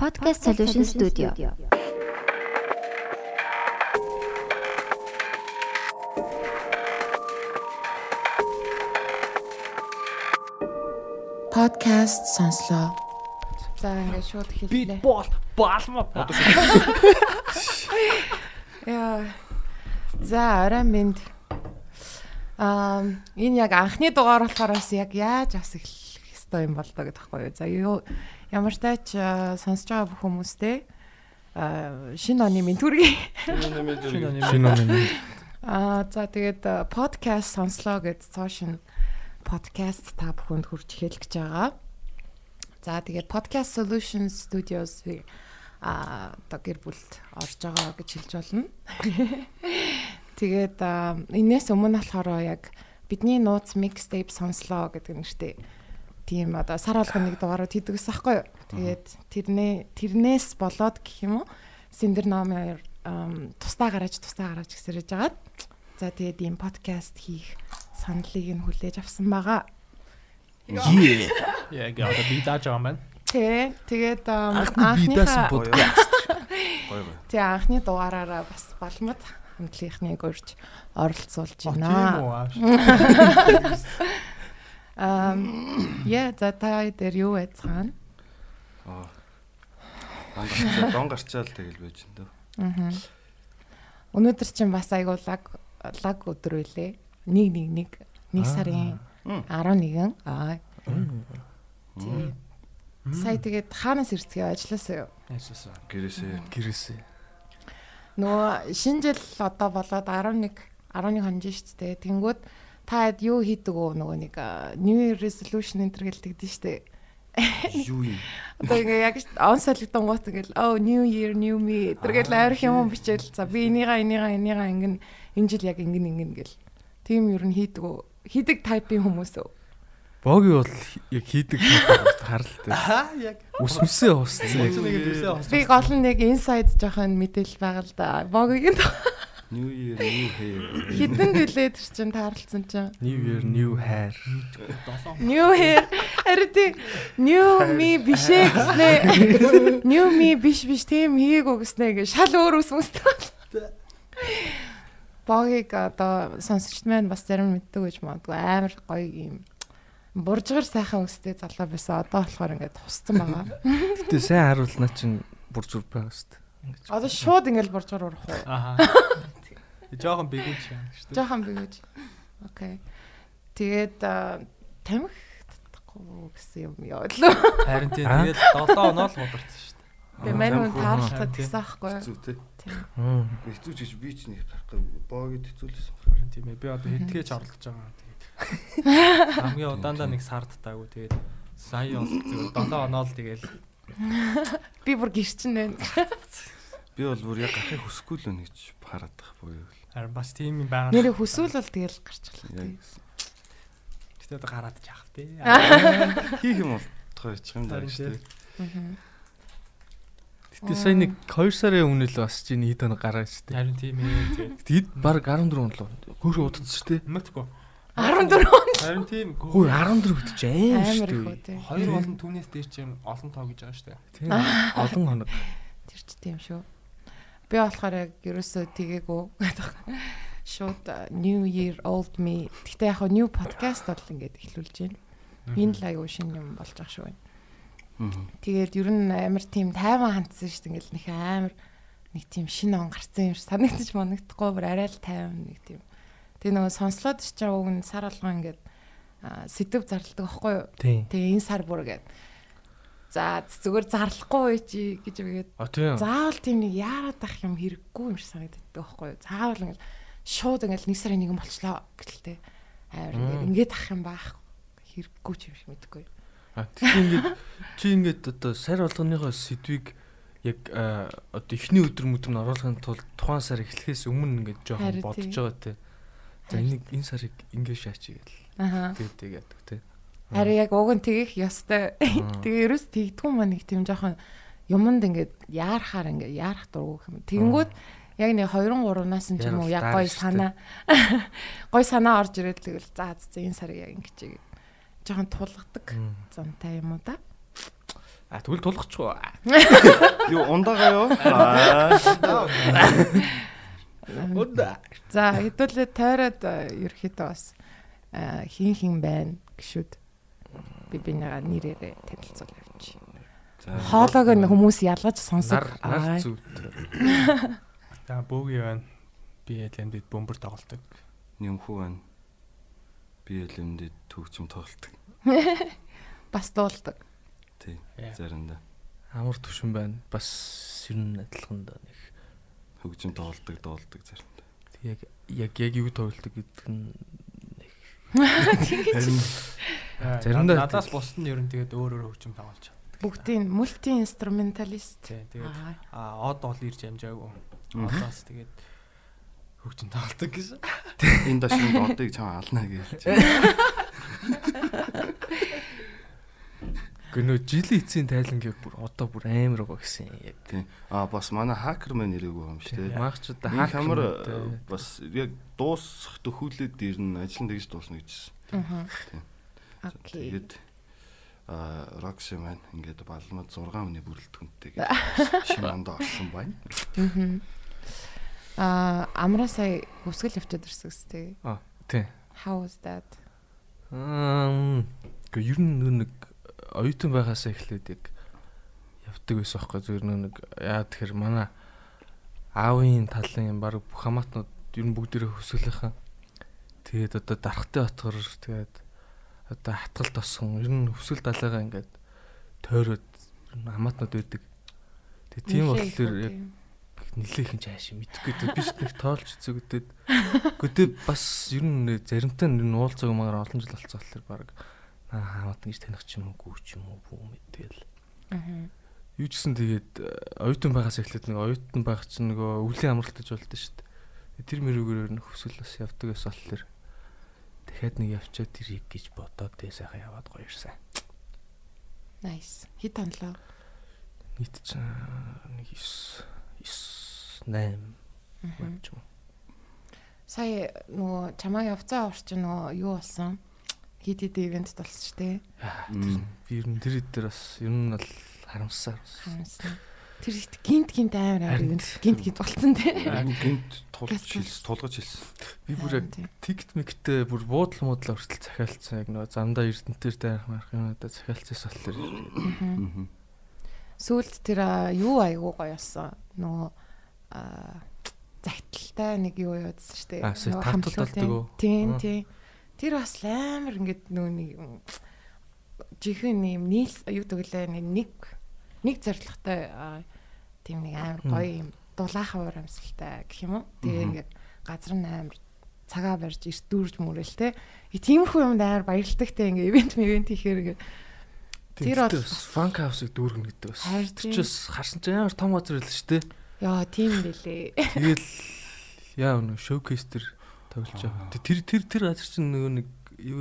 Podcast Solution Studio. Podcast сонслоо. За ингээд шууд Би хэллээ. бол баалмаа бодож Яа. За орой минь. Аа энэ яг анхны дугаар болохоор бас яг яаж бас эхлэх хэвээр юм болдоо гэдэг байхгүй юу. За юу ямар ч тач сонсож байгаа бүх хүмүүстээ аа шинэ оны минь төргий. Шинэ оны Аа за тэгээд подкаст сонслоо гэж цоошин подкаст та бүхэнд хүрч хэлэх гэж байгаа. За тэгээд podcast solution studios а одоо гэр бүлд орж байгаа гэж хэлж болно. Тэгээд энэс өмнө болохоор яг бидний нууц mixtape сонслоо гэдэг нэртэй тийм одоо сар алга нэг дугаараа хийдэг ус аахгүй юу. Тэгээд тэрнээ тэрнээс болоод гэх юм уу Синдер номер ам, тусдаа гараж тусдаа гараж гэсэрэж агаад за тэгээд ийм подкаст хийх саналыг нь хүлээж авсан байгаа. Яг одоо би дааж байгаа юм байна. Тэ тэгээд ам, Анхны би даасан подкаст. Гой гой. тэг анхны дугаараараа бас балмад хамтлагийнхныг урьж оролцуулж Оо, Тийм байна. үү. аа. Ам яа за та дээр юу байцгаана? Аа. Дон гарчаал, дон гарчаал тэгэл байж энэ. Аа. Өнөөдөр чинь бас айгуу лаг өдөр үлээ. 111 1 сарын Мм. 11 аа. Тий. Сая тэгээд хаанаас ирцгээ ажилласаа юу? Ясаа. Гэрээсээ Гэрээсээ. Нөгөө шинэ жил одоо болоод 11 11 хонж шүү дээ. Тэнгүүд та юу хийдэг үү нөгөө нэг New Year resolution энэ төр гэлдэгдэн дээ. юу юм? Одоо ингээ яг он солигдсон гут ингээл oh new year new me тэргээл ойрох юм бичээл за би энийга энийга энийга ингэн энэ жил яг ингэн ингэн гэл. Тим ер нь хийдэг үү? Хийдэг тайпын хүмүүс үү? Боги бол яг хийдэг харалтай. Аа яг. Үсээ хос. Би гол нь нэг inside жоохон мэдээлэл байгаа л да. Богийн New Year, New Hair. хитэн гэлээ тэр чин таарлцсан чинь. New year new hair. New hair харин тий new me биш ээ гэснээ. New me биш биш тийм хийгээгүй гэснээ ингээ шал өөр ус мөстэй. Богийг одоо сонсогчд маань бас зарим мэддэг гэж магадгүй амар гоё юм. Буржгар сайхан өстэй залуу байсан. Одоо болохоор ингээд тусцсан байгаа. Гэтэ сайн харуулнаа чинь буржур байгаа шүү дээ. Одоо шууд ингээд буржгар урах уу? Аха. Жохон бигүүч юм шүү дээ. Жохон бигэж. Окей. Тэгээд тамхи татахгүй гэсэн юм явуулаа. Харин тийм тэгээд 7 оноо л мударсан шүү дээ. Тэгээ мань хүн таарлахад тий. гэсэн аахгүй. Хэцүү те. Тийм. Мм. Хэцүү ч гэж би ч нэг харахгүй боогд хэцүүлсэн. Харин тийм ээ. Би одоо хэдгэж оролдож байгаа. Тэгээд хамгийн удаандаа нэг сард таагүй. Тэгээд сая бол зөв 7 оноо л тэгээд Би бүр гэрчин байна. Би бол бүр яг гарахыг хүсэхгүй л үнэ гэж хараад байх буюу. Харин бас тийм юм байгаа. Нэрээ хүсвэл бол тэгэл гарч байна. Гэтэ одоо гараад чаах тий. хийх юм бол тохиочих юм даа шүү дээ. Гэтэ сая нэг 2 сарын өмнө л бас чинь хэд хоног гараа шүү дээ. Харин тийм ээ. Тэгэд баг 14 он л хөөр удацсан шүү дээ. мэдгүй. 14 он Харин тийм Хөө 14 хөтөж аим шүү дээ. Хоёр болон түүнээс дээр чинь олон тоо гэж байгаа шүү дээ. Тийм. Олон хоног. Тэр ч тийм шүү. Би болохоор яг ерөөсөө тгээгүй. Шууд а, New Year Old Me. Гэхдээ яг new podcast бол ингээд эхлүүлж байна. Энэ л аягүй шинэ юм болж байгаа шүү. Мм. Тэгээд ер нь амар тийм тайван хандсан шүү дээ. Ингээл нэг амар нэг тийм шинэ он гарцсан юм шиг санагдчих моногдохгүй бүр арай л тайван нэг тийм. Тэгээ нөгөө сонслоод ч чаа уг нь сар алган ингээд а, сэдв зарладаг байхгүй юу? Тэгээ энэ сар бүр гээд за зүгээр зарлахгүй чи гэж тийм. заавал тийм нэг яарад ах юм хэрэггүй юм шиг санагддаг байхгүй юу? Заавал ингээд шууд ингээд нэг сарын нэгэн болчлоо гэлтэй. Амар ингээд ингээд ах юм баах хэрэггүй ч юм шиг мэдгүй. А тийм ингээд чи ингээд одоо сар болгоныхоо сэдвийг яг одоо эхний өдөр мөдөр нь оруулахын тулд тухайн сар эхлэхээс өмнө ингээд жоохон бодож байгаа те. За энийг энэ сарыг ингээд шаачи гэл. Аха. Тэгээд тэгээд те. Харин яг уг нь тэгэх ёстой. Тэгээ ерөөс тэгдэггүй маа нэг тийм жоохон юмд ингээд яарахаар ингээд яарах дургу юм. Тэгэнгүүт яг нэг 2 3-наас нь ч юм уу яг даа санаа гой санаа орж ирээд тэгэл за за энэ сарыг яг ингэж жоохон тулгадаг Мм. зантай юм уу да. А тэгвэл тулгачихгүй. Юу ундагаа юу? Аа. Удаа. За хэдүүлээ тойроод ерөөхдөө бас хин хин байна гişүүд би бинийгаа нэрээрээ танилцуул явчих. За. Хоолойг нь хүмүүс ялгаж Нар сонсог. нар Аа. зүт. За бөөгийн байна. Би ялэмдэд бөмбөр тоглолдог. Нэмхүү байна. Би элемдэд төгчм тоглолдог. Бас дуулдаг. Тий. Заримдаа Амар төвшин байна. Бас ер нь адилхан да нэг. хөгжим тоглолдог, дуулдаг заримдаа. Тэг яг яг яг юу тоглолдог гэдэг нь Заримдаа- надаас бусд нь ер нь тэгээд өөр өөр хөгжим тоглож чаддаг. Бүгдийн мульти инструменталист. Тий, тэгээд Аа. а од ол ирж амжаагүй. Одоос тэгээд хөгжим тоглолдог гэсэн. энэ дашин одыг чам ална гэж. гэнэ жилийн эцсийн тайлангийг бүр одоо бүр амар байгаа гэсэн яг. Аа бас манай хакер мэн ирээгүй юм шүү дээ. Магчудаа Энэ хак хамар хамар э, бас яг дуусах төхүүлээд ирнэ ажил нь тэгж дуусна гэжсэн. Аа. Тийм. Окей. Тэгээд а Рокси маань ингээд балмад 6 өний бүрэлдэхүүнтэй шинэ ондоо орсон байна. Аа амраа сая хөсгөл явчаад ирсэн гэстэй. А тий. How was that? Аа гэ ер нь нэг оюутан байхаас эхлээд яг явдаг байсан байхгүй нөө нэг яа тэгэхээр манай аавын талын баг бүх хамаатнууд ер нь бүгдээрээ хөсгөлийнхаа тэгээд одоо дарахтай отгор тэгээд одоо хатгалт осон. Ер нь хөсгөл далайгаа ингээд тойроод хамаатнууд байдаг. Тэгээд тийм болохоор яг нилээх юм чааш мэдхгүй дээ. Биш нэг тоолж зүгдээд гэдэг. Бас ер нь заримтай нь уулзаг магаар олон жил болцсон болохоор баг наа хамаат гэж таних ч юм уу ч юм уу бүү мэдээл Аа. юу ч гэсэн тэгээд э, оюутан байгаас эхлээд нэг оюутан байх чинь нөгөө өвлийн амралтаж болдог шүү дээ тэр мөрөөгөр нэг хөсөл бас явдаг гэсэн болохоор дахиад нэг явчаад ирэх гэж бодоод тэгээ сайхан яваад гоё ирсэн Nice. Хит онлоо. нийт чинь нэг 9 9 8 ч юм Сая нөгөө чамаа явцаа орчин нөгөө юу болсон? Хит хит ивент болсон Мм. тэр- би ер нь тэр дээр бас ер нь бол харамсаар бас. Харамсна. Тэр ихт гинт гинт амар амар ивент гинт гинт болсон. Харин гинт тулж Газ- хэлс тулгаж хэлсэн. Би бүр яг тикт мэгтээ бүр буудал муудлаа хүртэл захиалцсан яг нөгөө замдаа эрдэнтээр дайрах марах юм одоо захиалцсан болохоор Аа. Сүүлд тэр юу айгуу гоё болсон. Нөгөө загталтай нэг юу явуулсан шүү дээ. Уу? Тийм тийм. Тэр бас амар ингээд нөгөө нэг жихэн юм нийл юу төглөө нэг нэг а, тийм нэг амар гоё юм дулаахан уур амьсгалтай гэх юм уу. Тэгээ ингээд газар нь амар цагаа барьж эрт дүүрж мөрөл те. Тиймэрхүү юмд амар баярлдаг те ингээ ивент ивент хийхээр ингээ Тэр тэр бол- бас фанк хаусыг дүүргэнэ гэдэг бас. Тэр ч бас харсан чинь амар том газар л шүү дээ. яа тийм байлээ. Тэгэл яа нөгөө шоукейс төр тоглож байгаа. Тэр тэр тэр газар чинь нөгөө нэг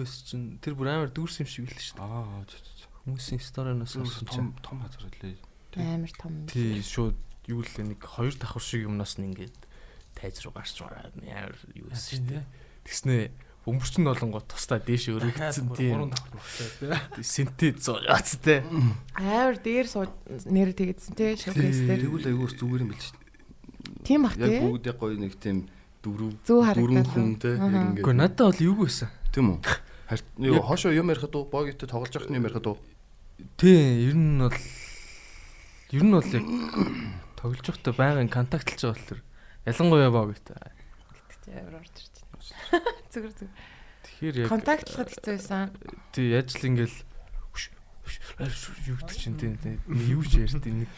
эс чинь тэр бүр амар дүүрсэн юм шиг л шүү дээ. Аа. Хүмүүсийн сториноос Том олсон том том газар лээ. Амар том. Тий шууд юу л нэг хоёр давхар шиг юмнаас нь ингээд тайз руу гарч байгаа амар эс шүү дээ. Тэснэ бөмбөрчин болонгоо тусдаа дээш өргөгдсөн тийм Гурван давхар болчихсон. синтез зооц те. Амар дээр сууж нэр тэгдсэн те шоукейс дээр. Тэгвэл айгуус зүгээр юм биш. Тийм бах Яг те. бүгд яг гоё нэг тийм дөрөв харагдаад. хүн те ингээд. Гэхдээ надад бол юу байсан. Тийм үү? Харин юу хошоо юм ярихад уу богитой тоглож явах юм ярихад уу? Тий, ер нь бол ер нь бол яг тоглож байхдаа байнгын контактлж байгаа болохоор ялангуяа баг гэдэг. Амар орж ирж байна. Зүгээр зүгээр. Тэгэхээр яг Контактлахад хэцүү байсан. тий яаж л ингээл юу гэдэг чинь тий юу ч ярьд нэг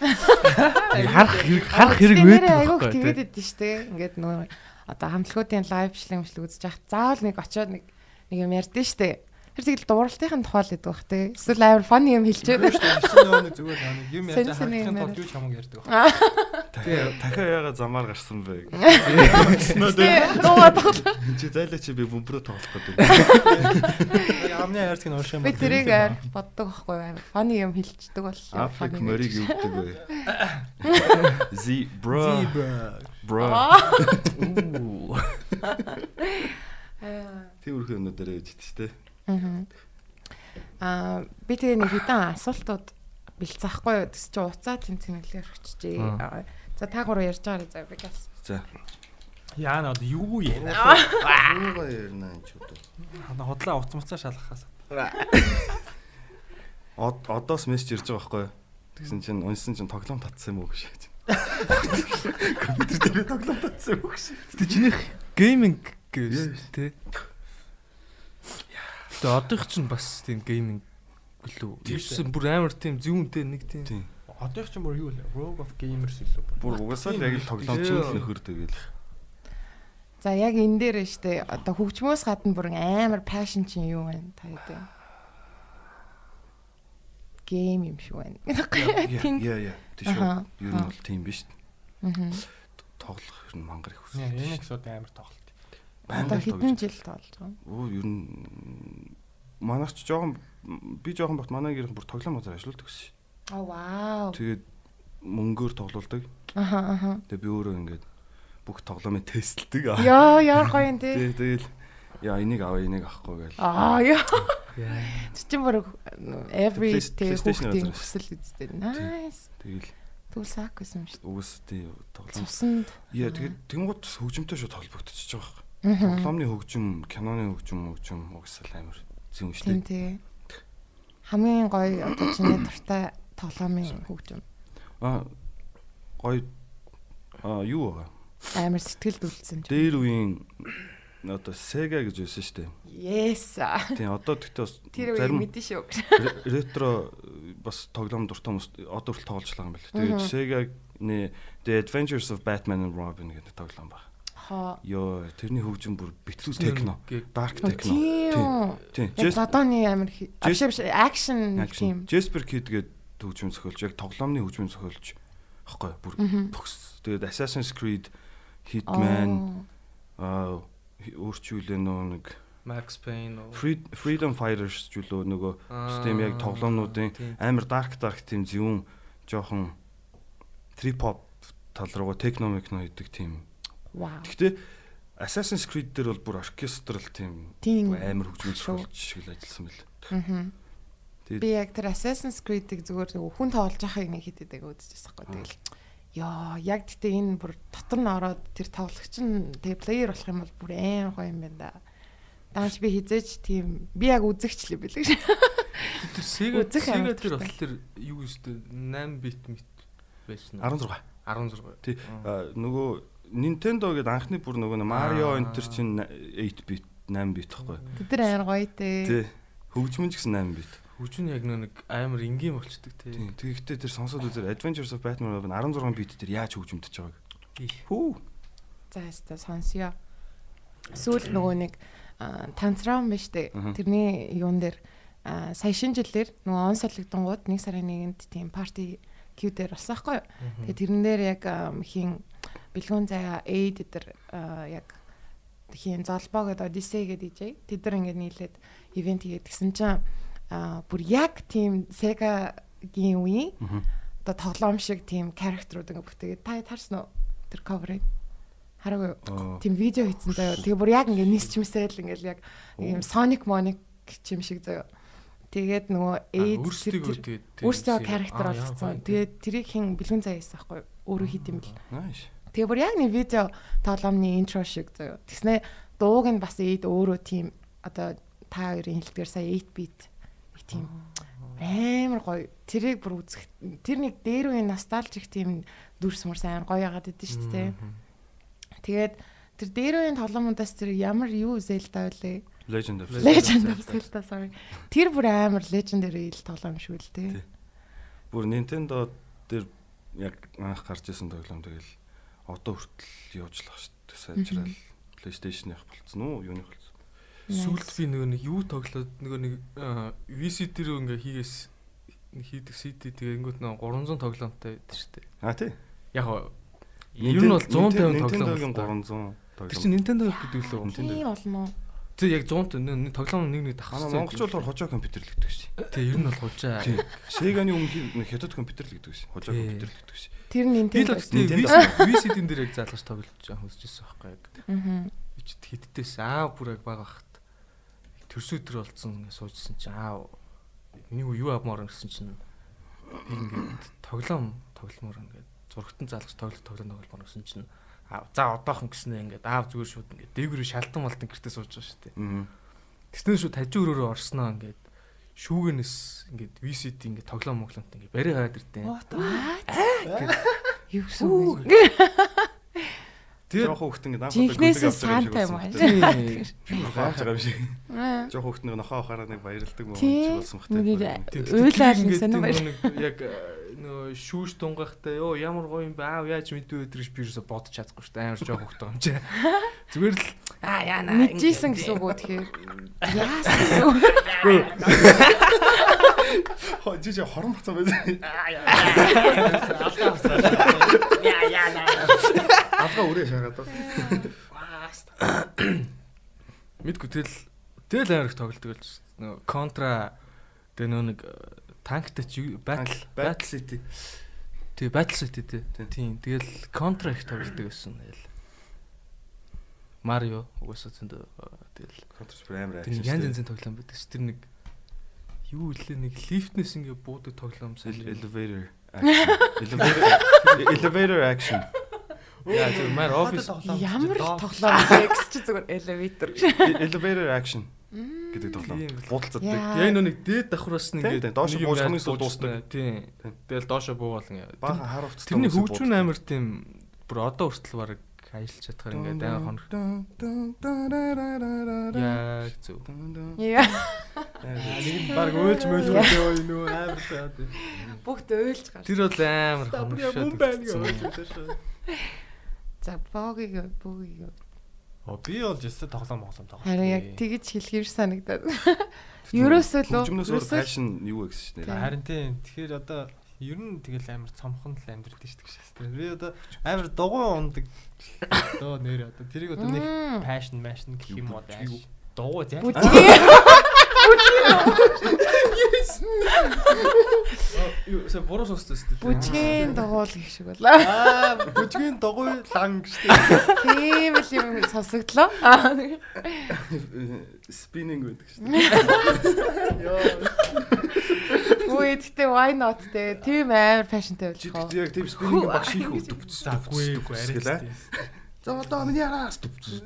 харах хэрэг харах хэрэг байдаг Айгуух тэгээд тий. идэв штэ. Ингээд нөө одоо хамтлагуудын лайв шлэг мшлэг үзэж яхад заавал нэг очиод нэг нэг юм ярьдэн штэ. Тэр тэгэл дууралтын тухай л идэх бах те. Эсвэл амар фан юм хэлчихэд. Нөгөө нэг зүгээр юм яаж яриад. тулд юу ч хамаагүй ярьдаг. Дахиад дахиад яга замаар гарсан бэ. Тэ дуугаад тоглоо. Чи зайлаа чи би бөмбөрөө тоглох гэдэг. Амны хайрцаг нь уушаа юм. Би тэрийг амар боддог байхгүй амар фаны юм хэлцдэг боллоо. Африк морийг юу гэдэг вэ? Z bro bro. Үу. Тиймэрхүү юмнуудаараа яж идэж штэ. Аа би тэгээ нэг хэдэн асуултууд бэлцаахгүй юу? Тэс чи уцаа тэнцэнэлээ орчихжээ. Аа. За та гурав ярьж байгаа за би газ. За. Яа над юу яа. Уугаа ярина энэ ч үү. Хотлоо уц муцаа шалгахаас. Од одоос мессеж ирж байгаа байхгүй юу? Тэгсэн чинь унсан чинь тоглоом татсан юм уу гэж. Компьютер дээр тоглоом татсан юм уу гэж. Тэ чинийх гейминг гэж тий. Тэ одоох чинь бас тийм гейминг гэлүү. Тийм Ирсэн бүр амар тийм зүүнтэй нэг тийм. Тийм. Одоо их ч юм уу юу вэ? Rogue of Gamers илүү. Бүр угаасаа л яг л тоглоом чинь л нөхөр тэгэл. За яг энэ дээр нь штэ одоо хөгжмөөс гадна бүр амар passion чинь юу вэ та хэдэ? Гейм юм шиг байна. Яа яа. Тийш үү. Ер нь бол тийм биш. Мгм. Тоглох ер нь мангар их хүсэлт. энэ ихсүүд амар тоглолт. Одоо хэдэн жил тоолж байгаа. Оо ер нь манайч жоохон би жоохон багт манай гэр бүр тоглоом газар ажилладаг шээ. Аа вау. Тэгээд мөнгөөр тоглоулдаг. Аха аха. Тэгээд би өөрөө ингээд бүх тоглоомыг тестэлдэг. Яа яар гоё юм тий. Тэгээд яа энийг аваа энийг авахгүй гээл. Аа яа. Яа. Чи чинь бүр every хүүхдийн хүсэл үсттэй. Nice. Тэгэл Тэгвэл сак гэсэн юм шүү. угс тий тоглоом. Цуснд. Яа тэгээд тэнгууд хөгжимтэй шууд холбогдчихж байгаа байхгүй. Тоглоомны хөгжим, киноны хөгжим, хөгжим угсаал амар зүүн шүү Тийм тий. Хамгийн гоё одоо чиний дуртай тоглоомын хөгжим. Аа гоё аа юу байгаа. Амар сэтгэлд үлдсэн. Дээр үеийн одоо Sega гэж байсан шүү дээ. Yes. Тийм одоо тэгтээ бас зарим мэдэн шүү. ре- ретро бас тоглоом дуртай хүмүүс одоо хүртэл тоглож байгаа юм байна. Тэгээд Sega-ны The Adventures of Batman and Robin гэдэг тоглоом байна. Хоо. Йоо, тэрний хөгжим бүр битлүү техно, dark techno. Тийм. Тийм. Яг додооны амар хи- а, биш биш action тийм. Jasper Kid гэдэг хөгжим зохиолж яг тоглоомны хөгжим зохиолж аахгүй бүр төгс. Тэгээд Assassin's Creed, Hitman, Аа. өөрчүүлээ нөө нэг Max Payne Freedom Fighters ч үлээ нөгөө Систем яг тоглоомнуудын амар dark dark тийм зөвүүн жоохон trip hop тал руугаа techno mechno хийдэг тийм. Гэхдээ Assassin's Creed дээр бол бүр оркестрал тийм амар хөгжмөл шиг л ажилласан байл. Тэгээд- Би яг тэр Assassin's Creed-ийг зүгээр хүн тоглож байхыг нэг хийдэг үзчихсэн байхгүй тэгэл. Яа, яг гэтээ энэ бүр дотор нь ороод тэр тоглогч нь тэгээ плеер болох юм бол бүр аим гоё юм байна да. Даанч би хизээч тийм би яг үзэгч л билээ. Тэр Sega Sega тэр дуртай. болохоор юу өстэй 8 бит мит байсан уу? 16. 16. Тий. Нөгөө Nintendo гэдэг анхны бүр нөгөө Mario. Enter чинь 8 bit 8 bit тахгүй. Тэд нар амар гоё те. Тий. Хөгжмөн ч гэсэн 8 bit. Хүчин яг нэг амар энгийн болчдөг тий. Тий. Тэгэхдээ тэр сонсоод үзэр Adventures of Batman Robin 16 bit дээр яаж хөгжимдөж байгааг. Хүү. За яста сонсё. Сүүл нөгөө нэг а, танцраан биш? Аха. Тэрний юун дээр сая шинэ жилээр нөгөө он солигдонгууд 1 сарын 1-нд тийм парти кью дээр болсон байхгүй? Тэгээ тэрэн дээр яг хин бэлгүүн заяа эйд а, яг хин золбоо гэдэг Odyssey гэдэг DJ тэд нар ингээд нийлээд ивент хийгээд гисэн чинь бүр яг тийм Sega-гийн үеийн одоо тоглоом шиг тийм character-ууд ингээд бүтээгээд та харсан уу? Тэр cover-ыг хараагүй тийм видео хийсэн заяа. Тэгээ бүр яг ингэ нисчмсээл ингээл яг ийм Sonic Monic юм шиг заяа. Тэгээд нөгөө Aid өөрсдөө character болгоцсон. Тэгээд тэрийг хин бэлгүн заяа хийсэн байхгүй юу? Өөрөө хийд юм бэл. Nice. Тэгээ бүр яг нэг видео тоглоомны интро шиг заяа. Тэгснэ дууг нь бас Aid өөрөө тийм одоо та хоёрын хэлдгээр сая 8 bit нэг тийм амар гоё. Тэрийг бүр үзэх тэр нэг дээр үеийн ностальжик тийм дүрс мөрс амар гоё яагаад идэв шүү дээ. Тэгээд тэр дээр үеийн тоглоомудаас тэр ямар юу Zelda вэ? Legend of Legend of Zelda sorry. Тэр бүр амар legendary ил тоглоом шүү л дээ. Бүр Nintendo дээр яг анх гарч исэн тоглоом тэгэл одоо хүртэл байгаа шүү дээ. Сайжрал PlayStation-ийнх болцсон уу? Юуных болцсон? Сүүлд би нөгөө нэг юу тоглоод нөгөө нэг VCD рүү ингээ хийгээс хийдэг CD тэгээ ингүүт нөгөө 300 тоглоомтой байдаг шүү дээ. Аа тий. Яг нь ер нь бол 150 тоглоом. Nintendo-гийн байна. 300 Тэр чинь Nintendo гэдэг лөө. Nintendo. Тийм болно уу? Тэг яг 100 нэг тоглоом нэг нэг Манай давхсан. монголчууд хожоо компьютер л гэдэг шээ. Тэг ер нь бол. Тий. Sega-ны өмнө хятад компьютер л гэдэг шээ. Хожоо компьютер л гэдэг шээ. Тэр Nintendo. бас Nintendo. VCD дээр яг заалгаж тоглож байгаа хүсчихсэн байхгүй яг. Аа. Би ч хитдээс аа бүр яг бага хат. Төрсөдөр болцсон ингээ суужсэн чи аа миний юу авмаар гэсэн чинь ингээд тоглоом тогломоор ингээд зургатан залгаж тоглох тоглоом тогломоор гэсэн чинь аа за одоохон гэснээр ингээд аав зүгээр шууд ингээд дээгүүрээ шалтан малтан гэртээ сууж байгаа шүү дээ. Аа. Тэснэр шууд хажуу өрөөрөө орсноо ингээд шүүгэнэс ингээд VCT ингээд тоглоом моглонт ингээд барай гаад ирдээ. Юу гэсэн үг вэ? Тэгээд Жохон хөхт ингэ анх Жинхнээсээ саантай юм аа. Гайхаж байгаа юм шиг. Аа. Жохон хөхт нэг нохоо хараа нэг баярлдаг мөн Тийм. болсон Нэг. Үйл айл гэсэн юм байна. Яг э, нөө шүүж тунгахтай ёо ямар гоё юм бэ аав яаж мэдвэ өдр гэж би юусо бодож чадахгүй шүү дээ амар жоох хөхтэй юм чи. Зүгээр л аа яана Мэдчихсэн гэсэн үг үү тэгэхээр. Яасан гэсэн үг. Хоо жиж хорон бацаа байсан. Алга үрээ шаагаад. мэдгүй тэгэл тэгэл амар их тоглолт гэж нөө контра тэгээ нөө нэг э, танктай чи батл Battle City. тэгээ батл сити тий. Тийм. Тэгэл контра их тоглолт гэсэн тэгэл Марио угаасаа зөндөө тэгэл Counter Strike амар тэр нэг янз янзын тоглоом байдаг ш тэр нэг юу илээ нэг лифтнес ингээ буудаг тоглоом сайн elevator action. Elevator elevator action. яа тэр мар офис Ямар тоглоом гэж чи зүгээр elevator. Elevator action гэдэг тоглоом. Буудалцдаг. Яа. яг нөө нэг дээд давхраас ингээ тийм, доошо буужхны сул дуусдаг. тийм тэгэл доошо буугаал ингээ Баахан хар хувцас. тэрний хөгжмөн амар тийм бүр одоо хүртэл баг аялж чадхаар ингээ амар хоног яг зөв Яа. Нэг баг өөлж мөөлж өөө нөө амар шаад. Бүгд өөлж гар. тэр бол амар хоног шүү. За богийг богийг. Оо би бол жишээ тоглоом моглоом тоглоом. Харин яг тэгж хэлэхэр санагдаад. Ерөөсөө л өөр passion юу гэсэн чинь. Харин тийм. Тэгэхээр одоо ер нь тэгэл амар цомхон л амьдрал шүү дээ. Тэр би одоо амар дугуй ундаг. Одоо нэр одоо тэрийг одоо нэг passion passion гэх юм уу юу? Дугуй зэ. юу сая буруу сонссон шүү дээ Бүжгийн дугуул гэх шиг болоо. Аа бүжгийн дугуй лан гэжтэй. Тийм л юм сонсогдлоо. Аа, Spinning гэдэг шүү. Үгүй гэхдээ why not те. Тийм амар фэшнтэй Чи болж тэгтээ яг тийм spinning баг хийх үү? Заггүй арай. За одоо миний араас дүвц.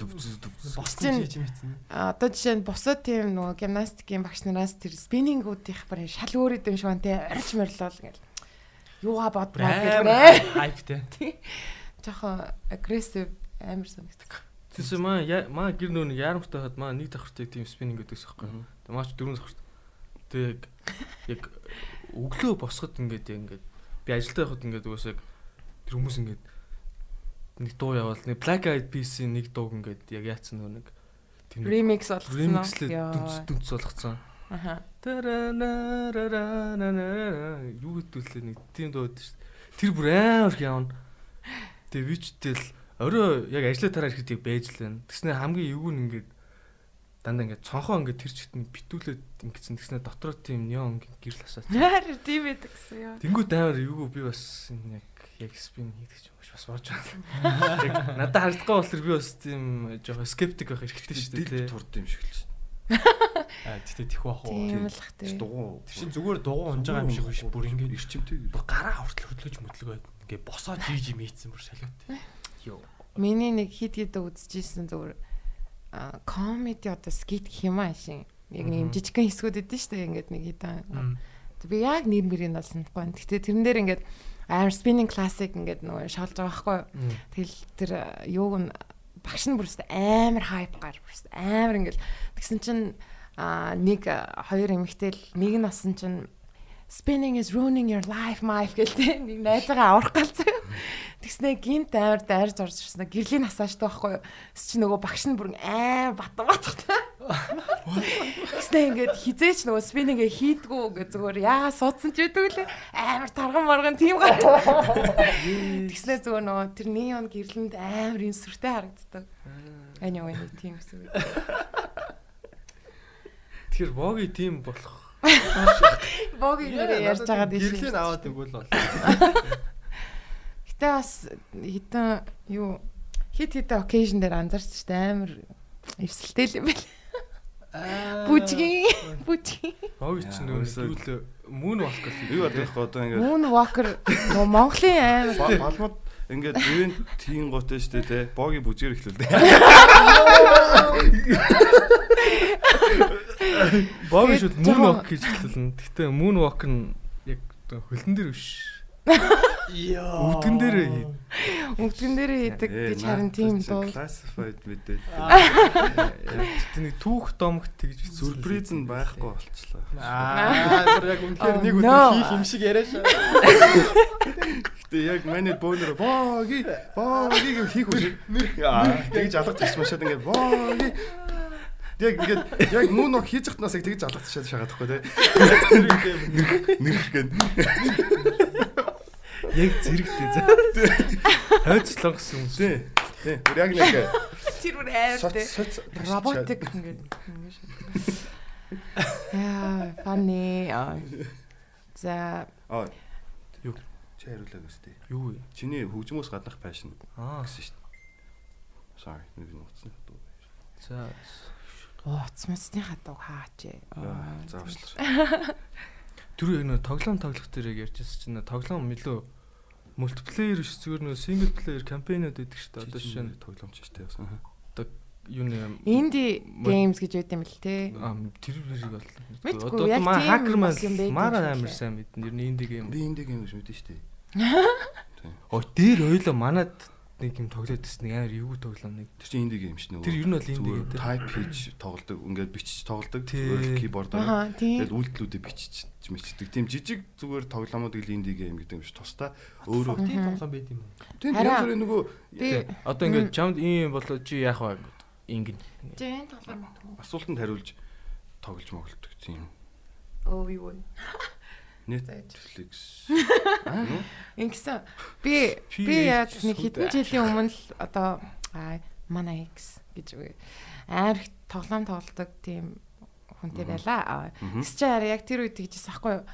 Босчин хийж мэдсэн. А одоо жишээ нь бусад тийм нөгөө гимнастикийн багш нараас тэр спиннингуудынх барин шал өөр идэм шиг байна те. Орж морлол ингээл. Юугаа бод бод гэх мэ. хайптэй. Жохон агрессив амар санагддаг. Тэсээ маа я- маа гэр нөө нэг яарамтай хаад маа нэг давхартыг тийм спиннинг гэдэгс байхгүй. Тэгээ маач дөрөв давхарт. Тэгээ яг өглөө босоход ингээд ингээд би ажилдаа явахад ингээд угсаа яг тэр хүмүүс ингээд нэг дуу явал нэг Black Eyed Peas-ийн нэг дууг ингээд яг яатсан нөө нэг Ремикс болгосон. Яа. дүнц болгоцсон. Аха. Юу гэдүүлээ нэг тийм дуу байдаг шүү дээ. Тэр бүр амар их явна. Тэгээ вичтэл орой яг ажлаа тараа ирэхэд байж лэн. Тэснэ хамгийн эвгүй нь ингээд дандаа ингээд цонхоо ингээд тэр чигт нь битүүлээд ингэсэн тэснэ дотроо тийм неон гэрл хасаад. Наар тийм байдаг гэсэн яа. Тэнгүүт амар эвгүй би бас энэ яг яг спин хийдэг ч юм биш бас болж байна. Яг надад харагдахгүй болохоор би бас тийм жоохон скептик байх хэрэгтэй шүү дээ. Дил турд юм шиг л шүү. Аа тэгтээ тэх бах уу. Тийм л тий. Дугуй. Тэр чинь зүгээр дугуй унж байгаа юм шиг биш бүр ингээд ирчимтэй. бүр гараа хүртэл хөдлөж möдлөгөө ингээд босоо жиж юм ийцэн бүр шалгаатай. Йоо. Миний нэг хит хит үзчихсэн зүгээр комеди одоо скит гэх юм аашин. Яг нэг жижигхэн хэсгүүд өгдөн шүү дээ. Ингээд нэг хитэн. Би яг нэр мэрийг нь олсонгүй байна. Гэтэ тэрэн дээр ингээд амар spinning classic ингээд нөгөө шалж байгаа байхгүй? Тэгэл тэр юуг нь багш нь бүрс амар хайп гар бүрс амар ингээл тэгсэн чинь а нэг хоёр эмэгтэй л нэг нь асан чинь spinning is ruining your life life гэлтэй нэг найзаагаа аврах галзаа. Тэгснэ гинт амар дайрж орж ирсэн. Гэрлийн насааштай байхгүй юу? Тэс чи нөгөө багш нь бүр амар батан батхтай. Тэгснэ ингээд хизээч нөгөө спиннингээ хийдгүү ингээд зүгээр яа суудсан ч үүдгүй лээ. Амар тарган марган тийм гар. Тэгснэ зүгээр нөгөө тэр неон гэрлэнд амар инсүртэй харагддаг. Анаа үе тийм гэсэн. Тэгэхээр боги тим болох. Богийн нэрээ ярьж байгаа дээ. Гэрлийн аваад игвэл бол. Гэтэ бас хитэн юу хит хитэн occasion дээр анзаарч штэ амар эвсэлтэй л юм байл. Бүжгийн бүжгийн. Уусаа- юу л мөн walker Юу бодох вэ одоо ингээд Moon Walker Монголын аймаг Ба- Балмад ингээд ивент tiin готой штэ те. Боги бүжгэр эхлүүлдэг. Бог Тэгээд шүүд жоохон- мөн walk гэж хэлсэн. Гэтэ мөн walk нь яг хөлн дээр биш. Өвдгөн дээр өвдгөн дээр хийдэг гэж харин тийм дуу. Classified мэдээ. Нэг түүх домогт тэгж. Сүрприз нь байхгүй болчлаа. Аа, бүр яг үнэхээр нэг өдөр хийх юм шиг яриаш. Гэтэ яг манай бөөнөр боги боги гэж хийх үү. Тэгж алгаж ирч машаад ингээд боги Яг ингээд яг мөн нөх хийж захтнаас яг тэгж алгацчаад шагаад тахгүй те. Нэрх гэн. Яг зэрэгтэй за. Хойцлон гэсэн юм шиг. Тий. Тий. Бүр яг нэг Тэр бүр айлтай. соц Роботик ингээд. Яа, funny. Аа. За, Аа. Юу? Чи хариулаа гэстэй. Юу вэ? Чиний хөгжмөөс гаднах Аа. гэсэн шүү дээ. Sorry, нэг нь утасны дуу. За. ууцмасны хатаг хаачээ. Яа, заавчлаа. Тэр яг нөө тоглоом тоглох дээр ярьжсэн чинь тоглоом илүү мультиплеер биш зүгээр нөө сингл плеер кампайнууд байдаг шүү дээ. Одоо жишээ нь тоглоомч шүү дээ. Аа. юу нэ Инди games гэж үүдэм л те. аа тэр хэрэг бол. Одоо маа хакер маань юм мара амар сайн мэднэ. Ер нь инди гейм. Би энэ гейм гэж мэдэн шүү дээ. Оо дээр ойлоо манад нэг юм тоглоод ирсэн нэг амар эвгүй тоглоом нэг. Тэр чинь инди гейм ш нөгөө. Тэр ер нь бол инди гейм. type хийж тоглодог. Ингээд бичиж тоглодог. Зүгээр keyboard-аар. Тийм. Тэгээд үйлдэлүүдээ бичиж мичдэг. Тийм жижиг зүгээр тоглоомууд ил инди гейм гэдэг юм биш. Тусдаа өөрөө Тийм тоглоом байд юм уу? тийм янз бүрийн нөгөө Одоо ингээд чамд ийм болоо чи яах вэ? Ингэн. Жин тоглоом. асуултанд хариулж тоглож моглдог тийм. Оо юу вэ? Netflix. Ингэсэн би би яаж нэг хэдэн жилийн өмнө л одоо манай X гэж үгүй. амар их тоглоом тоглодог тийм хүнтэй байлаа. Тэс чи хараа яг тэр үед тэгжсэн аахгүй юу?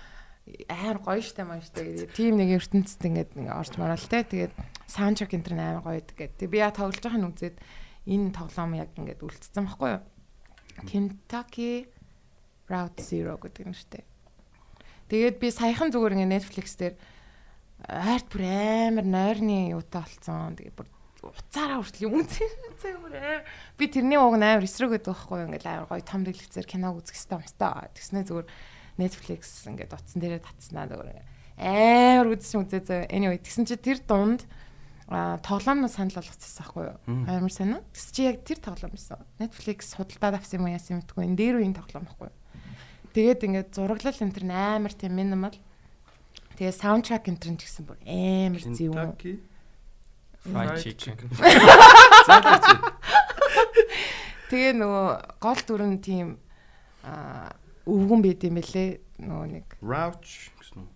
амар гоё штэ маш тэгээд тийм нэг ертөнцид ингээд ингээ орж марал те тэгээд саундтрек энэ төр амар гоё гэдэг. Тэгээд би яа тоглож байхыг үзээд энэ тоглоом яг ингээд үлдсэн байхгүй юу? Kentucky Route Zero гэдэг юм штэ. Тэгээд би саяхан зүгээр ингээ Netflix дээр арт бүр амар нойрны юутай болцсон. Тэгээд бүр уцаараа хүртэл юм үзээ бүр. Би тэрний уг нь амар эсрэг гэдэг байхгүй? Ингээл амар гоё том дэлгэцээр киног үзэх хэвээр юмстай. Тэгснэ зүгээр Netflix ингээд утсан дээрээ татснаа зүгээр амар үзсэн үзээ зөө. Anyway тэгсэн чи тэр дунд а тоглоомноо санал болгочихсон байхгүй юу? Амар сайн уу? Тэгс чи яг тэр тоглоом байсан. Netflix худалдаад авсан юм яасан мэдгүй. Энэ дээр үеийн тоглоом байхгүй юу? Тэгээд ингээд зураглал энэ төр амар тийм минимал. Тэгээд саундтрек энэ төр ч гэсэн бүр амар. Kentucky Fried chicken. Тэгээ нөгөө гол дүр нь тийм а өвгөн байд юм бэлээ. Нөгөө нэг Rouch гэсэн үү?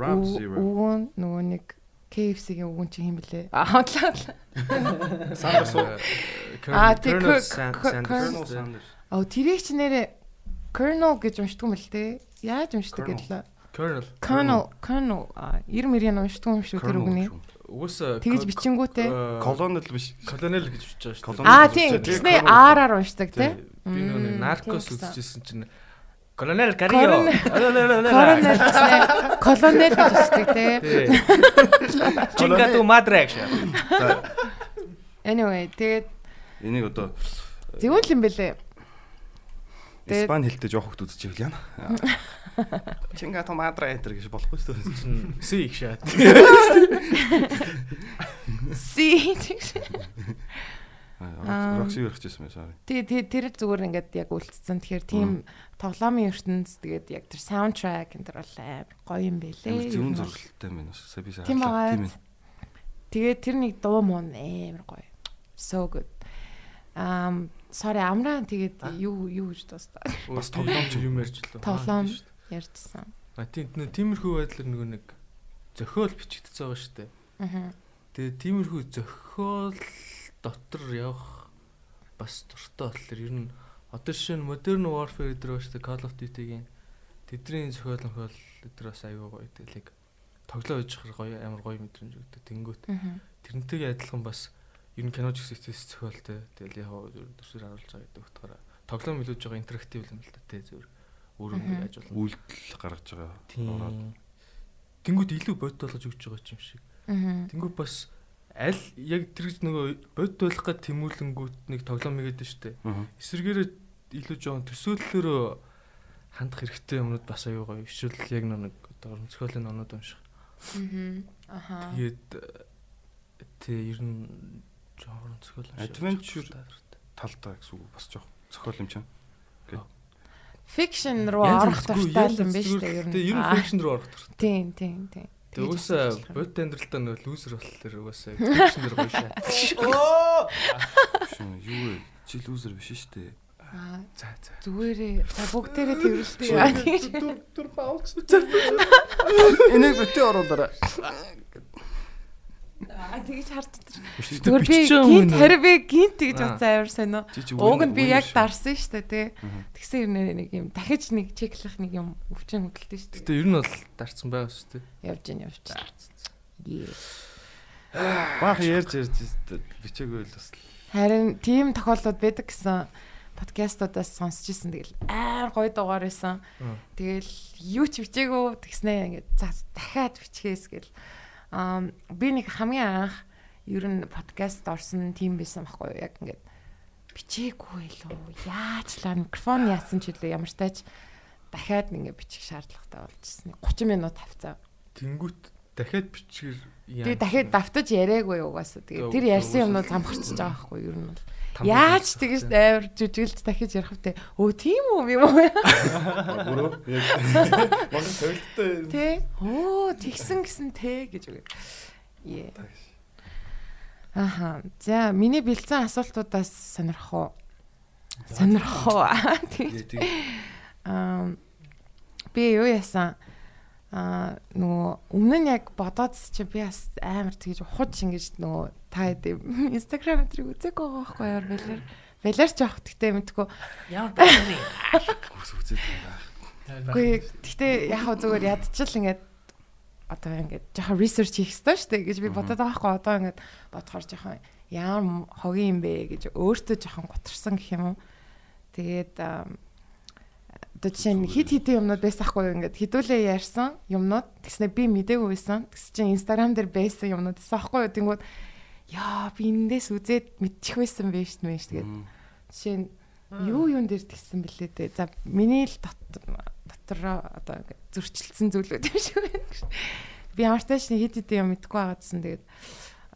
Өв- Zero. өвгөн нөгөө нэг KFC-гийн өвгөн чи хэм бэлээ. Аа хотлаа. Sanders? Аа, тий, Colonel Sanders. Аа тэрийг чи нэрээ Colonel гэж уншдаг юм л дээ. Яаж уншдаг гэдлээ. Colonel. Colonel Colonel аа 90 мөрийн уншдаг юм шүү тэр үгний. Угсаа Тэгж бичингүүтээ. Colonel биш. Colonel гэж бичиж байгаа шүү. Аа тийм Colonel. R-аар уншдаг тий. Би нөгөө гэсэн. үзчихсэн чинь. Colonel гэснээ колонел гэж бичдэг тий. Чинга ту мадрагш. Anyway тэгээд Энийг одоо зөвөн л юм бэлээ. Испани хэлтэй жоох хөлт үзчихвэл яана. Чинга томатра энтер гэж болохгүй шүү дээ. Си их шат. C Аа, Рокси өрчихсэн мэ sorry. Тэгээ тэр зүгээр ингээд яг үлдсэн. Тэгэхээр тийм тоглоомын ертөнц тэгээд яг тэр саундтрек энэ төр бол амар гоё юм Амар бэлээ. зөвөн зургалтай юм байна. Сая би хаалаа. байгаа. Тийм ээ. Тэгээд тэр нэг дуу муу амар гоё. So good. Um sorry амраа тэгээд юу юу гэж дуустаа Бас тоглоомч юм ярьж лөө. Тоглоом. ярьжсан. А тийм тиймэрхүү байдлаар нөгөө нэг зохиол бичигдсэн байгаа шүү дээ. Аа. Тэгээ тиймэрхүү зохиол дотор явах бас дуртай болохоор ер нь одоо жишээ нь Modern Warfare гэдэг ба шүү дээ Call of Duty-гийн тэдний зохиол нөхөл өдр бас аюу гоё тэлэг тоглоо хийж хар гоё амар гоё мэдрэмж өгдөг тэнгүүт Аа. тэрнтэйгээ адилхан бас ер нь кино жигсээс зохиолтой тэгэл яг төрсөр харуулж байгаа гэдэг утгаараа тоглоом илүүж байгаа интерактив юм л да тий зөвөр өөрөө нэг яаж болно. Үйлдэл гаргаж байгаа. Тэнгүүд илүү бодит болгож өгч байгаа юм шиг. Аа. Тэнгүүд бас аль яг тэр гэж нөгөө бодит болох гад тэмүүлэнгүүт нэг тоглоом игээд штэ. Аа. Эсвэргээрээ илүү жоон төсөөллөөрөө хандах хэрэгтэй юмнууд бас аюу гоё. Эсвэл яг нэг одоо онцгойлын оноод унших. Аха. Тэгээд э, тий ер нь жоон онцгойл унших. Adventure талдаа гэсэн үг бас жоох зохиол юм чинь. Fiction руу орох дуртай юм биш үү ер нь. Тий ер нь fiction руу орох дуртай. Тийм, тийм, тийм. Тэгээ угаасаа бодит амьдралтаа нөгөө лүүзер болохоор угаасаа fiction дээр гоё шат. Оо. Шин юу вэ? Чи лүүзер биш шүү дээ. Аа, За за. зүгээрээ бүгдээрээ тэрвэрлдэг яа. Дүр дүр баавч. Энийг битээ оруулаарай. Аа тэгж харддаг. Биш, Зүгээр би гинт харин би гинт гэж Аа. бодсон амар сайн уу. Чи чи Ууг нь би яг дарсан шүү дээ тий. Тэгсэн юм нэг юм дахиж нэг чеклэх нэг юм өвчин хөдөлтөө шүү дээ. Гэтэ ер нь бол дарцсан байгаа шүү дээ. Явж гин явж. Баах ярьж ярьж бичээгүй л бас. Харин тийм тохиолдлууд байдаг гэсэн подкастуудаас сонсч ирсэн. Тэгэл амар гоё дугаар байсан. Тэгэл юу ч бичээгөө тэгснээ ингээд за дахиад бичгээс гэл. Би нэг хамгийн анх ер нь подкаст орсон тийм байсан байхгүй? Яг ингээд бичээгүй лөө. Яаж л микрофон яатсан ч үлээ ямар тач дахиад ингээд бичих шаардлагатай болчихсон. 30 минут тавцаа. Тэнгүүт дахиад бичгээр Тэгээ дахиад давтаж яриаггүй угаасаа. Тэгээ тэр ярьсан юмнууд замхарчж байгаа байхгүй юу? Ер нь бол. Яаж тэгэж амар жүжиглж дахиж ярих вэ? Өө тийм үү юм уу? Өөрөө яг Монгол тавилттай. Тэ. Оо тэгсэн гисэн тэ гэж үгүй. Е. Аха. За миний бэлдсэн асуултуудаас сонирх уу? Сонирх уу? Тэг. Аа би юу яасан? Аа нөгөө өмнө нь яг бодоод чи би бас амар тэгж ухаж ингэж нөгөө та хэдэ Instagram өдрийг үзег байгаа байхгүй яар балер. Балер ч явах гэхдээ мэдгүй. Ямар байна? Үс үзээд байгаа. Үгүй гэхдээ яг зүгээр ядчил ингээд одоо ингээд жоохон research хийх хэрэгтэй шүү дээ гэж би бодоод байгаа байхгүй одоо ингээд бодохоор жоохон ямар хогийн юм бэ гэж өөртөө жоохон готарсан гэх юм уу. Тэгээд аа, одоо жишээ нь хит хитэн юмнууд байсан хгүй ингээд хідүүлээ ярьсан юмнууд тэгснэ би мдээгүй байсан. Тэгс чинь Instagram дээр байсан юмнууд байсан хгүй юу. Тэнгүүд яа би эндээс үзээд мэдчих байсан байж шүү дээ. Тэгээд жишээ нь юу юун дээр тэгсэн бэлээ дээ. За миний л дот дотроо одоо ингээд зөрчилдсөн зүйлүүд юм шиг байна. гэж. Би ямар ч тааш хэд хэдэн юм мэдгүй байгаадсан. Тэгээд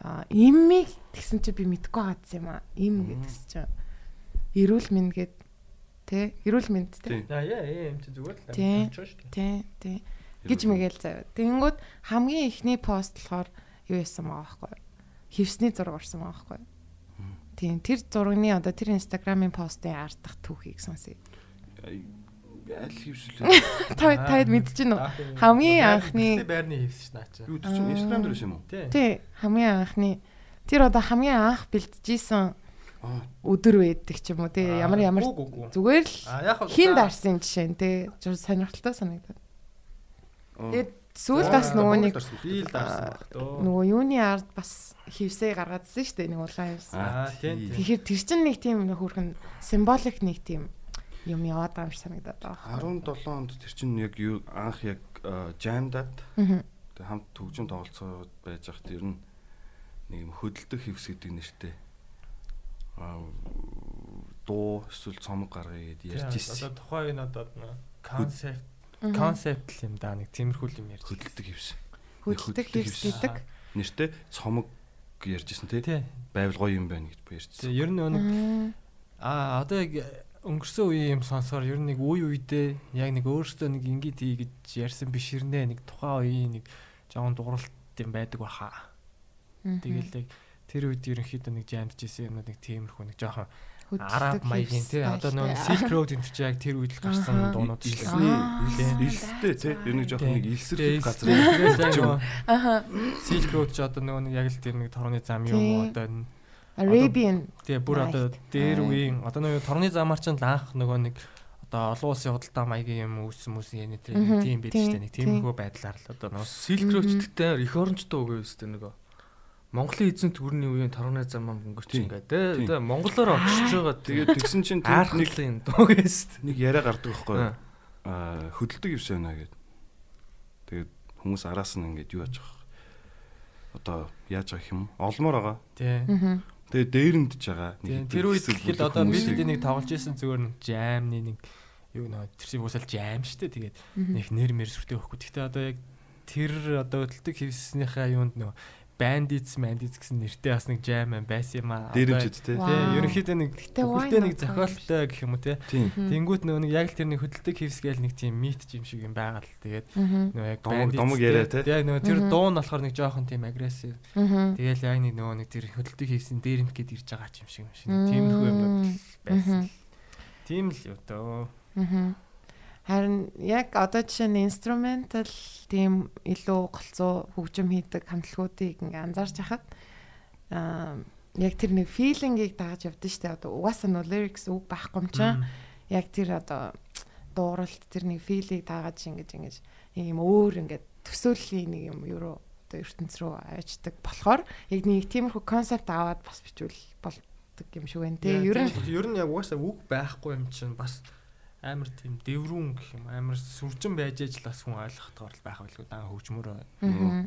а иммиг тэгсэн чи би мэдгүй байгаадсан юм аа. Им гэдгс чи. Эрүүл мэнд гээд тэ эрүүл мэнд тэ. За яа юм чи зүгээр л очоо шүү дээ. Тэ тэ гэж мэгэл заяа. Тэнгүүд хамгийн ихний пост болохоор юу яасан байгаа байхгүй юу? Хевсний зураг орсон байгаа байхгүй юу? Тийм тэр зурагны одоо тэр инстаграмын постын арт дах түүхийг сонсъё. Аль хивсэлээ. Та таад мэдчихэв үү? Хамгийн анхны- байрны хийвс ш наача. Юу тэр чинь Instagram дээр юм уу? Тий. Хамгийн анхны тэр одоо хамгийн анх бэлтжижсэн. Өдөр байдаг ч юм уу тий ямар ямар зүгээр л хин дарсан жишээ нь тий сонирхолтой санагдаад. Аа. Тэгээд сүүлд бас нөгөө нэг нөгөө юуны ард бас хевсээ гаргаадсан шүү дээ нэг улаан хевс. Аа тийм тийм. Тэгэхээр тэр чинь нэг тийм нэг хөрхөн символик нэг тийм юм яваад байгаа юм шиг санагдаад байгаа. 17 онд тэр чинь яг юу анх яг жамдад хамт төгжин тоглолцоод байж хат ер нь нэг юм хөдөлдөх хевс гэдэг нэртэй аа дуу эсвэл цомог гаргая гэд ярьж ирсэн. Одоо тухайн энэ одоо концепт концепт л юм да нэг тиймэрхүү юм ярьж. Хөдөлдөг хевс. хөдөлдөг хевс гэдэг. Нэртэй цомог ярьж ирсэн тий. Байвал гоё юм байна гэж ярьжсэн. Ер нь нэг Аа. одоо яг өнгөрсөн үеийн юм сонсохоор ер нь нэг үе үедээ яг нэг өөрөөсөө нэг ингэж хий гэж ярьсан биширнэ нэг тухайн үеийн нэг жоон дууралт юм байдаг баха. Тэгэл яг тэр үед ерөнхийдөө нэг жамдж исэн юмнууд нэг тиймэрхүү нэг жоохон араб маягийн тий одоо нөгөө Silk Road энэ чинь яг тэр үед л гарсан дуунууд шүү дээ. Аа. илстэй тий. Ер нь жоохон нэг илсрэх газар. Аха. Silk Road ч одоо нөгөө нэг яг л тэр нэг торны зам юм уу Тий. одоо Arabian Тэгээ бүр одоо дээр үеийн одоо нөгөө торны замаар ч л анх нөгөө нэг одоо олон улсын худалдаа маягийн юм үүссэн мүсэн яны тэр Мгм. тийм байж Тийм, штэ нэг тийм. тиймэрхүү байдлаар л одоо нөгөө Silk Road-тэй их орончтой үгүй өстэй нөгөө. Монголын эзэн төрний үеийн торгоны зам ам өнгөрч ингээд те Тийм. те монголоор огшиж байгаа Тэгээд тэгсэн чинь тэнд нэг аархлын дуугээс нэг яриа гардаг байхгүй? Аа. Хөдөлдөг юмс байна гэд. Тэгээд хүмүүс араас нь ингээд юу яаж байгаа. Одоо яаж байгаа юм? Олмоор байгаа. Тий. Тэгээд дээрэмдж байгаа. Тийм, хэдэн Тэр үед гэхэд одоо бид энийг тоглож исэн зүгээр нэг жамны нэг юу нөө тэр чинь уусаал жам штэ тэгээд нэг нэр мэр сүртэй өгөхгүй. Гэхдээ одоо яг тэр одоо хөдөлтөг хевснийхаа юунд нөө бандитс мандитс гэсэн нэртэй бас нэг ам байсан юм аа. Те. Вау. Тий, ерөнхийдөө нэг бүхэлдээ нэг зохиолтой гэх юм уу. Мгм. Тэнгүүт нөгөө нэг яг л тэр нэг хөдөлтөг хевсгээл нэг тийм мит юм шиг юм байгаа л. Тэгээд нөгөө яг bandits домог яриа те. Тэгээ нөгөө тэр дуу нь болохоор нэг жоохон тийм. Мгм. Тэгэл яг нэг нөгөө нэг тэр хөдөлтөг хийсэн дээрэмт гээд ирж байгаа ч юм шиг юм шиг. Тиймэрхүү юм байсан. Тийм л юу дөө. Мгм. Харин яг одоо жишээ нь инструментал тийм илүү голцоо хөгжим хийдэг хамтлагуудыг ингээ анзаарч хахад аа яг тэр нэг филингийг дагаж явдсан шүү дээ. Одоо угаасаа нөө lyrics үг байхгүй юм чинь яг тэр одоо дууралт тэр нэг филийг дагаж ингэж ингэж юм өөр ингээд төсөөллийн нэг юм юу одоо ертөнц рүү авчдаг болохоор яг нэг тиймэрхүү концепт аваад бас бичвэл болдог юм шиг байна те. Ер нь ер нь яг угаасаа үг байхгүй юм чинь бас амар тийм дэврүүн гэх юм амар сүржин байж аж л бас хүн ойлгохдоор л байх байлгүй дан хөгжмөр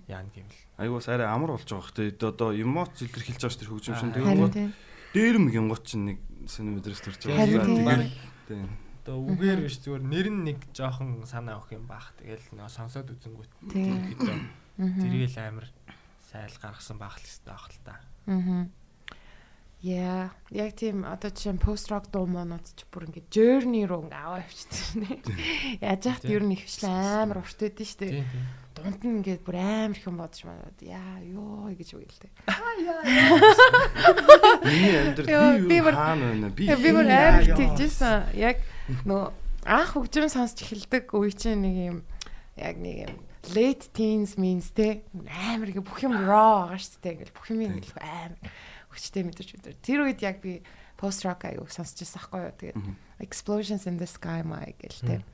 яа гэм л. Айгуус арай амар болж байгаа хэ. Одоо эмоц илэрхийлж байгаа ш тэр хөгжим шин. Аа, тийм. дээрм гингот чинь нэг сони мэдрээс төрж байгаа. тийм. Одоо үгээр биш зүгээр нэр нь нэг жоохон санаа авах юм баах. Тэгэл нөө сонсоод үзэнгүүт. Тийм. Тэргээл амар сайл гаргасан байх л хэвээр байх л та. Мгм. Яа, яг тийм одоо жишээ нь пост рок дуу моонууд ч бүр ингээд journey руу ингээ аваа явчихсан нэ. Яаж Тийм. ер нь их хвчлэн амар урт. Тийм тийм. Дунд нь ингээд бүр амар их юм бодож манад яа ёо гэж үйл дээ. Миний амьдрал би би юу бүр- хаана байна? Би би бүр амар тэгжсэн. Яг нөө анх хөгжим сонсч эхэлдэг үе чинь нэг юм яг нэг юм late teens means те амар ингээ бүх юм raw байгаа дээ. Ингээл бүх юм ингээл амар хүчтэй мэдэрч өдөр. Тэр үед яг би post rock аяг сонсч байсан байхгүй юу. Тэгээд explosions in the sky май гэл те.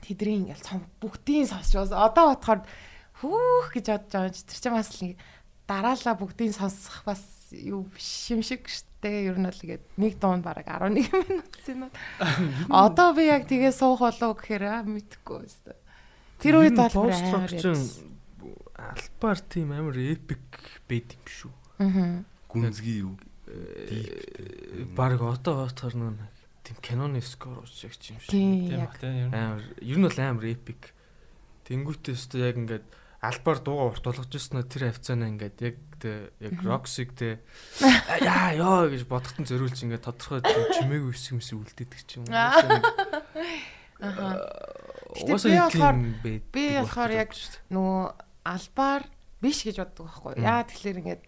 Тэдрийн ингээл цом бүгдийн сонсч бас одоо бодохоор хүүх гэж бодож байгаа юм чи тэр чинь бас нэг дараалал бүгдийн сонсох бас юу биш юм шиг штэ ер нь бол тэгээд нэг дунд бараг 11 минут зинүүд одоо би яг тэгээ суух болов гэхээр аа, мэдэхгүй өстө тэр үед бол амар албаар тийм амар эпик байд юм шүү. Мгм. Гүнзгий юу? Бараг одоо нөө нэг тийм киноны скор уучигч юм шиг. тийм баг тийм ер нь. Амар ер нь бол амар эпик. Тэнгүүтээ өстө яг ингээд албаар дууга урт болгож ирсэн нь тэр хавцаанаа ингээд яг яг роксиг тэ яа ёо гэж бодохтон зөриүүлж ингээд тодорхой чимээгүй хэсэг мэс үлдээдэг ч юм уу. Аа. Уусаа болохоор- тийм байд. би болохоор яг нөгөө албаар биш гэж боддог байхгүй яа тэгэхээр ингээд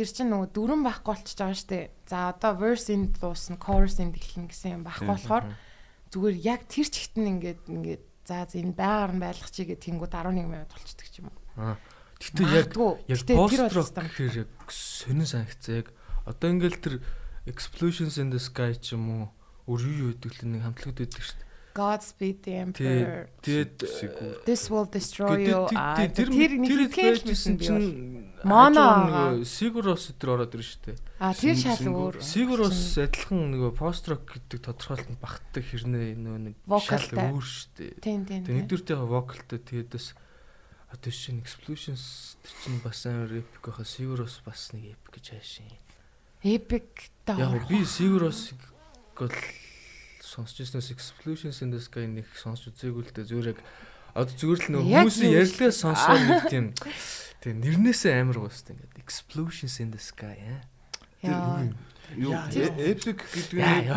тэр чинь нөгөө дөрөн байхгүй болчихж байгаа штэ за одоо verse in дуусна chorus in эхлэн гэсэн юм байхгүй болохоор зүгээр яг тэр чигтэн ингээд ингээд за энэ байгаар нь байлгах чигээ тэнгууд 11 минут болчихдаг юм уу. Гэтэ яг яг рок систем. гэхээр яг сонин санагцаа яг одоо ингээл тэр explosions in the sky ч юм уу өөр юу юу гэдэг л нэг хамтлагд байдаг шүү дээ. Godspeed the Emperor. Тэгээд. This will destroy you. тэр тэр хэлсэн чинь Моно Сигурос өдр ороод ирж штэ. Аа, тэр шал өөр. Сигурос адилхан нөгөө пост рок гэдэг тодорхойлолтод багтдаг хэрнээ нөгөө нэг шал өөр штэ. Тийм тийм. Тэг нэгдүгээртээ вокалтай тэгээд бас одоо шинэ explosions тэр чинь бас амар epic байхаа Сигурос бас нэг epic гэж хайшин. Epic та. Яг би Сигуросыг бол сонсч ирснээс explosions in the sky нэг сонсч үзээгүй л дээ зүгээр яг одоо зүгээр л Яг хүмүүсийн л- сонсоод нэг тийм тэг нэрнээсээ амар гоостой ингээд explosions in the sky аа. Яа. Юу Яа, э- epic гэдэг нь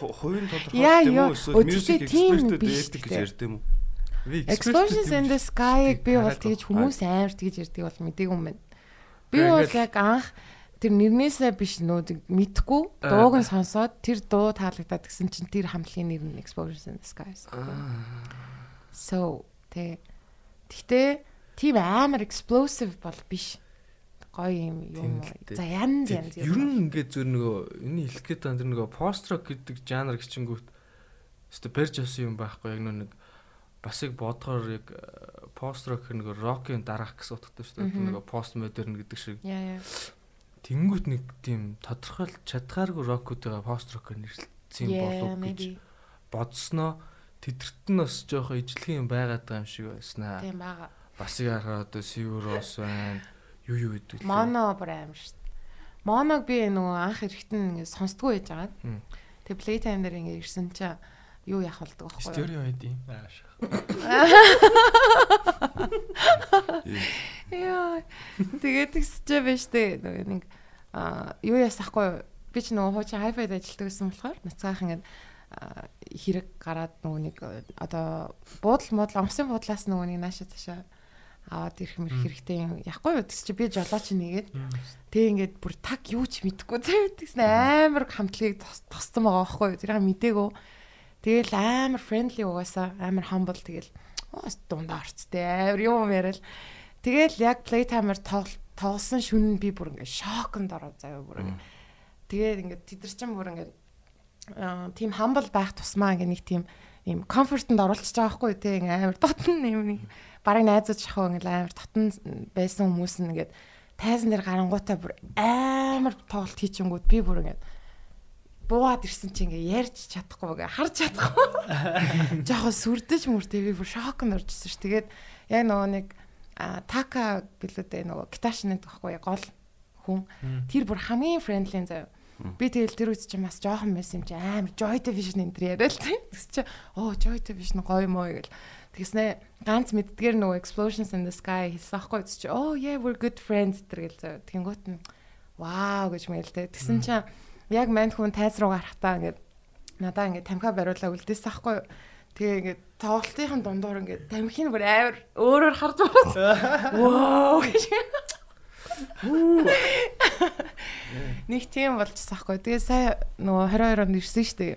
хувийн Яа, тодорхойлт юм уу эсвэл тийм expert биш epic гэж гэхдээ. ярьд юм уу? Explosions in the sky-г би бол тэгж хүмүүс амар тэгж ярьдаг бол мэдээгүй юм байна. Би бол яг анх тэр нэрнээсээ биш нөө мэдхгүй дууг нь сонсоод тэр дуу таалагдаад гэсэн чинь тэр хамтлагийн нэр нь Explosions in the Sky. So тэ Гэхдээ тийм амар explosive бол биш. Гоё юм юм. За янз янз Ер нь ингээд зөв нөгөө энэ хэлэх гээд байгаа тэр нөгөө рок гэдэг жанр гिचингүүт өстө барьж авсан юм байхгүй яг нэг бас яг бодохоор яг пост рок нэг рокийн дараах гэсэн утгатай шүү дээ. Нэг пост модерн гэдэг шиг. Тэнгүүт нэг тийм тодорхойлж чадхааргүй рокуудаа пост рокоор нэрлэлсэн болов гэж бодсноо тэдэрт нь бас жоохон ижлэгийн байгаад байгаа юм шиг байснаа. Тийм бага. Бас яараа одоо Сиврос байна. Юу юу гэдэг. Моно бүр аим шүү дээ. Моног би нөгөө анх эрэхтэн ингэ сонсдгүй байж байгаа. Тэгээ playtime дээр ингэ ирсэн чинь юу яах болдог юу? Стерео айди. Яа. Тэгээд тэгсчээ байж тээ нөгөө нэг а юу ясахгүй би ч нөгөө хуучин хайфайд ажилладаг гэсэн болохоор нацгаах ингэ хэрэг гараад нөгөө нэг одоо буудал модал амсын буудлаас нөгөө нэг нааша цаашаа аваад ирэх мэр хэрэгтэй юм. Яахгүй юу гэс чи би жолооч нэгээд тэг ингээд бүр таг юу ч мэдэхгүй тэгсэн амар хамтлагийг тосцсон байгаа байхгүй юу. Тэрийг мдэгөө. Тэгэл амар friendly угаасаа амар humble тэгэл уус дундаа орцтой амар юм яриад. Тэгэл яг playtimer тоглосон шүн би бүр ингээд шоконд ороо заяа бүр. Тэгээд ингээд тэдэр чин бүр ингээд тийм humble байх тусмаа ингээ нэг тийм ийм комфортонд оруулчихж байгаа байхгүй тий амар дотн юм нэг барыг найзууд шахуу ингээл амар дотн байсан хүмүүс нь ингээд тайзан дээр гарангуудаа бүр амар тоглолт хийчихэнгүүд би бүр ингээд буугаад ирсэн чи ингээ ярьж чадахгүй ингээ харж чадахгүй. Жохоо сүрдэж мөртэй би бүр шокнд оржсэн ш. Тэгээд яг нөгөө нэг така билүүдээ нөгөө гиташны гэхгүй гол хүн тэр бүр хамгийн френдли заяа Би тэгэл тэр үед чи бас жоохон байсан юм чи амар Joy Division энэ төр яриа л тийм. Тэгс чи оо Joy Division гоё мó гэл. Тэгснэ ганц мэддгээр нөгөө Explosions in the Sky хийсэн аахгүй чи оо yeah we're good friends тэр гэл зав. Тэнгуут нь вау гэж мэлтэй. Тэгсэн чи яг манд хүн тайз руу гарахтаа ингээд надаа ингээд тамхи бариулаа үлдээсэн аахгүй. Тэгээ ингээд тоглолтын дундуур ингээд тамхины бүр амар өөрөөр харж байгаа. Вау гэж. Нэг тийм болчихсон байхгүй. Тэгээ сая нөгөө 22 онд ирсэн шүү дээ.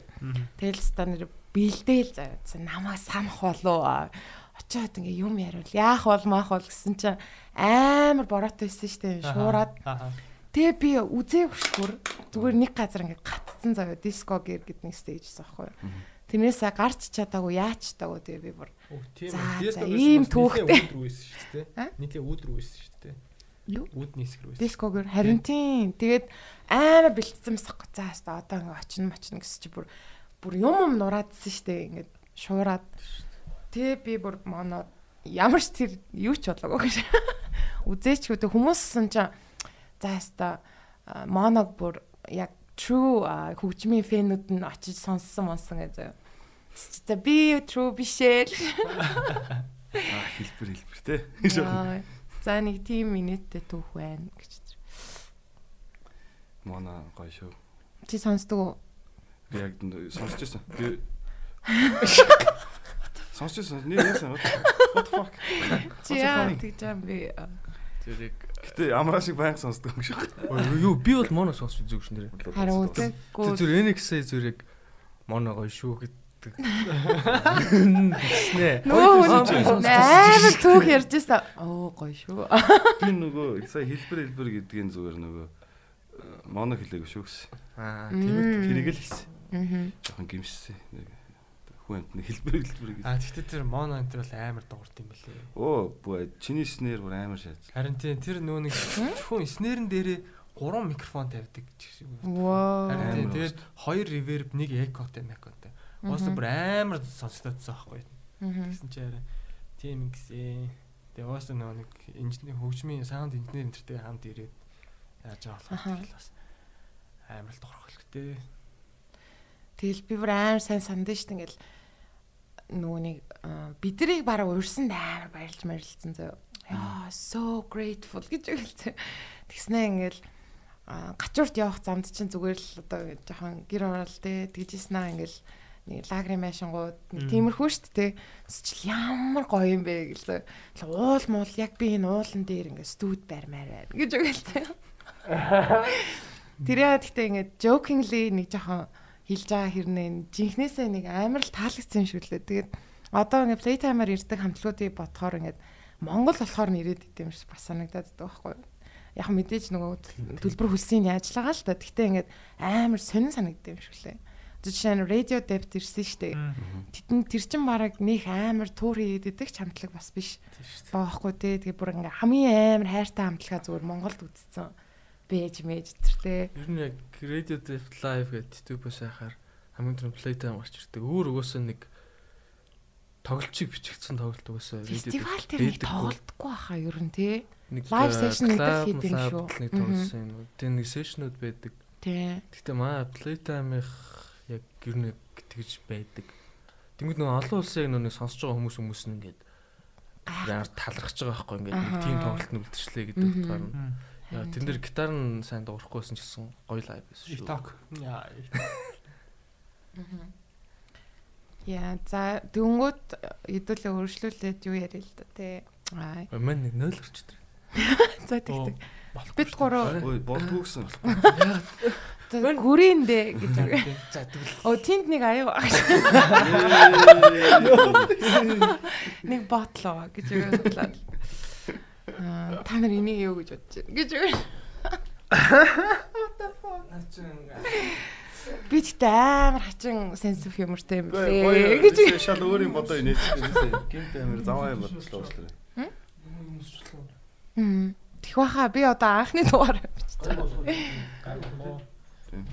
Тэгэл ста нэр бэлдээл заяадсан. Намаа санах болоо. Очоод ингээ юм яриул. Яах бол маах бол гэсэн чинь амар бороотой байсан шүү дээ. Шуураад. Тэгээ би үзээ хөшгөр зүгээр нэг газар ингээ гатцсан заяа диско гэр гэдэг нэг стейжсэн байхгүй. Тэрнээсээ гарч чадаагүй яач таагүй тэгээ би бүр. За ийм түүхтэй. Нийтээ үүдэр үйсэн шүү дээ. Юу? Үүдний хэсэг рүү. Дискогэр харин тийм. Тэгээд амар бэлтцсэн мэсэхгүй. За хаста одоо ингээ очно мочно гэсэн чи бүр бүр юм юм нураадсэн штэ ингээд шуураад. Тэгээ би бүр моноо ямар ч тэр юу ч болоогүй гэж. Үзээчгүй тэг хүмүүссэн чи за хаста моног бүр яг true хөгжмийн фэнүүд нь очиж сонссон монсон гэж. За би true биш ээ. Аа хэлбэр хэлбэр те. За нэг тийм минуттэй түүх байна гэж. Мона гоё шүү. Чи сонсдог уу? Би яг сонсч байсан. Би Сонсч байсан. Нэр яасан. What the fuck? Чи яа тэгж юм би. Тэрийг Гэтэ амраа шиг баян сонсдог юм шиг. юу би бол моно сонсч үзег шин дээр. Харин үзээгүй. Зүр NX-ээ зүрэг моно гоё шүү гэдэг. Нөө амар түүх ярьж байсан. Оо гоё шүү. Би нөгөө сая хэлбэр хэлбэр гэдгийн зүгээр нөгөө моно хэлээгүй шүү гэсэн. Аа Тийм тэрийг л хэлсэн. Аа. Жохон гимшсэн. Хүн амтны хэлбэр хэлбэр гэж. А тэгтээ тэр моно энэ бол амар дуурт юм бэлээ. Оо бүү чиний снэр бүр амар шааж. Харин тийм тэр нөө нэг хүн снэрэн дээрээ гурван микрофон тавьдаг шиг. Вау. Харин тийм тэгээд хоёр реверб нэг экотой мекотой. Уусаа бүр амар сонсогдсон байхгүй. Тэгсэн чи арай тийм ингэсэн. Тэгээ уусаа нөгөө нэг инженер хөгжмийн саунд инженер энтертэй хамт ирээд яаж байгаа болох бас амар л дурхалхтэй. Тэгэл би бүр амар сайн сандж штт ингээл нөгөө нэг биднийг бараг урьсан амар баярлж марилцсан зөө. Яа so grateful гэж өгөлцөө. Тэгснэ ингээл гачуурт явах замд чинь зүгээр л одоо жоохон гэр орол тэ тэгжсэн аа ингээл нэг лагрын машингууд тиймэрхүү шүү дээ. Тэсчил ямар гоё юм бэ гэлээ. Уул муул яг би энэ уулан дээр ингээ студ барьмаар байна гэж өгөлтэй. Тэр яа гэхдээ ингээ jokingly нэг жоохон хэлж байгаа хэрнээ жинхнээсээ нэг амар л таалагдсан юм шиг лээ. Тэгээд одоо ингээ playtime-аар ирдэг хамтлагуудыг бодохоор ингээ Монгол болохоор нэрэд идэм шиг бас санагдаад байдаг байхгүй юу? Яг мэдээж нөгөө төлбөр хөлсийн ажиллагаа л та. Гэхдээ ингээд амар сонин санагдсан юм шиг лээ жишээ нь радио депт ирсэн шүү дээ. Тэдэн тэр чин бараг нөх амар тур хийгээд идэх ч хамтлаг бас биш. Баахгүй те. Тэгээ бүр ингээ хамгийн амар хайртай хамтлагаа зүгээр Монголд үзсэн. Бэж мэж тэр те. Ер нь яг Radio Drift Live гэдэг YouTube-аас хайхаар хамгийн түрүүнд playtime гарч ирдэг. Өөр угаасаа нэг тоглолчийг бичигдсэн тоглолт угаасаа Фестивал дээр тоглолтгүй хаа ер нь нэг Live э, session гэдэг хийдэг шүү. Нэг тоглосон юм. Тэгээ нэг сешнүүд байдаг. Тий. Гэхдээ маа playtime-их яг ер нь тэгж байдаг. Тэнгүүд нөгөө олон улсын яг нөгөө сонсож байгаа хүмүүс хүмүүс нь ингээд талархаж байгаа байхгүй ингээд нэг тийм тоглолт нь үлдчихлээ гэдэг утгаар нь. Яа тэн дээр гитар нь сайн дуурахгүйсэн ч гэсэн гоё лайв байсан шүү. TikTok. Яа. Яа за дөнгөд хэдүүлээ өршлүүлээд юу яриа л да тий. Аа Мэн нэг 0 орчдөг. за тэгтэг. Бид гурав Ой болдгоо гэсэн. гүрийн дээ гэж. За тэгвэл Оо тэнд нэг аяа баг. Нэг ботлоо гэж бодлоо. Аа та нар энийг юу гэж бодож байна гэж. Би тэгтээ амар хачин sense of humorтэй юм Гоё бэ гэж. гэж шал өөр юм бодоо гэсэн. Гинт амир заваа юм бодлоо уучлаарай. Мм. Тэг баха би одоо анхны дугаар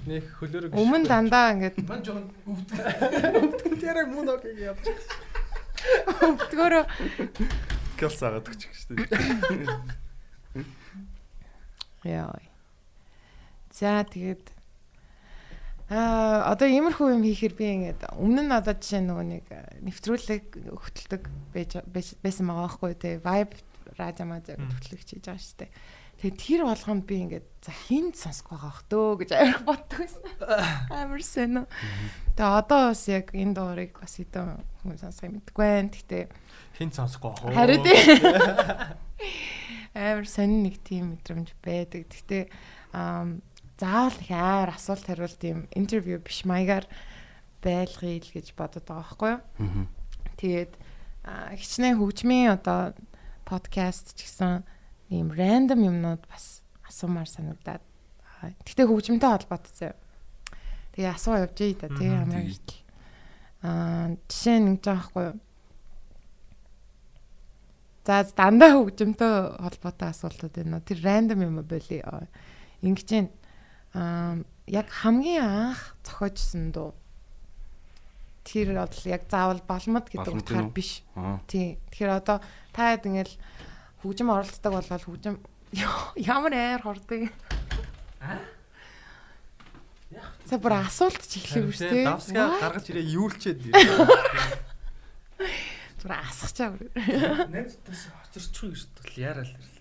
Нэг хөлөөрөг. өмнө дандаа ингээд Ман жоон өвдгөн. Тэр мөн ок гэж явж. Өвдгөөрөө Кэл саагаад өгч шүү дээ. яа. За тэгээд Аа одоо иймэрхүү юм хийхээр би ингээд өмнө нь одоо жишээ нөгөө нэг нэвтрүүлэг хөтэлдэг байсан байгаа байхгүй тий vibe радио мазаг хөтлөгч хийж байгаа шүү дээ. Тэгээд тэр болгонд би ингээд за хинт сонсох байгаа бах дөө гэж амар боддог байсан. Амар сэно. Тэгээд одоо бас яг энэ дуурыг бас хэдэн хүн сонсох юм мэдгүй байна. Хин сонсохгүй хоо. Харин тий. Амар сонин нэг тийм мэдрэмж байдаг. Гэхдээ аа заавал их амар асуулт хариулт тийм интервью биш маягаар байлгая л гэж бодод байгаа байхгүй юу? Тэгээд аа, хичнээн хөгжмийн одоо подкаст ч гэсэн ийм рандом юмнууд бас асуумаар санагдаад. Аа, Гэхдээ хөгжмөнтэй холбоотой. Тэгээ асуу явж ий да тий амар. Аа жишээ байгаа байхгүй юу? За дандаа хөгжмөнтэй холбоотой асуултууд байна. Тэр рандом юм боли. Ингэж юм аа яг хамгийн анх зохиожсон дуу. Тэр бол яг заавал балмад гэдэг утгаар үү? биш. Аа. Тий. Тэгэхээр одоо та хэд ингээл хөгжим оролцдог болол хөгжим ямар аяар хордог. За бүр асуулт ч эхлэв дээ. Давсгаа гаргаж ирээ юулчээд. Зүр асахчаа бүр. найзтайс хоцорчгүй гэж тул яарал ирлээ.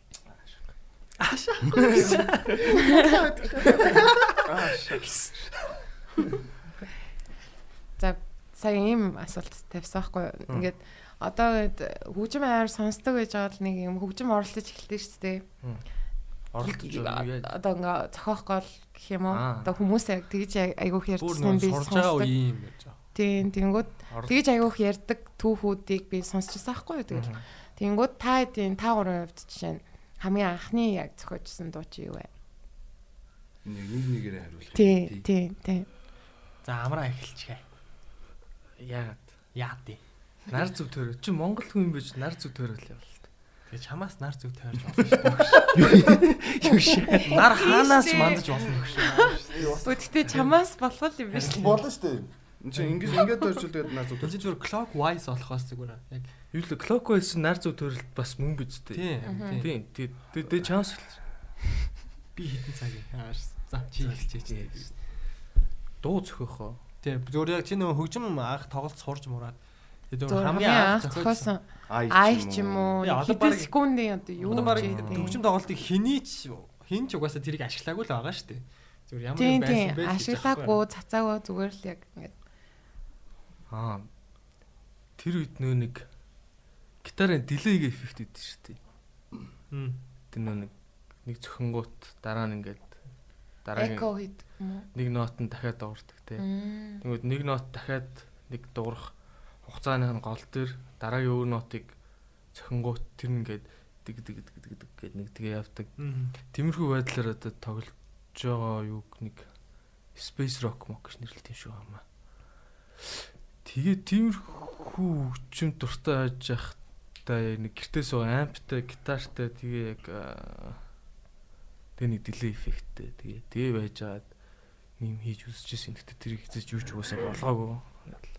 За сая ийм асуулт тавьсан байхгүй? Ингээд одоо хөгжим аяар сонсдог гэж байгаа л нэг юм хөгжим оролцож эхэлдэг шүү дээ. Яаж? Одоо ингээ зохиох гол гэх юм уу? Одоо хүмүүс яг тэгж айгүйх Бүр ярьсан би сурж байгаа сонсдог. үе юм гэж байгаа. Тийм тэнгууд тэгж айгүйх ярьдаг түүхүүдийг би сонсчихсан байхгүй юу? Тэгэл. Тэнгууд та хэдийн та гурван хувьд жишээ нь хамгийн анхны яг зохиожсон дуу чи юу вэ? Нэг нэг нэгээрээ хариулах. Тий, тий, тий. За амраа эхэлчихэ. яагаад? Яа тий. Нар зүв төрөө. Чи Монгол хүн биш нар зүв төрөөл явал. Тэгээ чамаас нар зүг тойрч болно шүү. Юу шээ. Нар хаанаас мандаж болно гэж. Гэхдээ чамаас болох юм биш. Болно шүү дээ. Энд чинь ингэж ингэж дөржүүлээд наа зүг. Тэгж зүгээр clockwise болохоос зүгээр яг Юу л clockwise нар зүв төрөлт бас мөн биз дээ. тийм. Тийм. Тэг тэг чанс Би хитэн цаг яаш. За чи хэлчихээ. дуу зөхөхөө. Тийм зүгээр яг чи нөгөө хөгжим анх тоглолт сурж мураад. Хамгийн анх зохиосон Ай ч юм уу хэдэн секундын одоо юу яддаг. хөгжим тоглолтыг хэний ч хин ч угаасаа тэрийг ашиглаагүй л байгаа шүү дээ. Зүгээр ямар юм тийм байсан бэ? ашиглаагүй цацаагүй зүгээр л яг ингээд Аа. Тэр үед нөө нэг гитарын delay эффект идэв шүү дээ. Тэр нөө нэг нэг зөвхөнгүүт дараа нь ингээд дараагийн эко уу? нэг нот нь дахиад дуурдаг. Мм. Тэгвэл нэг нот дахиад нэг дуурах хугацааны гол дээр дараагийн өөр нотыг зөвхөнгүүт тэр нь ингээд дэг дэг дэг дэг дэг гэд нэг тэгээ явдаг. Тиймэрхүү байдлаар одоо тоглож байгаа юуг нэг space rock mock гэж нэрлэдэг юм шиг байна. Тэгээ тиймэрхүү хүчин дуртай байж та нэг гэртээ суу амптай гитартай тэгээ яг тэгээ нэг delay effectтэй тэгээ тэгээ байж байгаад юм хийж үзчихсэн. Гэтэ тэрийг хийж юу ч уусаа болгоогүй.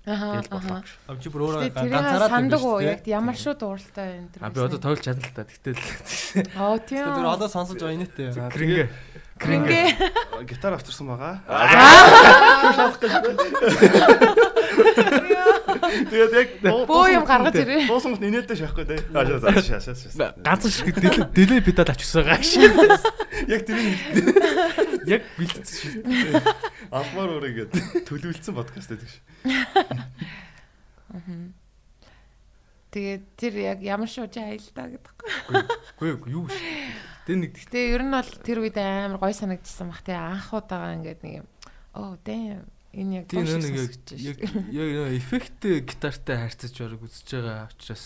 Тэгэл болоо. аха. А чи бүр өөрөө ганцаараа сандаг уу? Яг ямар шүү дууралтай энэ тэр. А би одоо тоглож чадна л та. Гэтэл Оо тийм. Тэр одоо сонсож байгаа инээтэй. крингэ Крингэ. Гитар авчирсан байгаа. Тэгээд яг Бөө юм гаргаж ирээ. Дуусан гот инээдтэй шахахгүй те. Аа шаа шаа шаа шаа. ганцхан шиг delay delay педал авчихсан шээ. Яг тэрийг Яг бэлдсэн шүү. албаар өөр ингэж төлөвлөсөн подкаст гэдэг ш. Тэгээд тэр яг ямар шууж аялдаа гэдэг. Үгүй ээ юу шүү. Тэр нэг Гэтэ ер нь бол тэр үед амар гой санагдчихсан бах тий анх удаага ингээд нэг юм. Oh damn. Энэ яг тийм нэг яг яг шүү. яг нөө эффект гитартай харьцаж бараг үзэж байгаа учраас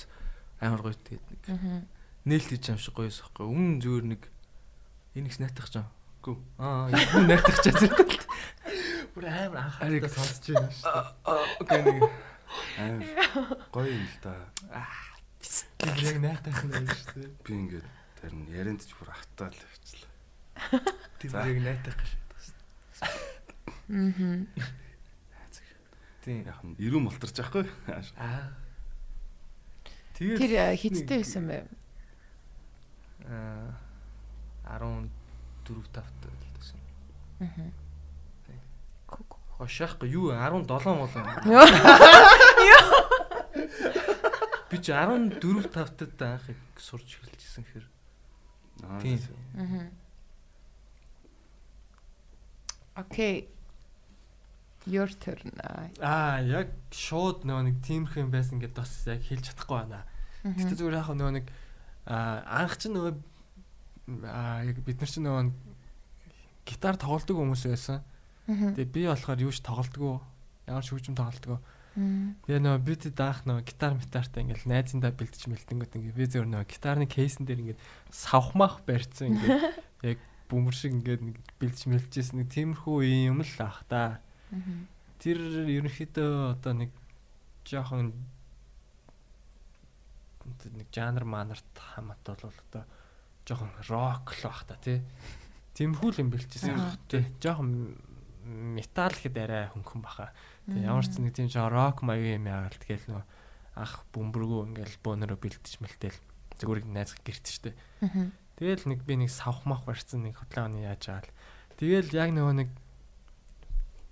амар гоё тэгээд нэг нээлт хийж юм шиг гоёс байхгүй. Өмнө зүгээр нэг энийгс найтах жаа. Гү. Аа, юу найтах чаа зэрэг. Бүр амар анхаарал сонсож байна шүү дээ. Окей нэг Амар гоё юм л да. Яг найтах байна шүү дээ. Би ингэж харин ярианд ч бүр автаа л явчлаа. тийм За. яг найтах гэж. Мгм. Тийм. Яг нь ирүүн болторч байхгүй. Аа. Тэгээд Тэр э, хиттэй байсан бэ? аа 14 5 талсан. Мгм. Хошаахгүй юу 17 мол. Би чи 14 5-тад анх их сурч эхэлжсэн хэр. Тийм. Мгм. Окей. Your turn. Аа. Яг шууд нөгөө нэг тиймэрхүү юм байсан гэдээ бас яг хэлж чадахгүй байна. Гэтэ Мгм. зүгээр яг нөгөө нэг анх ч нөгөө яг бид нар ч нөгөө гитар тоглодог хүмүүс байсан. Тэгээ би болохоор юу ч тоглодгоо. Ямар ч хөгжим. Мгм. Тэгээ нөгөө бид даах нөгөө гитар метартай ингээл найзандаа бэлдэж мэлтэнгүүд ингээ би зөвөр нөгөө гитарны кейсэн дээр ингээд савхмах барьцсан ингээд яг бөмбөр шиг ингээд нэг бэлдэж мэлтжсэн нэг тиймэрхүү юм л ах та. Тэр ерөнхийдөө одоо нэг жоохон нэг жанр манарт хамаат бол одоо жоохон рок л бах та тий. Тиймэрхүү л юм бэлчээсэн Аа. тий. Жоохон метал гэхэд арай хөнгөн баха. Мгм. ямар ч нэг тийм жоохон рок маягийн юм яагаад тэгэл нөө ах бөмбөргөө ингээл бөөнөрөө бэлтэж мэлтэл зүгээр найз гэрт штэ. Тэгэл нэг би нэг савхмах барьсан нэг хөдөлгөөний яаж аал. Тэгэл яг нөгөө нэг